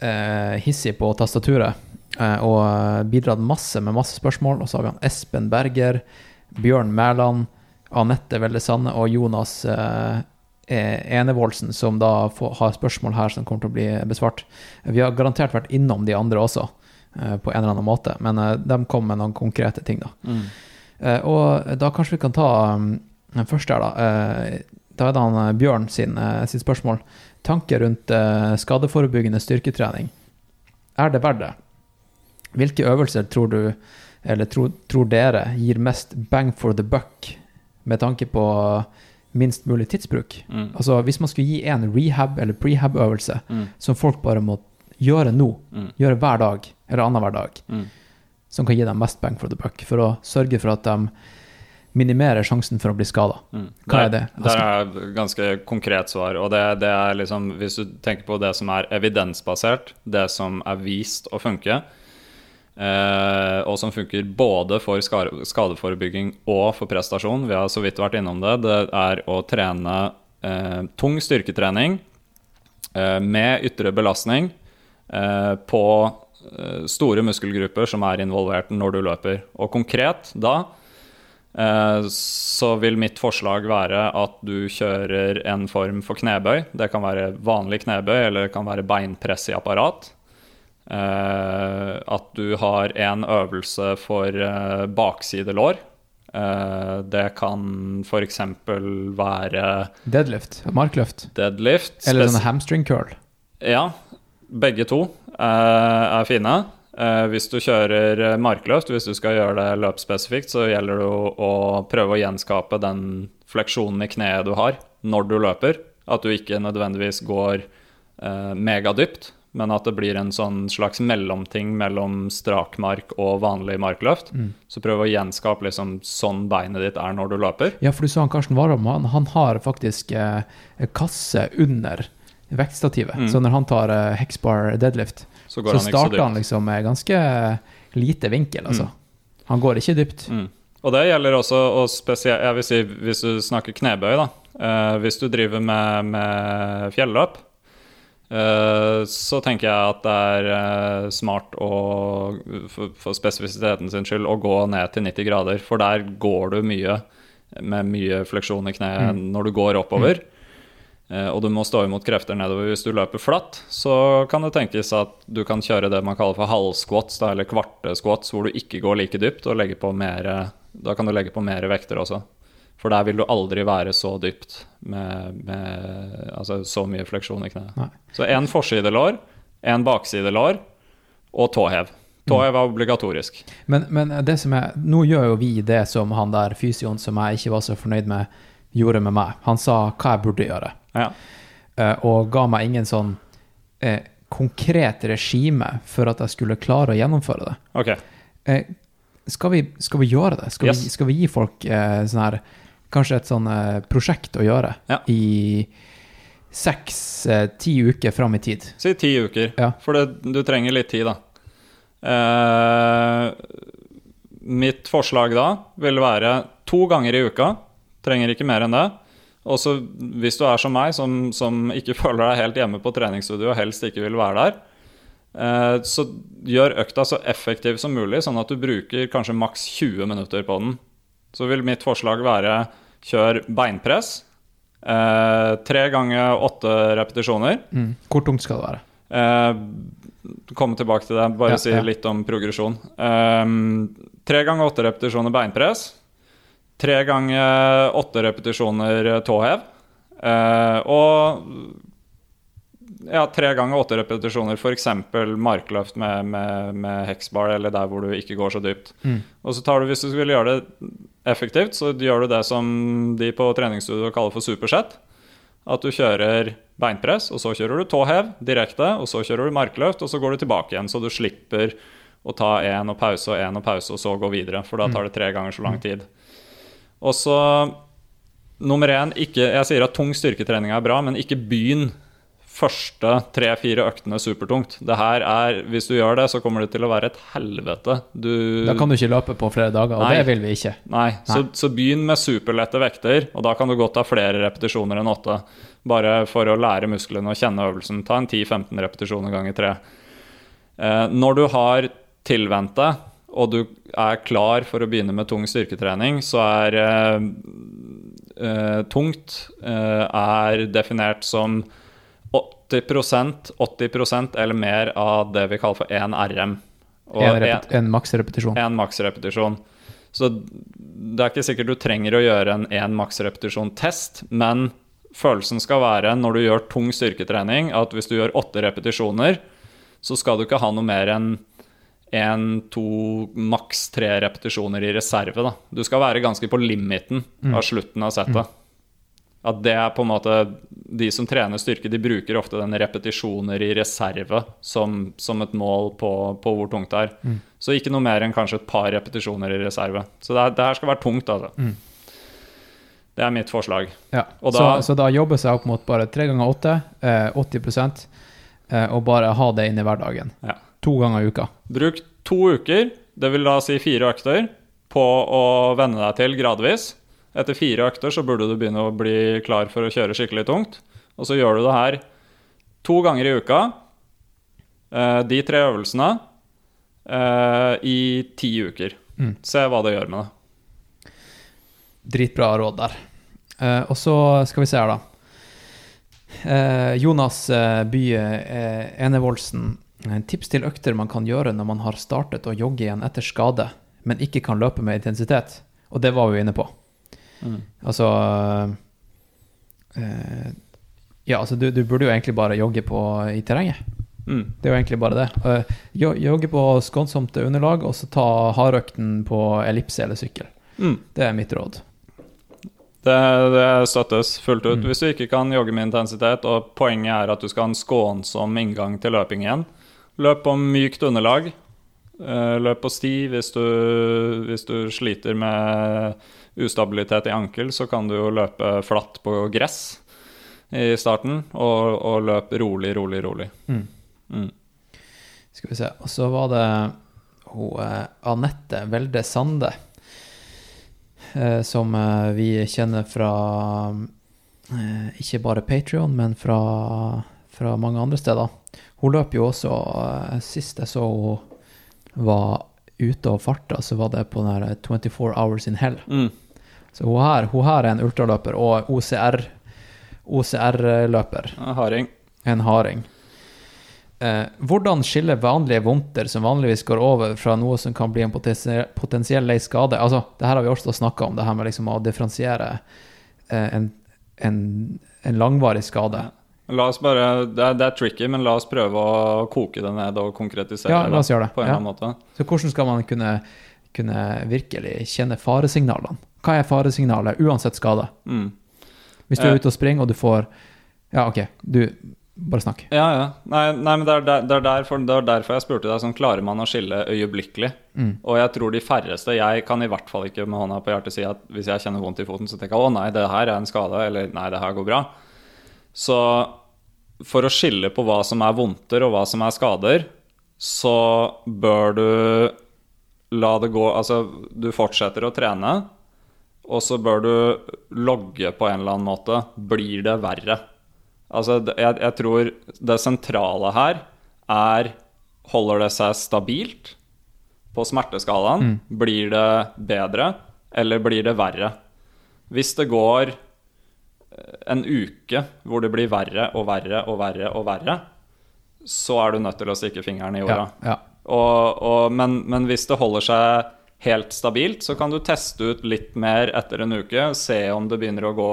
uh, hissig på tastaturet. uh, og bidratt masse med masse spørsmål. Og så har vi han Espen Berger, Bjørn Mæland, Anette Velde Sanne og Jonas eh, Enevoldsen, som da får, har spørsmål her som kommer til å bli besvart. Vi har garantert vært innom de andre også, uh, på en eller annen måte, men de kom med noen konkrete ting, da. mm. Og da kanskje vi kan ta um, den første her, da. Da er det han eh, Bjørn sin, eh, sitt spørsmål. Tanker rundt eh, skadeforebyggende styrketrening. Er det verdt det? Hvilke øvelser tror du, eller tror, tror dere, gir mest bang for the buck med tanke på minst mulig tidsbruk? Mm. Altså Hvis man skulle gi en rehab- eller prehab-øvelse Mm. som folk bare må gjøre nå, Mm. gjøre hver dag, eller annenhver dag, Mm. som kan gi dem mest bang for the buck, for å sørge for at de minimerer sjansen for å bli skada. Mm. Hva er det? det? Der er et ganske konkret svar. Og det, det er liksom, hvis du tenker på det som er evidensbasert, det som er vist å funke, eh, og som funker både for skadeforebygging og for prestasjon, vi har så vidt vært innom det, det er å trene eh, tung styrketrening eh, med ytre belastning eh, på eh, store muskelgrupper som er involvert når du løper. Og konkret da så vil mitt forslag være at du kjører en form for knebøy. Det kan være vanlig knebøy, eller det kan være beinpress i apparat. Eh, At du har en øvelse for eh, bakside lår. Eh, Det kan f.eks. være Deadlift, markløft, deadlift. eller sånn hamstring curl. ja, begge to eh, er fine. Eh, hvis du kjører eh, markløft, hvis du skal gjøre det løpsspesifikt, så gjelder det å, prøve å gjenskape den fleksjonen i kneet du har når du løper. At du ikke nødvendigvis går eh, megadypt, men at det blir en sånn slags mellomting mellom strakmark og vanlig markløft. Så prøv å gjenskape liksom sånn beinet ditt er når du løper. Ja, for du sa han Karsten Warholm, han, han har faktisk eh, kasse under vektstativet. Mm. Så når han tar uh, hexbar deadlift, Så så, han starter så han liksom med ganske lite vinkel, altså. Han går ikke dypt. Mm. Og det gjelder også og spesielt, jeg vil si, hvis du snakker knebøy. da. Uh, hvis du driver med, med fjelløp, uh, så tenker jeg at det er eh, smart å, for, for spesifisiteten sin skyld, å gå ned til 90 grader. For der går du mye med mye fleksjon i kneet når du går oppover. Eh, og du må stå imot krefter nedover. Hvis du løper flatt, så kan det tenkes at du kan kjøre det man kaller for halvsquats, eller kvarte squats, hvor du ikke går like dypt, og legge på mer, da kan du legge på mer vekter også. For der vil du aldri være så dypt med, med altså så mye fleksjon i kneet. Nei. Så én forsidelår, én baksidelår og tåhev. Tåhev er obligatorisk. Men, men det som er Nå gjør jo vi det som han der fysioen som jeg ikke var så fornøyd med, gjorde med meg. Han sa hva jeg burde gjøre, Ja. eh, og ga meg ingen sånn eh, konkret regime for at jeg skulle klare å gjennomføre det. Okay. Eh, skal, vi, skal vi gjøre det? Skal, Yes. vi, skal vi gi folk eh, sånn her Kanskje et sånn eh, prosjekt å gjøre Ja. i, seks, eh, uker fram i tid. Si ti uker. Ja. For det, du trenger litt tid, da. Eh, mitt forslag da vil være to ganger i uka. Trenger ikke mer enn det. Og så hvis du er som meg, som, som ikke føler deg helt hjemme på treningsstudio og helst ikke vil være der, eh, så gjør økta så effektiv som mulig, sånn at du bruker kanskje maks 20 minutter på den. Så vil mitt forslag være kjør beinpress. Eh, tre ganger åtte repetisjoner. Mm. Hvor tungt skal det være? Eh, komme tilbake til det. Bare Ja, si ja. litt om progresjon. Um, tre ganger åtte repetisjoner beinpress. Tre ganger åtte repetisjoner tåhev. Eh, og ja, tre ganger åtte repetisjoner, f.eks. markløft med, med, med heksbar, eller der hvor du ikke går så dypt. Mm. Og så tar du, Hvis du skulle gjøre det effektivt, så gjør du det som de på treningsstudio kaller for supersett. At du kjører beinpress, og så kjører du tåhev direkte, og så kjører du markløft, og så går du tilbake igjen, så du slipper å ta én og pause og én og pause, og så gå videre. For da tar det tre ganger så lang tid. Og så nummer én ikke, Jeg sier at tung styrketrening er bra, men ikke begynn første tre-fire øktene supertungt. Det her er, Hvis du gjør det, så kommer det til å være et helvete. Du, Da kan du ikke løpe på flere dager, og Nei. det vil vi ikke. Nei, Så, Nei. så begynn med superlette vekter, og da kan du godt ta flere repetisjoner enn åtte. Bare for å lære musklene å kjenne øvelsen. Ta en 10-15 repetisjoner ganger tre. Eh, når du har tilvent deg, og du er klar for å begynne med tung styrketrening, så er eh, eh, tungt eh, er definert som 80% 80% eller mer av det vi kaller for 1 RM. En, en- repet en maksrepetisjon. en maksrepetisjon. Så det er ikke sikkert du trenger å gjøre en én maksrepetisjon-test, men følelsen skal være når du gjør tung styrketrening, at hvis du gjør åtte repetisjoner, så skal du ikke ha noe mer enn én, to, maks tre repetisjoner i reserve. Da. Du skal være ganske på limiten av slutten av settet. At det er på en måte De som trener styrke, de bruker ofte den repetisjoner i reserve som, som et mål på, på hvor tungt det er. Så ikke noe mer enn kanskje et par repetisjoner i reserve. Så det, det her skal være tungt, altså. Det er mitt forslag. Ja. Og så, da- så da jobbe seg opp mot bare tre ganger åtte, eh, 80 eh, og bare ha det inn i hverdagen. Ja. To ganger i uka. Bruk to uker, det vil da si fire økter, på å venne deg til gradvis. Etter fire økter så burde du begynne å bli klar for å kjøre skikkelig tungt. Og så gjør du det her to ganger i uka, eh, de tre øvelsene, eh, i ti uker. Mm. Se hva det gjør med det. Dritbra råd der. Eh, og så skal vi se her, da. Jonas Bye Enevoldsen. Eh, Tips til økter man kan gjøre når man har startet å jogge igjen etter skade, men ikke kan løpe med intensitet. Og det var vi inne på. Altså eh, Ja, altså du, du burde jo egentlig bare jogge på, i terrenget. Mm. Det er jo egentlig bare det. Uh, jogge på skånsomt underlag, og så ta hardøkten på ellipse eller sykkel. Mm. Det er mitt råd. Det, det støttes fullt ut. Mm. Hvis du ikke kan jogge med intensitet, og poenget er at du skal ha en skånsom inngang til løping igjen, løp på mykt underlag. Eh, Løp på sti hvis du, hvis du sliter med ustabilitet i ankel, så kan du jo løpe flatt på gress i starten, og, og løp rolig, rolig, rolig. Mm. Mm. Skal vi se. Og så var det hun eh, Anette Welde Sande, eh, som eh, vi kjenner fra ikke bare Patrion, men fra, fra mange andre steder. Hun løp jo også eh, Sist jeg så hun var ute og farta, så var det på den der 24 Hours in Hell. Mm. Så hun her, hun her er en ultraløper og OCR OCR-løper. Harding. En harding. Eh, hvordan skille vanlige vondter som vanligvis går over fra noe som kan bli en potensiell lei skade? Altså, det her har vi også snakka om, det her med liksom å differensiere eh, en, en, en langvarig skade. Bare, det er, det er tricky, men la oss prøve å koke det ned og konkretisere Ja, la oss gjøre det. på en eller annen måte. Så hvordan skal man kunne, kunne virkelig kjenne faresignalene? Hva er faresignalet uansett skade? Mm. Hvis du er Eh. ute og springer, og du får Ja, OK, du Bare snakk. Ja, ja. Nei, nei men det er, der, det, er derfor, det er derfor jeg spurte deg sånn, klarer man å skille øyeblikkelig? Mm. Og jeg tror de færreste Jeg kan i hvert fall ikke med hånda på hjertet si at hvis jeg kjenner vondt i foten, så tenker jeg å nei, det her er en skade, eller nei, det her går bra. Så for å skille på hva som er vondter og hva som er skader, så bør du la det gå Altså, du fortsetter å trene, og så bør du logge på en eller annen måte. Blir det verre? Altså, jeg, jeg tror det sentrale her er Holder det seg stabilt på smerteskalaen? Blir det bedre, eller blir det verre? Hvis det går en uke hvor det blir verre og verre og verre og verre, så er du nødt til å stikke fingeren i jorda. Ja, ja. Og, og, men, men hvis det holder seg helt stabilt, så kan du teste ut litt mer etter en uke. Se om det begynner å gå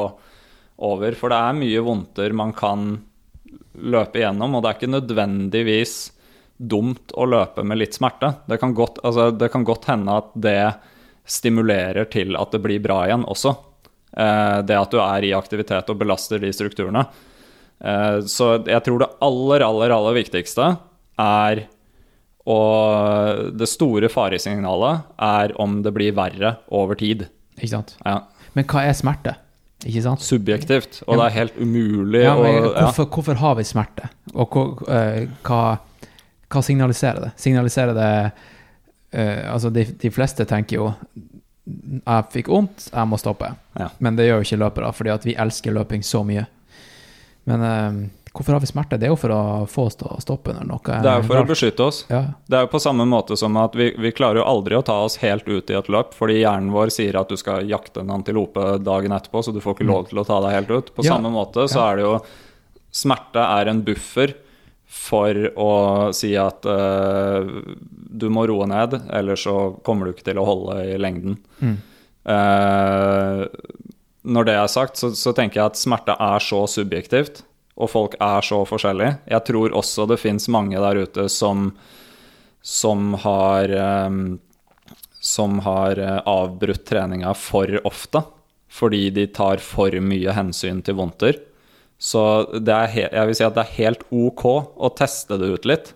over. For det er mye vondter man kan løpe igjennom, og det er ikke nødvendigvis dumt å løpe med litt smerte. Det kan godt, altså, det kan godt hende at det stimulerer til at det blir bra igjen også. Eh, det at du er i aktivitet og belaster de strukturene. Eh, så jeg tror det aller, aller, aller viktigste er og det store faresignalet er om det blir verre over tid. Ikke sant? Ja. Men hva er smerte? Ikke sant? Subjektivt, og det er helt umulig Ja, men ja. hvorfor, hvorfor har vi smerte? Og hva, eh, hva, hva signaliserer det? Signaliserer det Altså, de, de fleste tenker jo Jeg fikk vondt, jeg må stoppe. Ja. Men det gjør jo ikke løpere, fordi at vi elsker løping så mye. Men eh, hvorfor har vi smerte? Det er jo for å få oss til å stoppe når noe Det er jo for å beskytte oss. Ja. Det er jo på samme måte som at vi, vi klarer jo aldri å ta oss helt ut i et løp, fordi hjernen vår sier at du skal jakte en antilope dagen etterpå, så du får ikke lov til å ta deg helt ut. På Mm. Ja. samme måte så er det jo Smerte er en buffer for å si at uh, du må roe ned, ellers så kommer du ikke til å holde i lengden. Mm. Uh, når det er sagt, så, så tenker jeg at smerte er så subjektivt, og folk er så forskjellige. Jeg tror også det fins mange der ute som, som har um, Som har avbrutt treninga for ofte fordi de tar for mye hensyn til vondter. Så det er jeg vil si at det er helt ok å teste det ut litt.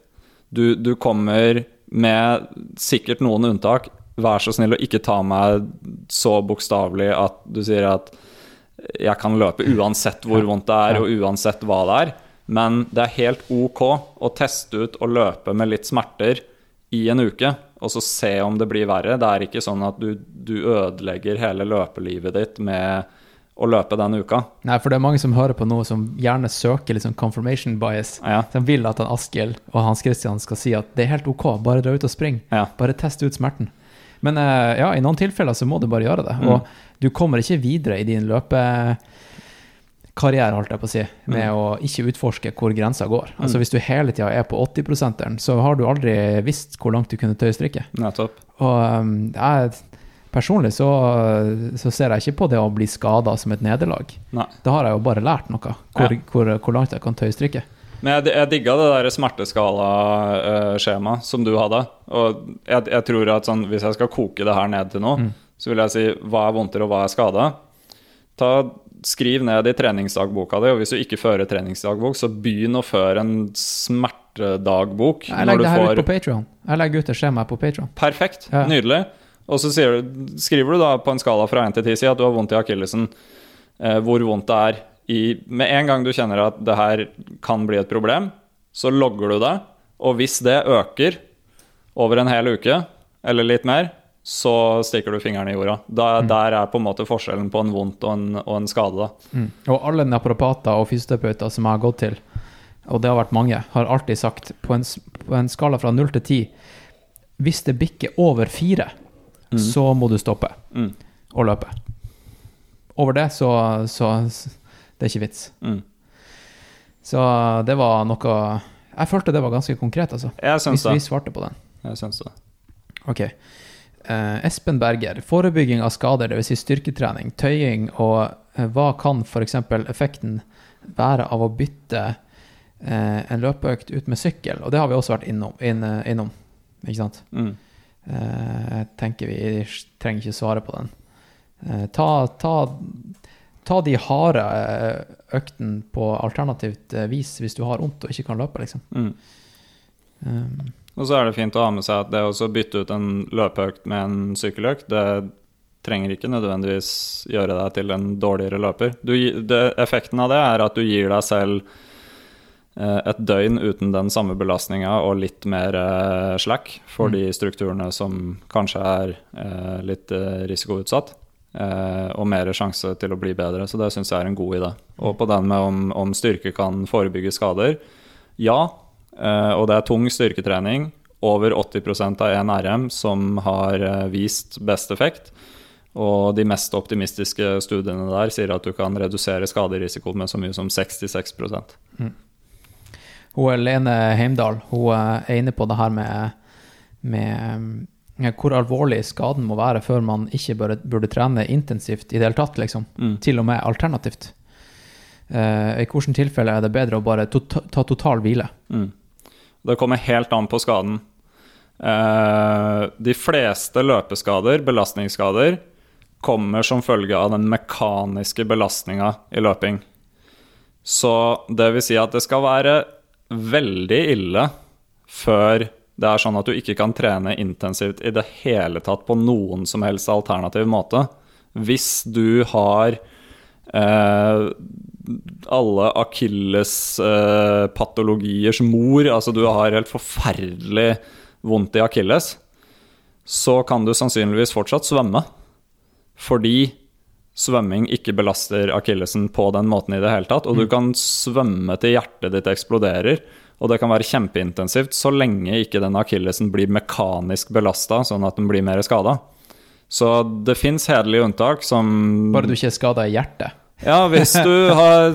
Du, du kommer med sikkert noen unntak. Vær så snill å ikke ta meg så bokstavelig at du sier at jeg kan løpe uansett hvor vondt det er, og uansett hva det er. Men det er helt ok å teste ut og løpe med litt smerter i en uke, og så se om det blir verre. Det er ikke sånn at du, du ødelegger hele løpelivet ditt med å løpe denne uka. Nei, for det er mange som hører på noe som gjerne søker sånn confirmation bias. Ja. De vil at han Askild og Hans Christian skal si at det er helt ok, bare dra ut og spring. Ja. Bare test ut smerten. Men eh, ja, i noen tilfeller så må du bare gjøre det. Mm. Og du kommer ikke videre i din løpekarriere, holdt jeg på å si, med Mm. å ikke utforske hvor grensa går. Altså Hvis du hele tida er på 80% så har du aldri visst hvor langt du kunne tøye strikket. Nettopp. Og um, jeg, personlig så, så ser jeg ikke på det å bli skada som et nederlag. Da har jeg jo bare lært noe, hvor, Ja. hvor, hvor langt jeg kan tøye. Men jeg, jeg digga det der smerteskala-skjemaet som du hadde. Og jeg, jeg tror at sånn, hvis jeg skal koke det her ned til noe, så vil jeg si hva er vondter og hva er skada. Ta, skriv ned i treningsdagboka di, og hvis du ikke fører treningsdagbok, så begynn å føre en smertedagbok. Jeg legger det her får- ut på Patreon Jeg legger ut et skjema på Patreon Perfekt. Ja. Nydelig. Og så du, skriver du da på en skala fra 1 til 10 si at du har vondt i akillesen. Eh, hvor vondt det er i Med en gang du kjenner at det her kan bli et problem, så logger du det. Og hvis det øker over en hel uke, eller litt mer, så stikker du fingeren i jorda. Da, Der er på en måte forskjellen på en vondt og en, og en skade. mm. Og alle naprapater og fysioterapeuter som jeg har gått til, og det har vært mange, har alltid sagt på en, på en skala fra 0 til 10 Hvis det bikker over 4, så må du stoppe Mm. og løpe. Over det, så, så Det er ikke vits. Mm. Så det var noe Jeg følte det var ganske konkret, altså. Jeg syns Hvis vi svarte på den. Jeg syns det. Ok. Eh, Espen Berger. Forebygging av skader, dvs. Si styrketrening, tøying og eh, hva kan f.eks. effekten være av å bytte eh, en løpeøkt ut med sykkel? Og det har vi også vært innom. Inn, innom ikke sant? Mm. Eh, jeg tenker vi trenger ikke svare på den. Eh, ta, ta, ta de harde eh, øktene på alternativt vis hvis du har vondt og ikke kan løpe, liksom. Mm. Um, Og så er det fint å ha med seg at det å bytte ut en løpeøkt med en sykkeløkt, det trenger ikke nødvendigvis gjøre deg til en dårligere løper. Du, det, effekten av det er at du gir deg selv et døgn uten den samme belastninga og litt mer eh, slack for de strukturene som kanskje er eh, litt eh, risikoutsatt. Eh, og mer sjanse til å bli bedre, så det syns jeg er en god idé. Og på den med om, om styrke kan forebygge skader, ja. Eh, og det er tung styrketrening. Over 80% av 1 RM som har eh, vist best effekt. Og de mest optimistiske studiene der sier at du kan redusere skaderisiko med så mye som 66 Hun Lene Heimdal hun eh, er inne på det her med, med eh, hvor alvorlig skaden må være før man ikke burde, burde trene intensivt i det hele tatt, liksom. Mm. Til og med alternativt. Uh, I hvilket tilfelle er det bedre å bare to ta total hvile? Mm. Det kommer helt an på skaden. Uh, de fleste løpeskader, belastningsskader, kommer som følge av den mekaniske belastninga i løping. Så det vil si at det skal være veldig ille før det er sånn at du ikke kan trene intensivt i det hele tatt på noen som helst alternativ måte. Hvis du har eh, alle akillespatologiers eh, mor, altså du har helt forferdelig vondt i akilles, så kan du sannsynligvis fortsatt svømme. Fordi svømming ikke belaster akillesen på den måten i det hele tatt. Og du kan svømme til hjertet ditt eksploderer. Og det kan være kjempeintensivt så lenge ikke den akillesen blir mekanisk belasta, sånn at den blir mer skada. Så det fins hederlige unntak som Bare du ikke er skada i hjertet. Ja, hvis du har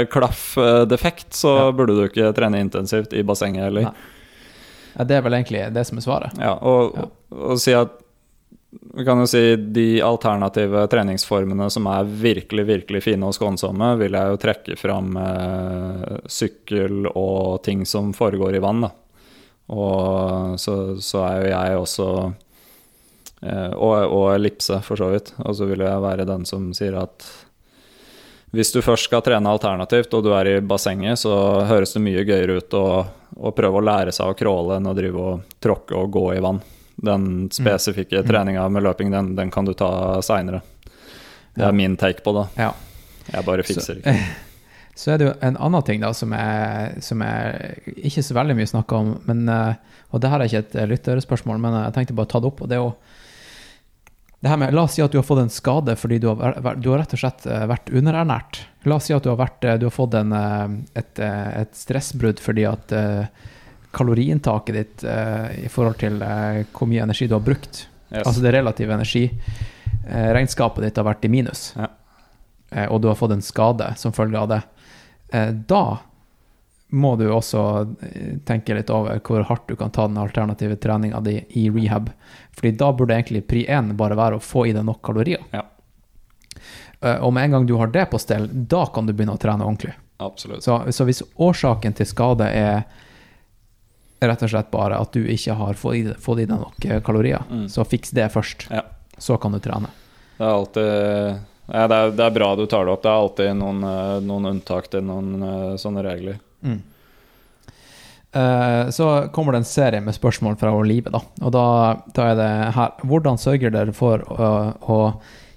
hjerteklaffdefekt, så Ja. burde du ikke trene intensivt i bassenget heller. Ja, det er vel egentlig det som er svaret. Ja, og, Ja. og si at Vi kan jo si de alternative treningsformene som er virkelig, virkelig fine og skånsomme, vil jeg jo trekke fram eh, sykkel og ting som foregår i vann, da. Og så, så er jo jeg også eh, og, og ellipse, for så vidt. Og så vil jeg være den som sier at hvis du først skal trene alternativt, og du er i bassenget, så høres det mye gøyere ut å, å prøve å lære seg å crawle enn å drive og tråkke og gå i vann. Den spesifikke treninga med løping, den, den kan du ta seinere. Det Ja. er min take på det. Ja. Jeg bare fikser ikke. Så er det jo en annen ting da, som jeg, som jeg ikke så veldig mye snakker om, men, eh, og det her er ikke et eh, lytterspørsmål, men jeg tenkte bare å ta det opp. og det er jo det her med, La oss si at du har fått en skade fordi du har, du har rett og slett eh, vært underernært. La oss si at du har, vært, eh, du har fått en, eh, et, eh, et stressbrudd fordi at eh, kaloriinntaket ditt eh, i forhold til eh, hvor mye energi du har brukt, Yes. altså det relative energiregnskapet ditt har vært i minus, Ja. eh, og du har fått en skade som følge av det, eh, da må du også eh, tenke litt over hvor hardt du kan ta den alternative treninga di i rehab. Fordi da burde egentlig pri 1 bare være å få i deg nok kalorier. Ja. Eh, Og med en gang du har det på stell, da kan du begynne å trene ordentlig. Absolutt. Så, så hvis årsaken til skade er rett og slett bare at du ikke har fått i, fått i deg nok eh, kalorier, Mm. så fiks det først. Ja. Så kan du trene. Det er alltid ja, det, er, det er bra du tar det opp. Det er alltid noen, eh, noen unntak til noen eh, sånne regler. Mm. Så kommer det en serie med spørsmål fra livet, da. Og da, da er det her Hvordan sørger dere for å, å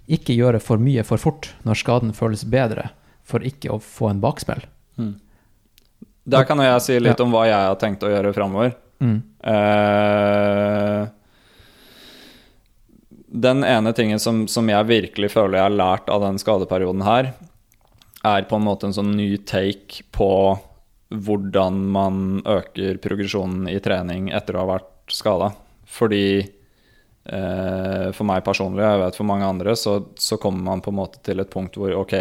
ikke gjøre for mye for fort når skaden føles bedre, for ikke å få en bakspill? Der kan jeg si litt Ja. om hva jeg har tenkt å gjøre framover. Mm. Eh, den ene tingen som, som jeg virkelig føler jeg har lært av den skadeperioden her, er på en måte en sånn ny take på hvordan man øker progresjonen i trening etter å ha vært skada. Fordi eh, for meg personlig, og jeg vet for mange andre, så, så kommer man på en måte til et punkt hvor ok,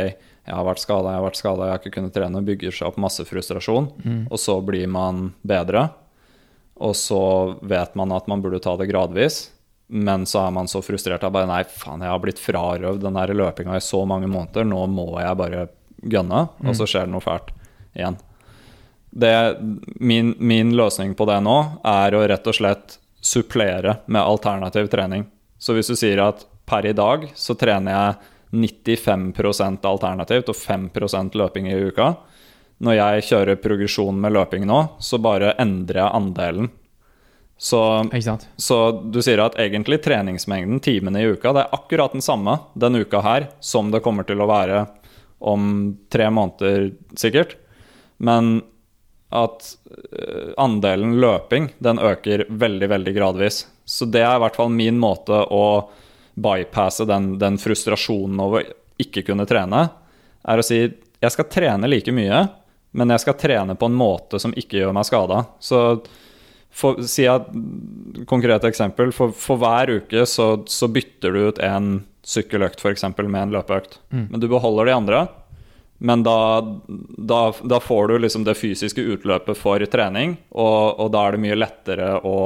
jeg har vært skada, jeg har vært skada, jeg har ikke kunnet trene, bygger seg opp masse frustrasjon, og så blir man bedre. Og så vet man at man burde ta det gradvis, men så er man så frustrert at bare nei, faen, jeg har blitt frarøvd den der løpinga i så mange måneder, nå må jeg bare gønne, og så skjer det noe fælt igjen. Det, min, min løsning på det nå er å rett og slett supplere med alternativ trening. Så hvis du sier at per i dag så trener jeg 95% alternativt og 5% løping i uka, når jeg kjører progresjon med løping nå, så bare endrer jeg andelen. Så, så du sier at egentlig treningsmengden, timene i uka, det er akkurat den samme denne uka her som det kommer til å være om tre måneder, sikkert. Men at eh, andelen løping, den øker veldig, veldig gradvis. Så det er i hvert fall min måte å bypasse den, den frustrasjonen over ikke kunne trene, er å si jeg skal trene like mye, men jeg skal trene på en måte som ikke gjør meg skada. Så for, si at, konkret eksempel, for, for hver uke så, så bytter du ut en sykkeløkt f.eks. med en løpeøkt. Men du beholder de andre. Men da, da, da får du liksom det fysiske utløpet for trening, og, og da er det mye lettere å,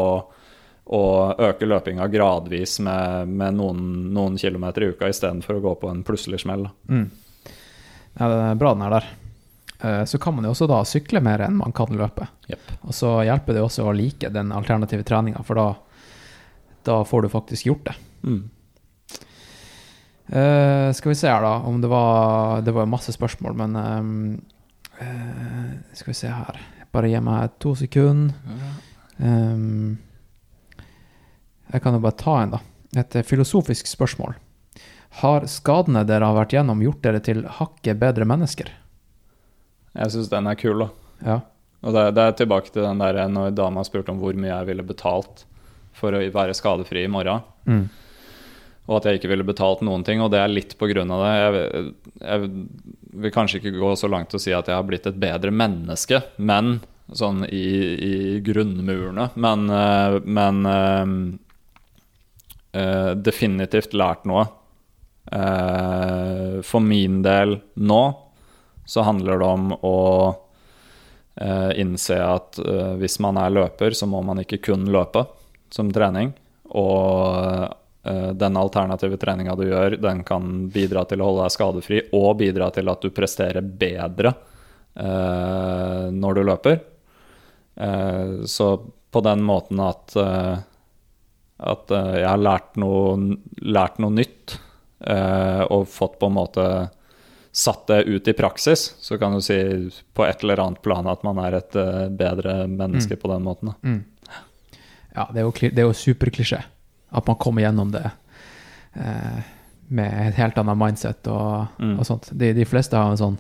å øke løpinga gradvis med, med noen, noen kilometer i uka istedenfor å gå på en plutselig smell. Mm. Ja, det er bra den er der. Eh, Så kan man jo også da sykle mer enn man kan løpe. Yep. Og så hjelper det også å like den alternative treninga, for da, da får du faktisk gjort det. Mm. Uh, skal vi se her, da, om det var Det var jo masse spørsmål, men um, uh, Skal vi se her Bare gi meg to sekunder. Ehm, jeg kan jo bare ta en, da. Et eh, filosofisk spørsmål. Har skadene dere har vært gjennom, gjort dere til hakket bedre mennesker? Jeg syns den er kul, da. Ja. Og det, det er tilbake til den der når dama spurte om hvor mye jeg ville betalt for å være skadefri i morgen. Mm. Og at jeg ikke ville betalt noen ting, og det er litt på grunn av det. Jeg, jeg vil kanskje ikke gå så langt til å si at jeg har blitt et bedre menneske, men sånn i, i grunnmurene. Men, eh, men eh, definitivt lært noe. Uh, for min del nå så handler det om å uh, innse at hvis man er løper, så må man ikke kun løpe som trening. Og den alternative treninga du gjør, den kan bidra til å holde deg skadefri og bidra til at du presterer bedre når du løper. Så på den måten at at uh, jeg har lært noe, lært noe nytt uh, og fått på en måte satt det ut i praksis, så kan du si på et eller annet plan at man er et uh, bedre menneske på den måten. Da. Ja, det er jo, det er jo superklisjé at man kommer gjennom det med et helt annet mindset og, Mm. og sånt. De, de fleste har en sånn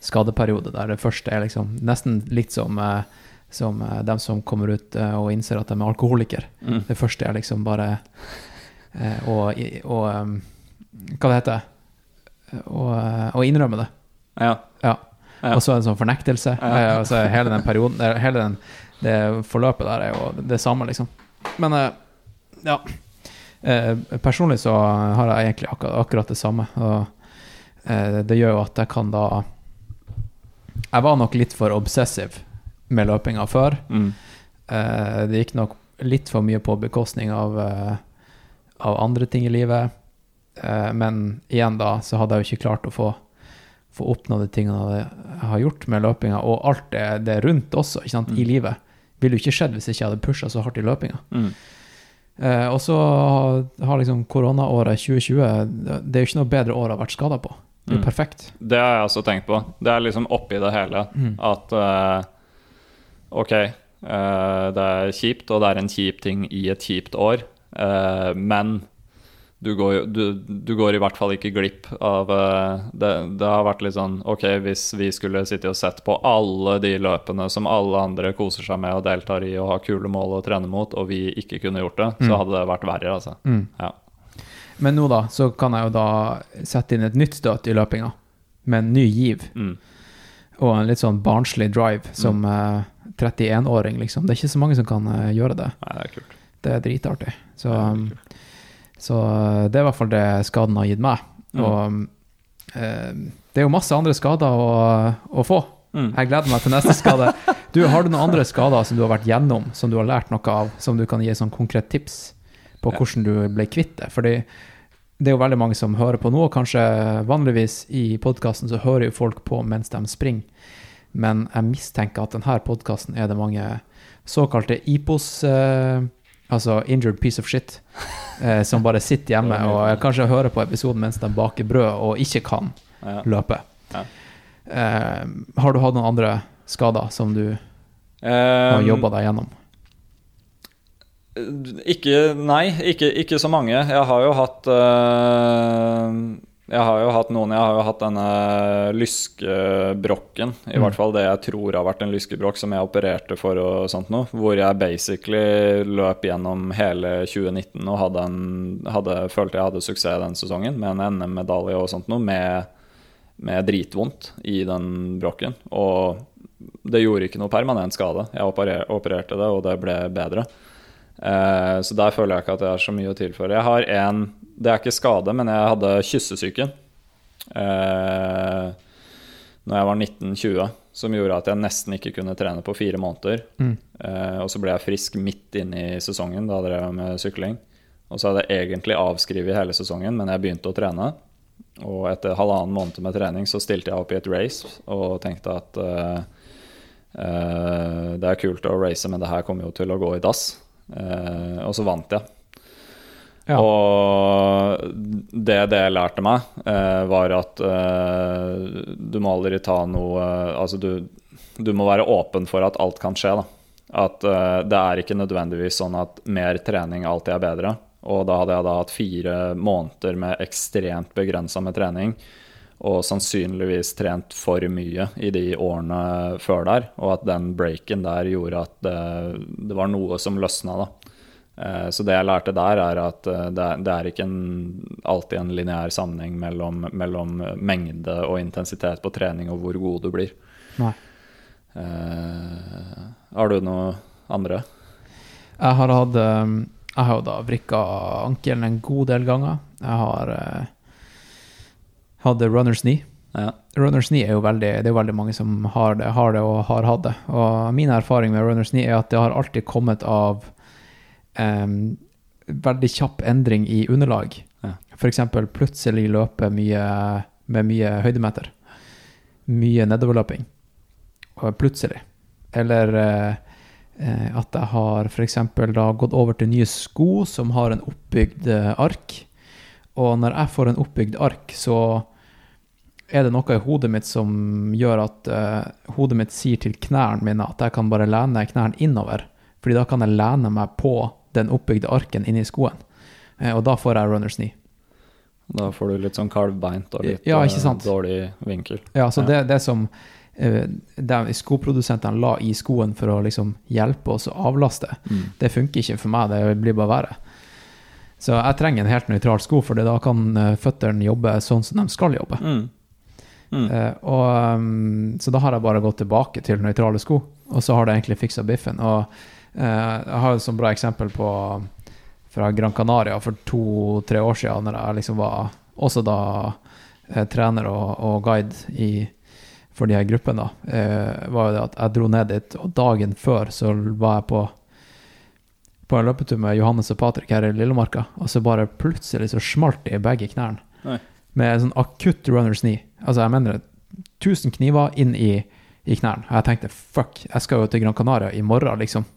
skadeperiode der det første er liksom nesten litt som, eh, som eh, dem som kommer ut eh, og innser at de er alkoholiker. Mm. Det første er liksom bare eh, å, Hva det heter Å, innrømme det. Ja. Ja. Ja. Og så en sånn fornektelse. Ja. og så hele den perioden Hele den, det forløpet der er jo det samme, liksom. Men ja. Personlig så har jeg egentlig akkurat, det samme. Og det gjør jo at jeg kan da Jeg var nok litt for obsessiv med løpinga før. Mm. Eh, det gikk nok litt for mye på bekostning av, eh, av andre ting i livet. Eh, men igjen da, så hadde jeg jo ikke klart å få, få oppnå de tingene jeg har gjort med løpinga, og alt det, det rundt også, ikke sant, i livet. Ville jo ikke skjedd hvis jeg ikke hadde pusha så hardt i løpinga. Mm. Eh, og så har liksom koronaåret 2020 Det er jo ikke noe bedre år å ha vært skada på. Det er jo Mm. perfekt. Det har jeg også tenkt på. Det er liksom oppi det hele at eh, Ok, eh, det er kjipt, og det er en kjip ting i et kjipt år, eh, men du går, du, du går i hvert fall ikke glipp av eh, det, det har vært litt sånn Ok, hvis vi skulle sitte og sett på alle de løpene som alle andre koser seg med og deltar i og har kule mål å trene mot, og vi ikke kunne gjort det, så hadde det vært verre, altså. Mm. Ja. Men nå da, så kan jeg jo da sette inn et nytt støt i løpinga, med en ny giv. Mm. Og en litt sånn barnslig drive som eh, 31-åring, liksom. Det er ikke så mange som kan eh, gjøre det. Nei, det er kult. Det er dritartig. Så, Det er um, så eh, det er i hvert fall det skaden har gitt meg. Mm. Og um, eh, det er jo masse andre skader å, å få. Mm. Jeg gleder meg til neste skade. Du, Har du noen andre skader som du har vært gjennom, som du har lært noe av, som du kan gi sånn konkret tips på hvordan du ble kvitt det? Fordi det er jo veldig mange som hører på nå, og kanskje vanligvis i podkasten så hører jo folk på mens de springer. Men jeg mistenker at denne podkasten er det mange såkalte IPOS, eh, altså injured piece of shit, eh, som bare sitter hjemme og kanskje hører på episoden mens de baker brød og ikke kan Ja. løpe. Ja. Eh, har du hatt noen andre skader som du har Um, jobba deg gjennom? Ikke Nei, ikke, ikke så mange. Jeg har jo hatt øh, Jeg har jo hatt noen Jeg har jo hatt denne lyskebrokken. I Mm. hvert fall det jeg tror har vært en lyskebrokk som jeg opererte for og sånt noe. Hvor jeg basically løp gjennom hele 2019 og hadde en, hadde, følte jeg hadde suksess den sesongen med en NM-medalje og sånt noe. Med, med dritvondt i den brokken. Og det gjorde ikke noe permanent skade. Jeg operer, opererte det, og det ble bedre. Eh, så der føler jeg ikke at jeg har så mye å tilføre. Jeg har en Det er ikke skade, men jeg hadde kyssesyken eh, Når jeg var 19-20, som gjorde at jeg nesten ikke kunne trene på fire måneder. Mm. Eh, og så ble jeg frisk midt inne i sesongen, da drev jeg med sykling. Og så hadde jeg egentlig avskrevet hele sesongen, men jeg begynte å trene. Og etter halvannen måned med trening så stilte jeg opp i et race og tenkte at eh, eh, det er kult å race, men det her kommer jo til å gå i dass. Eh, og så vant jeg. Ja. Og det det lærte meg, eh, var at eh, du må aldri ta noe Altså, du, du må være åpen for at alt kan skje, da. At eh, det er ikke nødvendigvis sånn at mer trening alltid er bedre. Og da hadde jeg da hatt fire måneder med ekstremt begrensa med trening. Og sannsynligvis trent for mye i de årene før der. Og at den breaken der gjorde at det, det var noe som løsna, da. Eh, Så det jeg lærte der, er at eh, det er, det er ikke en, alltid en lineær sammenheng mellom, mellom mengde og intensitet på trening og hvor god du blir. Nei. Uh, har du noe andre? Jeg har hatt Jeg har da vrikka ankelen en god del ganger. Jeg har uh, hatt runners knee. Ja. Runners knee er jo veldig Det er veldig mange som har det, har det og har hatt det. Og min erfaring med runners knee er at det har alltid kommet av em, veldig kjapp endring i underlag. Ja. F.eks. plutselig løpe mye med mye høydemeter. Mye nedoverløping. Plutselig. Eller eh, eh, at jeg har f.eks. da gått over til nye sko som har en oppbygd eh, ark. Og når jeg får en oppbygd ark, så er det noe i hodet mitt som gjør at uh, hodet mitt sier til knærne mine at jeg kan bare lene knærne innover. Fordi da kan jeg lene meg på den oppbygde arken inni skoen. Eh, og da får jeg runners knee. Da får du litt sånn kalvbeint og litt Ja, eh, dårlig vinkel. Ja, så Ja. det, det som eh, de skoprodusentene la i skoen for å liksom hjelpe oss å avlaste, Mm. det funker ikke for meg, det blir bare verre. Så jeg trenger en helt nøytral sko, for da kan føttene jobbe sånn som de skal jobbe. Mm. Mm. Og, um, så da har jeg bare gått tilbake til nøytrale sko, og så har det egentlig fiksa biffen. Og jeg har et sånt bra eksempel på fra Gran Canaria for to-tre år siden, når jeg liksom var også da eh, trener og, og guide i, for de her gruppene, eh, var jo det at jeg dro ned dit, og dagen før så var jeg på på en løpetur med Johannes og Patrick her i Lillemarka, og så bare plutselig så smalt det i begge knærne. Oi. Med sånn akutt runners knee. Altså, jeg mener 1000 kniver inn i, i knærne. Og jeg tenkte fuck, jeg skal jo til Gran Canaria i morgen, liksom.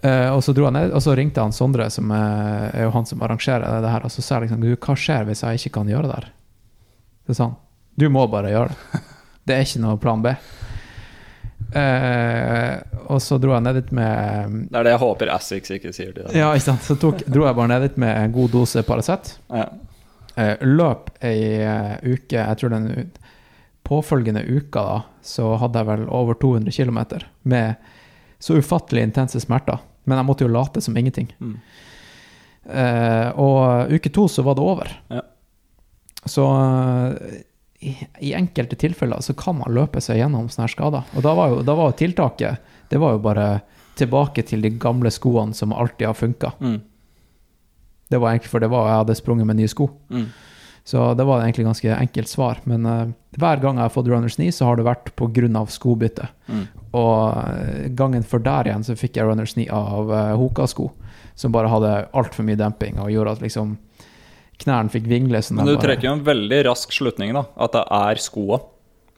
Eh, og så dro han ned, og så ringte han Sondre, som er, er jo han som arrangerer det her, og så sa liksom du, hva skjer hvis jeg ikke kan gjøre det der? Så sa han du må bare gjøre det. Det er ikke noe plan B. Uh, og så dro jeg ned dit med Det er det jeg håper Assix ikke sier til deg. Ja, ikke sant. Så tok, dro jeg bare ned dit med en god dose Paracet. Ja. Eh, løp ei uke, jeg tror den påfølgende uka, da, så hadde jeg vel over 200 km med så ufattelig intense smerter. Men jeg måtte jo late som ingenting. Mm. Uh, og uke to så var det over. Ja. Så uh, i, i enkelte tilfeller så kan man løpe seg gjennom sånne her skader. Og da var jo, da var jo tiltaket Det var jo bare tilbake til de gamle skoene som alltid har funka. Mm. Det var egentlig for det var jeg hadde sprunget med nye sko. Mm. Så det var egentlig ganske enkelt svar. Men uh, hver gang jeg har fått runners knee, så har det vært pga. skobytte. Mm. Og eh, gangen før der igjen så fikk jeg runners knee av uh, Hoka-sko, som bare hadde altfor mye demping og gjorde at liksom knærne fikk vingle. Men du bare- trekker jo en veldig rask slutning, da. At det er skoa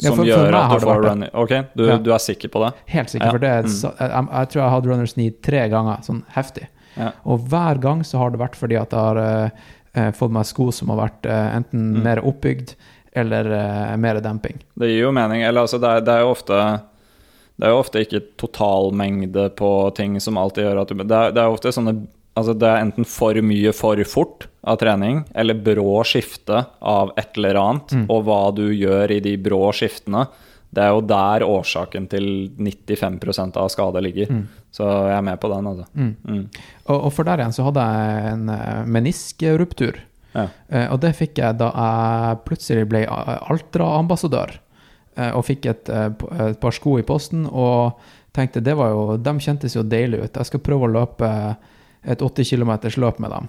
Ja, som for- for gjør at du får det. running. Ok, du, Ja. du er sikker på det? Helt sikker, Ja. for det Mm. så- jeg, jeg tror jeg hadde runners knee tre ganger, sånn heftig. Ja. Og hver gang så har det vært fordi at jeg har eh, eh, fått meg sko som har vært eh, enten Mm. mer oppbygd eller eh, mer demping. Det gir jo mening. Eller altså, det er, det er jo ofte Det er jo ofte ikke totalmengde på ting som alltid gjør at du Det er, det er ofte sånne Altså det er enten for mye for fort av trening, eller brå skifte av et eller annet, og hva du gjør i de brå skiftene. Det er jo der årsaken til 95% av skade ligger. Så jeg er med på den, altså. Mm. Og, og for der igjen så hadde jeg en eh, meniskruptur. Ja. Eh, og det fikk jeg da jeg plutselig ble Altra-ambassadør. eh, Og fikk et, et par sko i posten og tenkte det var jo De kjentes jo deilig ut. Jeg skal prøve å løpe et 80 km løp med dem.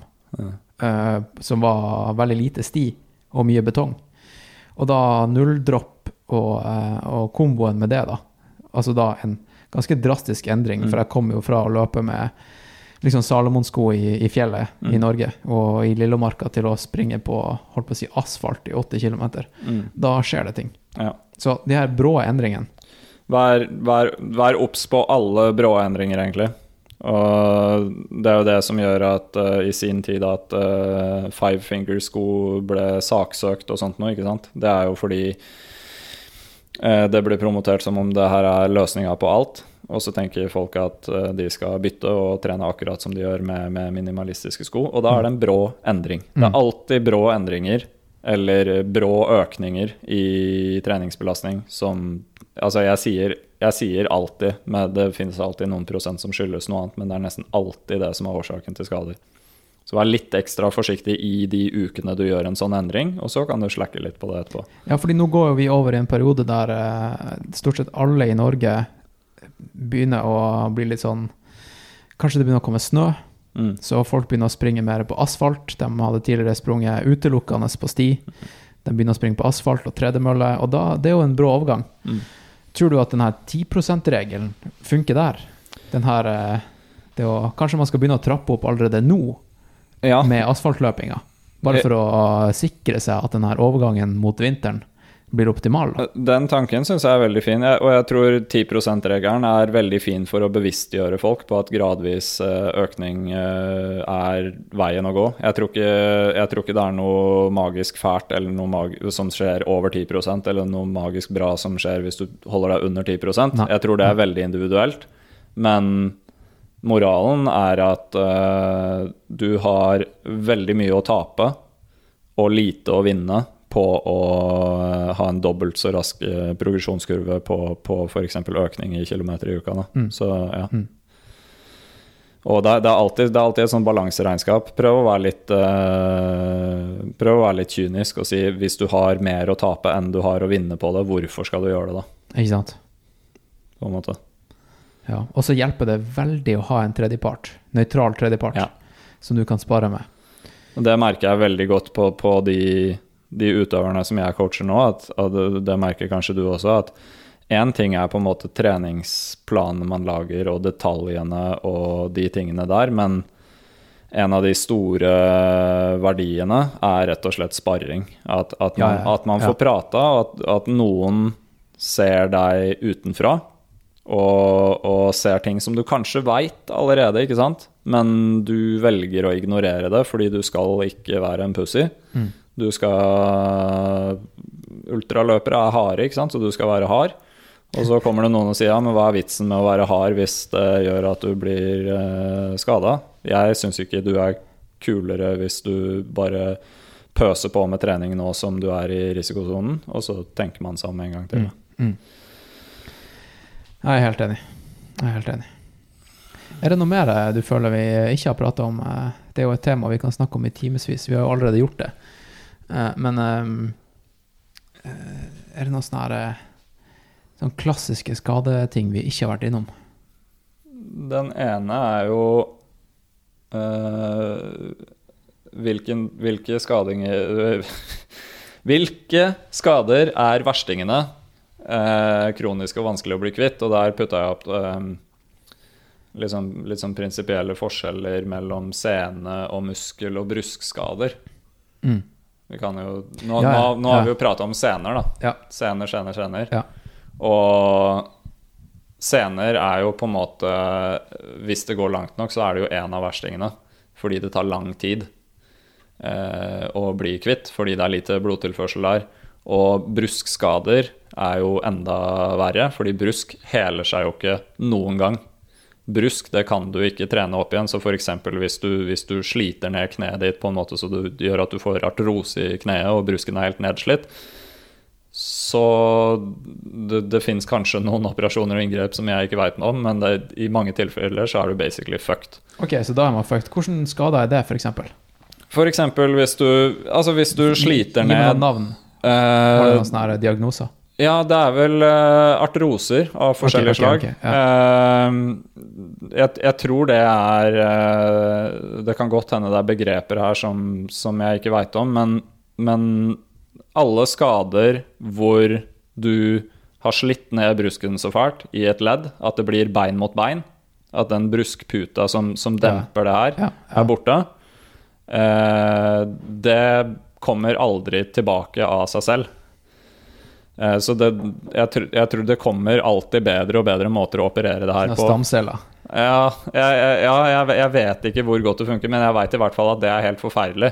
eh, Som var veldig lite sti og mye betong. Og da nulldropp og, eh, og komboen med det, da. Altså da en ganske drastisk endring, for jeg kom jo fra å løpe med liksom Salomon-sko i, i fjellet i Norge og i Lillomarka til å springe på holdt på å si, asfalt i 80 km. Mm. Da skjer det ting. Ja. Så de her brå endringene Vær, vær, vær obs på alle brå endringer, egentlig. Og det er jo det som gjør at uh, i sin tid at uh, five finger-sko ble saksøkt og sånt noe, ikke sant. Det er jo fordi det blir promotert som om det her er løsninga på alt. Og så tenker folk at eh, de skal bytte og trene akkurat som de gjør med, med minimalistiske sko. Og da er det en brå endring. Det er alltid brå endringer eller brå økninger i treningsbelastning som Altså, jeg sier, jeg sier alltid, men det finnes alltid noen prosent som skyldes noe annet, men det er nesten alltid det som er årsaken til skader. Så vær litt ekstra forsiktig i de ukene du gjør en sånn endring, og så kan du slakke litt på det etterpå. Ja, fordi nå går jo vi over i en periode der eh, stort sett alle i Norge begynner å bli litt sånn Kanskje det begynner å komme snø, Mm. så folk begynner å springe mer på asfalt. De hadde tidligere sprunget utelukkende på sti. De begynner å springe på asfalt og tredemølle, og da, det er jo en brå overgang. Mm. Tror du at denne 10 %-regelen funker der? Denne, eh, det å, kanskje man skal begynne å trappe opp allerede nå Ja, med asfaltløpinga? Bare Eh. for å sikre seg at denne overgangen mot vinteren blir optimal? Da. Den tanken syns jeg er veldig fin, og jeg tror 10 %-regelen er veldig fin for å bevisstgjøre folk på at gradvis eh, økning eh, er veien å gå. Jeg tror, ikke, jeg tror ikke det er noe magisk fælt eller mag som skjer over 10% eller noe magisk bra som skjer hvis du holder deg under 10 Nei. Jeg tror det er veldig individuelt, men moralen er at uh, du har veldig mye å tape og lite å vinne på å eh, ha en dobbelt så rask eh, progresjonskurve på, på f.eks. økning i kilometer i uka. Da. Så ja. Og det, det, er alltid, det er alltid et sånn balanseregnskap. Prøv å være litt uh, Prøv å være litt kynisk og si hvis du har mer å tape enn du har å vinne på det, hvorfor skal du gjøre det da? Ikke sant? På en måte. Ja. Og så hjelper det veldig å ha en tredjepart, nøytral tredjepart, Ja. som du kan spare med. Det merker jeg veldig godt på, på de, de utøverne som jeg coacher nå, at, at det, merker kanskje du også, at én ting er på en måte treningsplanene man lager og detaljene og de tingene der, men en av de store verdiene er rett og slett sparring. At, at, man, Ja, ja. at man får prata, og at, at noen ser deg utenfra. Og, og ser ting som du kanskje veit allerede, ikke sant? Men du velger å ignorere det fordi du skal ikke være en pussy. Du skal Ultraløpere er harde, ikke sant? så du skal være hard. Og så kommer det noen og sier ja, men hva er vitsen med å være hard hvis det gjør at du blir eh, skada? Jeg syns ikke du er kulere hvis du bare pøser på med trening nå som du er i risikosonen, og så tenker man seg om en gang til. Jeg er helt enig. Jeg er helt enig. Er det noe mer eh, du føler vi ikke har prata om? Eh, Det er jo et tema vi kan snakke om i timevis. Vi har jo allerede gjort det. Eh, Men er det noen sånne her, eh, sånn klassiske skadeting vi ikke har vært innom? Den ene er jo øh, hvilken, Hvilke skadinger Hvilke skader er verstingene? Eh, kronisk og vanskelig å bli kvitt. Og der putta jeg opp liksom, litt sånn prinsipielle forskjeller mellom sene- og muskel- og bruskskader. Mm. Vi kan jo, nå, Ja, ja, nå, nå har vi jo prata om sener, da. Ja. Sener, sener, sener. Ja. Og sener er jo på en måte Hvis det går langt nok, så er det jo en av verstingene. Fordi det tar lang tid eh, å bli kvitt, fordi det er lite blodtilførsel der. Og bruskskader er jo enda verre, fordi brusk heler seg jo ikke noen gang. Brusk det kan du ikke trene opp igjen, så f.eks. Hvis, du, hvis du sliter ned kneet ditt på en måte så du, gjør at du får artrose i kneet og brusken er helt nedslitt, så det, det fins kanskje noen operasjoner og inngrep som jeg ikke veit noe om, men det, i mange tilfeller så er du basically fucked. Ok, så da er man fucked. Hvordan skader er det, f.eks.? F.eks. hvis du Altså hvis du sliter Gi meg ned navn. Har du eh, noen sånne diagnoser? Ja, det er vel eh, artroser av forskjellige ok, slag. ok, Eh, jeg, jeg tror det er eh, Det kan godt hende det er begreper her som, som jeg ikke veit om, men, men alle skader hvor du har slitt ned brusken så fælt i et ledd at det blir bein mot bein, at den bruskputa som, som demper det her, Ja, ja. er borte, eh, det kommer aldri tilbake av seg selv. Eh, Så det, jeg, tr jeg tror det kommer alltid bedre og bedre måter å operere det her på. stamceller? Ja, jeg, ja jeg, jeg vet ikke hvor godt det funker, men jeg veit i hvert fall at det er helt forferdelig.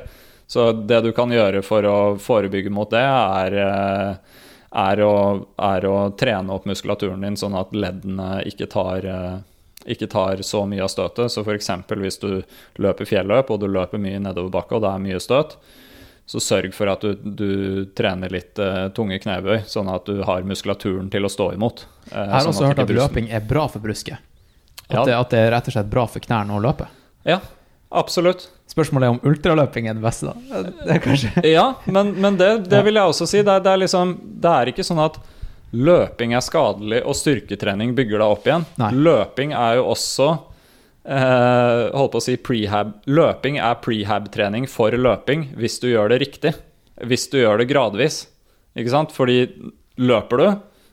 Så det du kan gjøre for å forebygge mot det, er, eh, er, å, er å trene opp muskulaturen din sånn at leddene ikke tar, eh, ikke tar så mye av støtet. Så f.eks. hvis du løper fjelløp og du løper mye nedoverbakke og det er mye støt, så sørg for at du, du trener litt uh, tunge knebøy, sånn at du har muskulaturen til å stå imot. Uh, Jeg har sånn også hørt at brusen- løping er bra for brusket. At, Ja. det, at det er rett og slett bra for knærne å løpe. Ja, absolutt. Spørsmålet er om ultraløping er det beste, da. Det er kanskje Ja, men, men det, det vil jeg også si. Det det, er liksom, det er ikke sånn at løping er skadelig og styrketrening bygger deg opp igjen. Nei. Løping er jo også eh, holdt på å si prehab. Løping er prehab-trening for løping hvis du gjør det riktig. Hvis du gjør det gradvis. Ikke sant? Fordi løper du,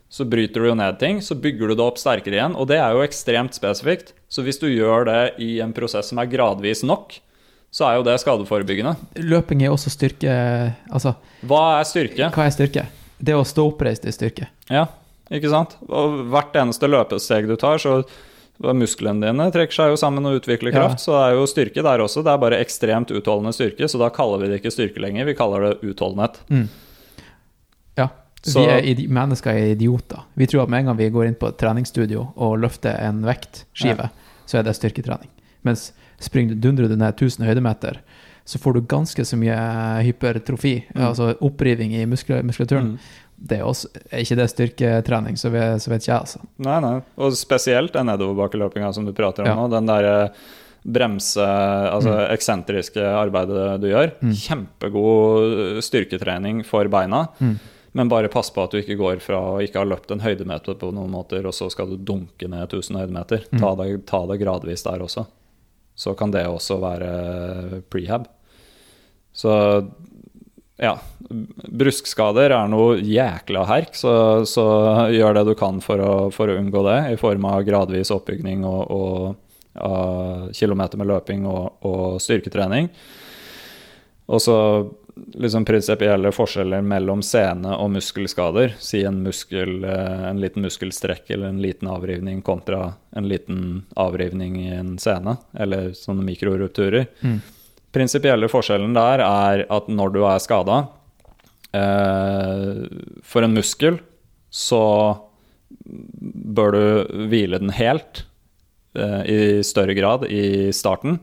så bryter du jo ned ting, så bygger du det opp sterkere igjen. Og det er jo ekstremt spesifikt. Så hvis du gjør det i en prosess som er gradvis nok, så er jo det skadeforebyggende. Løping er også styrke Altså, Hva er styrke? hva er styrke? Det å stå oppreist er styrke. Ja, ikke sant? Og hvert eneste løpesteg du tar, så musklene dine trekker seg jo sammen og utvikler Ja. kraft. Så det er jo styrke der også. Det er bare ekstremt utholdende styrke, så da kaller vi det ikke styrke lenger, vi kaller det utholdenhet. Ja. Så- vi er mennesker er idioter. Vi tror at med en gang vi går inn på et treningsstudio og løfter en vektskive, så er det styrketrening. Mens springer du, dundrer du ned 1000 høydemeter, så får du ganske så mye hypertrofi, altså oppriving i muskula- muskulaturen. Mm. Det er, også, er ikke det styrketrening, så vet, så vet ikke jeg, altså. Nei, nei. Og spesielt den nedoverbakkeløpinga som du prater om Ja. nå. Den derre bremse, altså eksentriske arbeidet du gjør. Mm. Kjempegod styrketrening for beina. Mm. Men bare pass på at du ikke går fra å ikke ha løpt en høydemeter på noen måter, og så skal du dunke ned 1000 høydemeter. Mm. Ta, det, ta det gradvis der også. Så kan det også være prehab. Så ja. Bruskskader er noe jækla herk, så, så gjør det du kan for å, for å unngå det, i form av gradvis oppbygning og, og av kilometer med løping og, og styrketrening. Og så liksom prinsipielle forskjeller mellom sene og muskelskader. Si en, muskel, eh, en liten muskelstrekk eller en liten avrivning kontra en liten avrivning i en sene, eller sånne mikrorupturer. Mm. Prinsipielle forskjellen der er at når du er skada eh, For en muskel så bør du hvile den helt eh, i større grad i starten.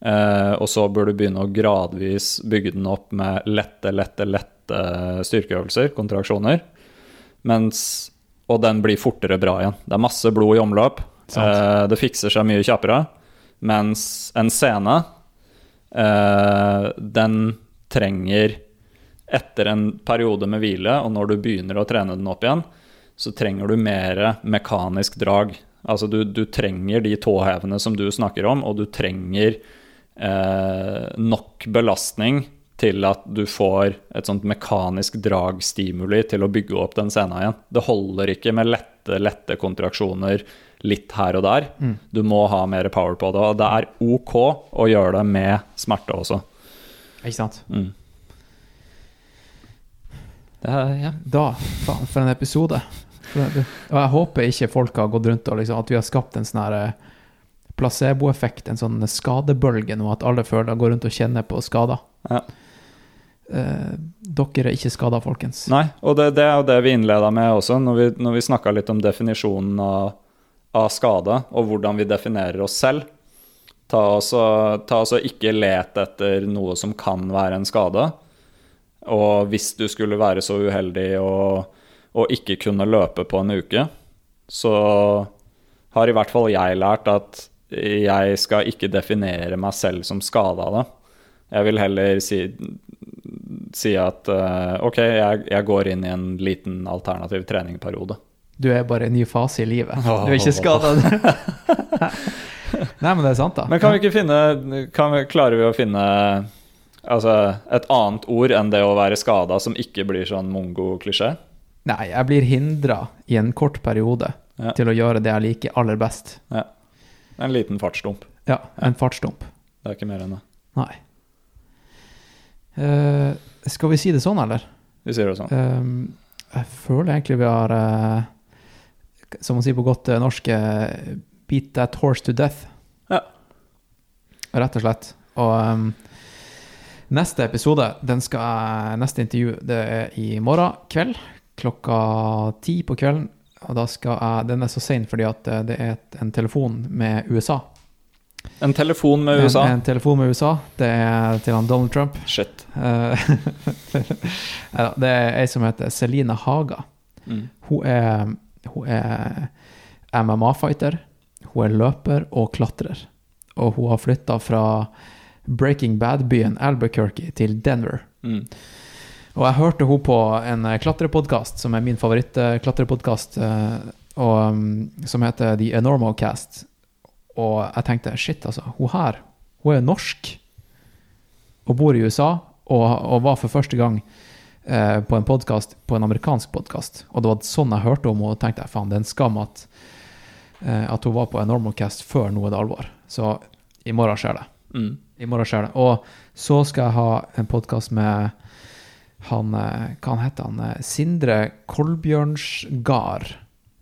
Eh, og så bør du begynne å gradvis bygge den opp med lette, lette, lette styrkeøvelser, kontraksjoner. Mens, og den blir fortere bra igjen. Det er masse blod i omløp. Eh, det fikser seg mye kjappere. Mens en scene, eh, den trenger etter en periode med hvile, og når du begynner å trene den opp igjen, så trenger du mer mekanisk drag. Altså du, du trenger de tåhevene som du snakker om, og du trenger uh, nok belastning til at du får et sånt mekanisk dragstimuli til å bygge opp den scenen igjen. Det holder ikke med lette, lette kontraksjoner litt her og der. Du må ha mer power på det. Og det er ok å gjøre det med smerte også. Ikke sant? Mm. Det er, ja. Da, faen, for en episode. Og jeg håper ikke folk har gått rundt og liksom, at vi har skapt en sånn her eh, placeboeffekt, en sånn skadebølge nå, at alle føler går rundt og kjenner på skader. Ja. Eh, Dere er ikke skada, folkens. Nei, og det, det er jo det vi innleda med også, når vi, når vi snakka litt om definisjonen av, av skade, og hvordan vi definerer oss selv. Ta også, ta også ikke let etter noe som kan være en skade. Og hvis du skulle være så uheldig og, ikke kunne løpe på en uke, så har i hvert fall jeg lært at jeg skal ikke definere meg selv som skada av det. Jeg vil heller si, si at eh, OK, jeg, jeg går inn i en liten alternativ treningperiode. Du er bare i en ny fase i livet. Du er ikke skada. Nei, men det er sant, da. Men kan vi ikke finne kan vi, Klarer vi å finne altså, et annet ord enn det å være skada, som ikke blir sånn mongo-klisjé? Nei, jeg blir hindra i en kort periode Ja. til å gjøre det jeg liker aller best. Ja. En liten fartsdump. Ja, en fartsdump. Det er ikke mer enn det. Nei. Uh, skal vi si det sånn, eller? Vi sier det sånn. Uh, jeg føler egentlig vi har eh, Som man sier på godt eh, norsk eh, Beat that horse to death. Ja. Rett og slett. Og um, neste episode, den skal Neste intervju, det er i morgen kveld. Klokka ti på kvelden. Og da skal jeg Den er så sein fordi at eh, det er et, en telefon med USA. En telefon med USA. En, en telefon med USA. Det er til han Donald Trump. Shit. Det er ei som heter Selina Haga. Mm. Hun er, hun er MMA-fighter, hun er løper og klatrer. Og hun har flytta fra Breaking Bad-byen Albuquerque til Denver. Mm. Og jeg hørte hun på en klatrepodkast, som er min favorittklatrepodkast, som heter The Enormal Cast. Og jeg tenkte shit, altså. Hun her, hun er norsk og bor i USA, og, og var for første gang eh, på en podkast, på en amerikansk podkast. Og det var sånn jeg hørte om henne, og tenkte jeg faen, det er en skam at, eh, at hun var på en Normalcast før nå er det alvor. Så i morgen skjer det. Mm. I morgen skjer det. Og så skal jeg ha en podkast med han eh, Hva han heter han? eh, Sindre Kolbjørnsgard,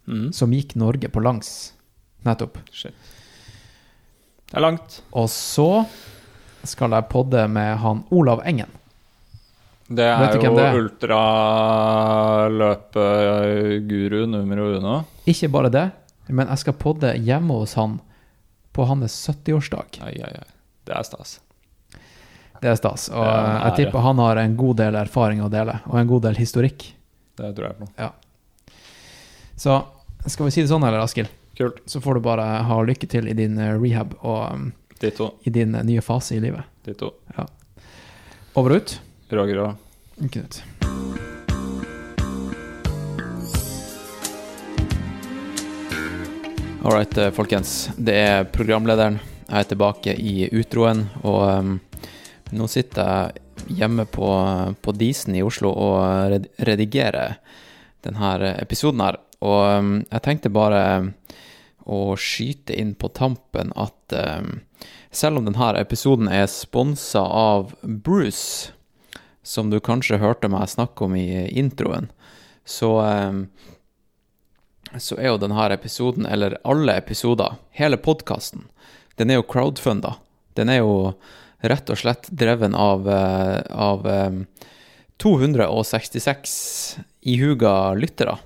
Mm. som gikk Norge på langs. Nettopp. Shit. Det er langt. Og så skal jeg podde med han Olav Engen. Det er jo det er? ultraløpeguru numero uno. Ikke bare det, men jeg skal podde hjemme hos han på hans 70-årsdag. Ai, ai, ai. Det er stas. Det er stas. Og er jeg tipper han har en god del erfaring å dele, og en god del historikk. Det tror jeg på. Så skal vi si det sånn, eller, Askild? Kult. Så får du bare ha lykke til i din eh, rehab og um, i din eh, nye fase i livet. Ditto. Over og ut. Roger og Knut. All right, eh, folkens. Det er programlederen. Jeg er tilbake i utroen, og um, nå sitter jeg hjemme på, på Disen i Oslo og redigerer denne episoden her. Og um, jeg tenkte bare å skyte inn på tampen at um, selv om denne episoden er sponsa av Bruce, som du kanskje hørte meg snakke om i introen, så så er jo denne episoden, eller alle episoder, hele podkasten, den er jo crowdfunda. Den er jo rett og slett dreven av, eh, av eh, 266 ihuga lyttere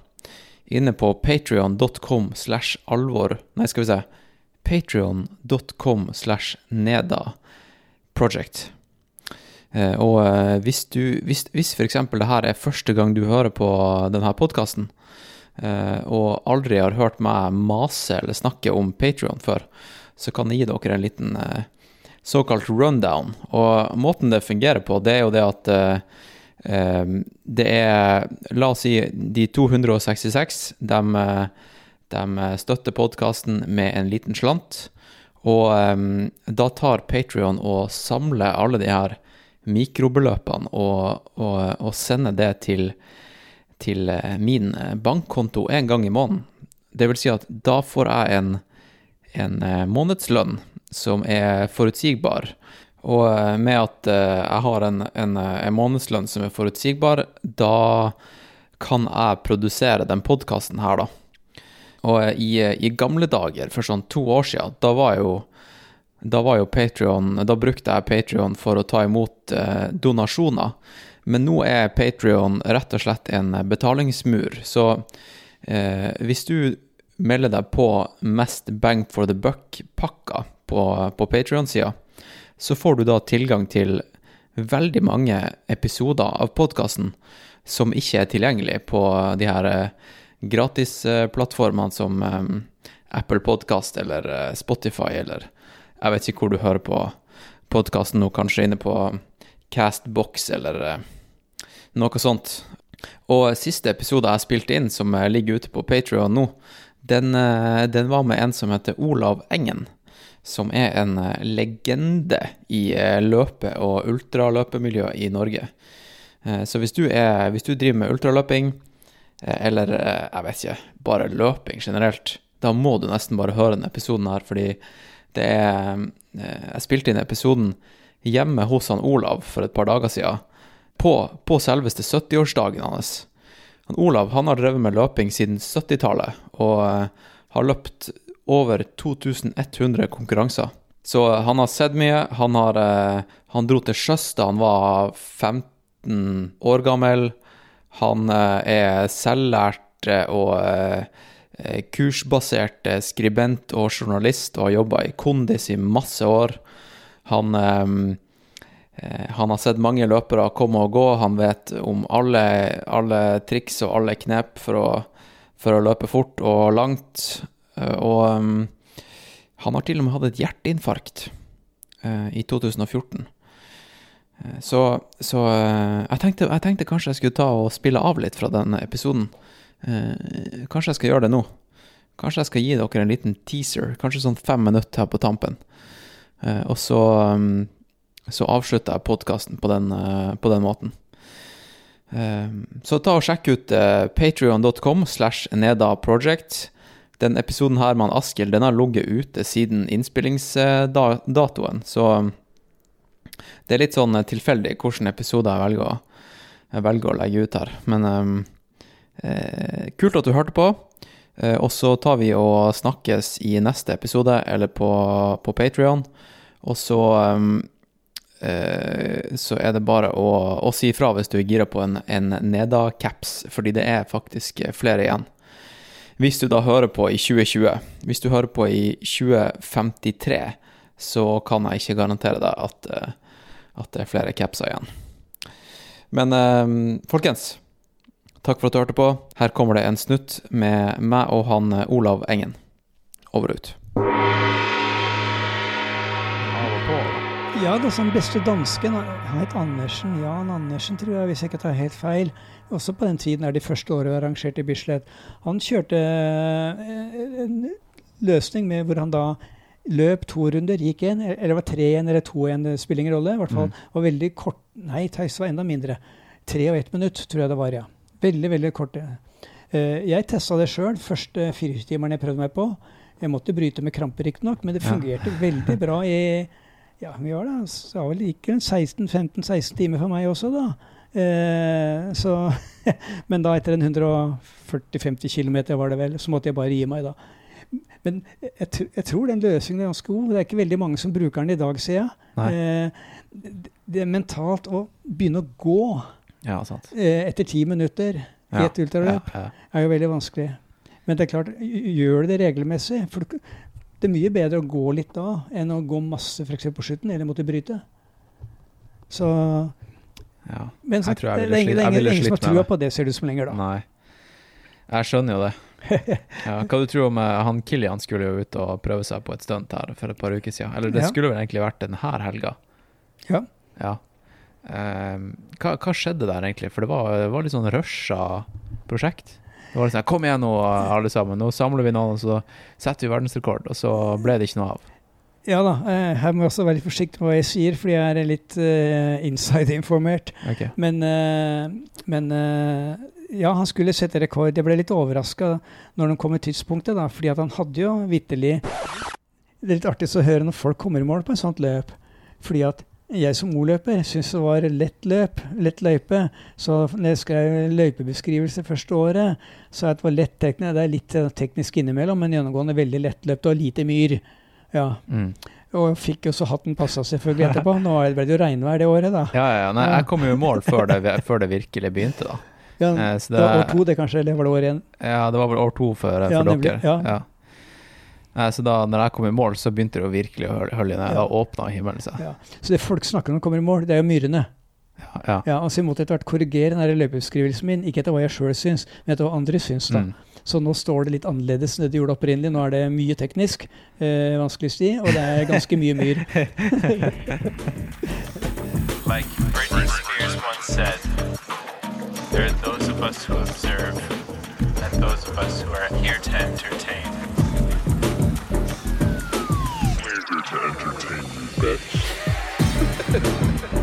inne på patrion.com slash alvor Nei, skal vi se. Patrion.com slash neda project. Eh, og eh, hvis du Hvis, hvis eksempel det her er første gang du hører på denne podkasten, eh, og aldri har hørt meg mase eller snakke om Patrion før, så kan jeg gi dere en liten såkalt rundown. Og måten det fungerer på, det er jo det at det er La oss si de 266, de, de støtter podkasten med en liten slant. Og da tar Patrion og samler alle de her mikrobeløpene og, og, og sende det til til eh, min eh, bankkonto en gang i måneden. Det vil si at da får jeg en, en eh, månedslønn som er forutsigbar. Og med at jeg har en, en, en månedslønn som er forutsigbar, da kan jeg produsere den podkasten her, da. Og i, i gamle dager, for sånn to år siden, da var jo da var jo Patreon Da brukte jeg Patreon for å ta imot eh, donasjoner. men nå er Patrion rett og slett en betalingsmur. Så eh, hvis du melder deg på mest bang for the buck-pakka på, på Patrion-sida, så får du da tilgang til veldig mange episoder av podkasten som ikke er tilgjengelig på de her eh, gratisplattformene som eh, Apple Podcast eller eh, Spotify eller jeg vet ikke hvor du hører på podkasten nå, kanskje inne på Castbox eller eh, noe sånt. Og siste episode jeg spilte inn, som eh, ligger ute på Patrion nå, den, eh, den var med en som heter Olav Engen. Som er en legende i løpe- og ultraløpemiljøet i Norge. Så hvis du, er, hvis du driver med ultraløping, eller jeg vet ikke, bare løping generelt, da må du nesten bare høre denne episoden her, fordi det er eh, Jeg spilte inn episoden hjemme hos han Olav for et par dager siden, på, på selveste 70-årsdagen hans. Han Olav han har drevet med løping siden 70-tallet, og eh, har løpt over 2100 konkurranser. Så han har sett mye. Han, har, eh, han dro til sjøs da han var 15 år gammel. Han er selvlært og kursbasert eh, skribent og journalist og har jobba i Kondis i masse år. Han, eh, eh, han har sett mange løpere komme og gå. Han vet om alle, alle triks og alle knep for å, for å løpe fort og langt. Eh, Og han har til og med hatt et hjerteinfarkt eh, i 2014. Eh, Så, så eh, jeg, tenkte, jeg tenkte kanskje jeg skulle ta og spille av litt fra den episoden. Eh, kanskje jeg skal gjøre det nå. Kanskje jeg skal gi dere en liten teaser, kanskje sånn fem minutter her på tampen. Eh, og så, um, så avslutter jeg podkasten på, eh, på den måten. Eh, så ta og sjekk ut uh, patrion.com slash nedaproject. Den episoden her med Askild, den har ligget ute siden innspillingsdatoen, så um, det er litt sånn eh, tilfeldig hvilken episode jeg velger, jeg velger å legge ut her. Men eh, kult at du hørte på. Eh, og så tar vi og snakkes i neste episode, eller på, på Patrion. Og så eh, så er det bare å, å si ifra hvis du er gira på en, en Neda-caps, fordi det er faktisk flere igjen. Hvis du da hører på i 2020, hvis du hører på i 2053, så kan jeg ikke garantere deg at, eh, at det er flere capser igjen. Men eh, folkens, takk for at du hørte på. Her kommer det en snutt med meg og han eh, Olav Engen. Over og ut. Ja, det som beste dansken, han het Andersen, Jan Andersen, tror jeg, hvis jeg ikke tar helt feil. Også på den tiden er de første årene arrangert i Bislett. Han kjørte eh, en løsning med hvor han da løp to runder, gikk én, eller det var tre igjen eller to igjen, det spiller ingen rolle. I hvert fall Mm. var veldig kort Nei, Theis var enda mindre. Tre og ett minutt, tror jeg det var, ja. Veldig, veldig kort. Eh, jeg testa det sjøl, første firetimeren jeg prøvde meg på. Jeg måtte bryte med kramper, riktignok, men det Ja. fungerte veldig bra i ja, vi var da, så det var vel like 16-15-16 timer for meg også, da. Eh, så, men da etter en 140-50 km var det vel, så måtte jeg bare gi meg, da. Men jeg, jeg tror den løsningen er ganske god. Det er ikke veldig mange som bruker den i dag, ser jeg. Eh, det- det er mentalt å begynne å gå Ja, sant. eh, etter ti minutter i et ultraløp er jo veldig vanskelig. Men det er klart, gjør du det regelmessig for Det er mye bedre å gå litt da enn å gå masse eksempel på slutten, eller måtte bryte. Så ja. Men Jeg tror jeg det er ingen, som har trua på det, ser det ut som lenger, da. Nei. Jeg skjønner jo det. Ja, hva du tror om eh, han Kilian skulle jo ut og prøve seg på et stunt her for et par uker siden. Eller det Ja. skulle vel egentlig vært denne helga. Ja. Ja. Ehm, hva, hva skjedde der egentlig? For det var, det var litt sånn rusha prosjekt. Det var litt sånn, Kom igjen nå, alle sammen. Nå samler vi noen, og så setter vi verdensrekord. Og så ble det ikke noe av. Ja da, eh, her må jeg også være litt forsiktig med hva jeg sier, fordi jeg er litt uh, inside-informert. Okay. Men, uh, men uh, ja, han skulle sette rekord. Jeg ble litt overraska når det kom i tidspunktet, da, fordi at han hadde jo vitterlig Det er litt artig å høre når folk kommer i mål på et sånt løp. Fordi at jeg som O-løper syntes det var lett løp, lett løype. Så når jeg skrev løypebeskrivelse første året, så det var lett teknisk. Det er litt eh, teknisk innimellom, men gjennomgående veldig lettløpt og lite myr. Ja. Mm. Og fikk jo så hatten passa selvfølgelig etterpå. Nå ble det jo regnvær det året, da. Ja, ja, ja. Nei, jeg kom jo i mål før det, før det virkelig begynte, da. Ja, Eh, så det var år to, det kanskje, eller var det år én? Ja, det var vel år to for, for Ja, dere. ja. Så da når jeg kom i mål, så begynte det å virkelig å hø- hølje ned. Ja. Da åpna himmelen seg. Ja. Så det folk snakker om når de kommer i mål, det er jo myrene. Ja. Ja, altså Jeg måtte etter hvert korrigere den her løypebeskrivelsen min, ikke etter hva jeg sjøl syns, men etter hva andre syns. da. Mm. Så nå står det litt annerledes enn det du gjorde opprinnelig. Nå er det mye teknisk, øh, vanskelig sti, og det er ganske mye myr. Like Britney Spears once said, there are those of us who observe and those of us who are here to entertain. To entertain you, bitch.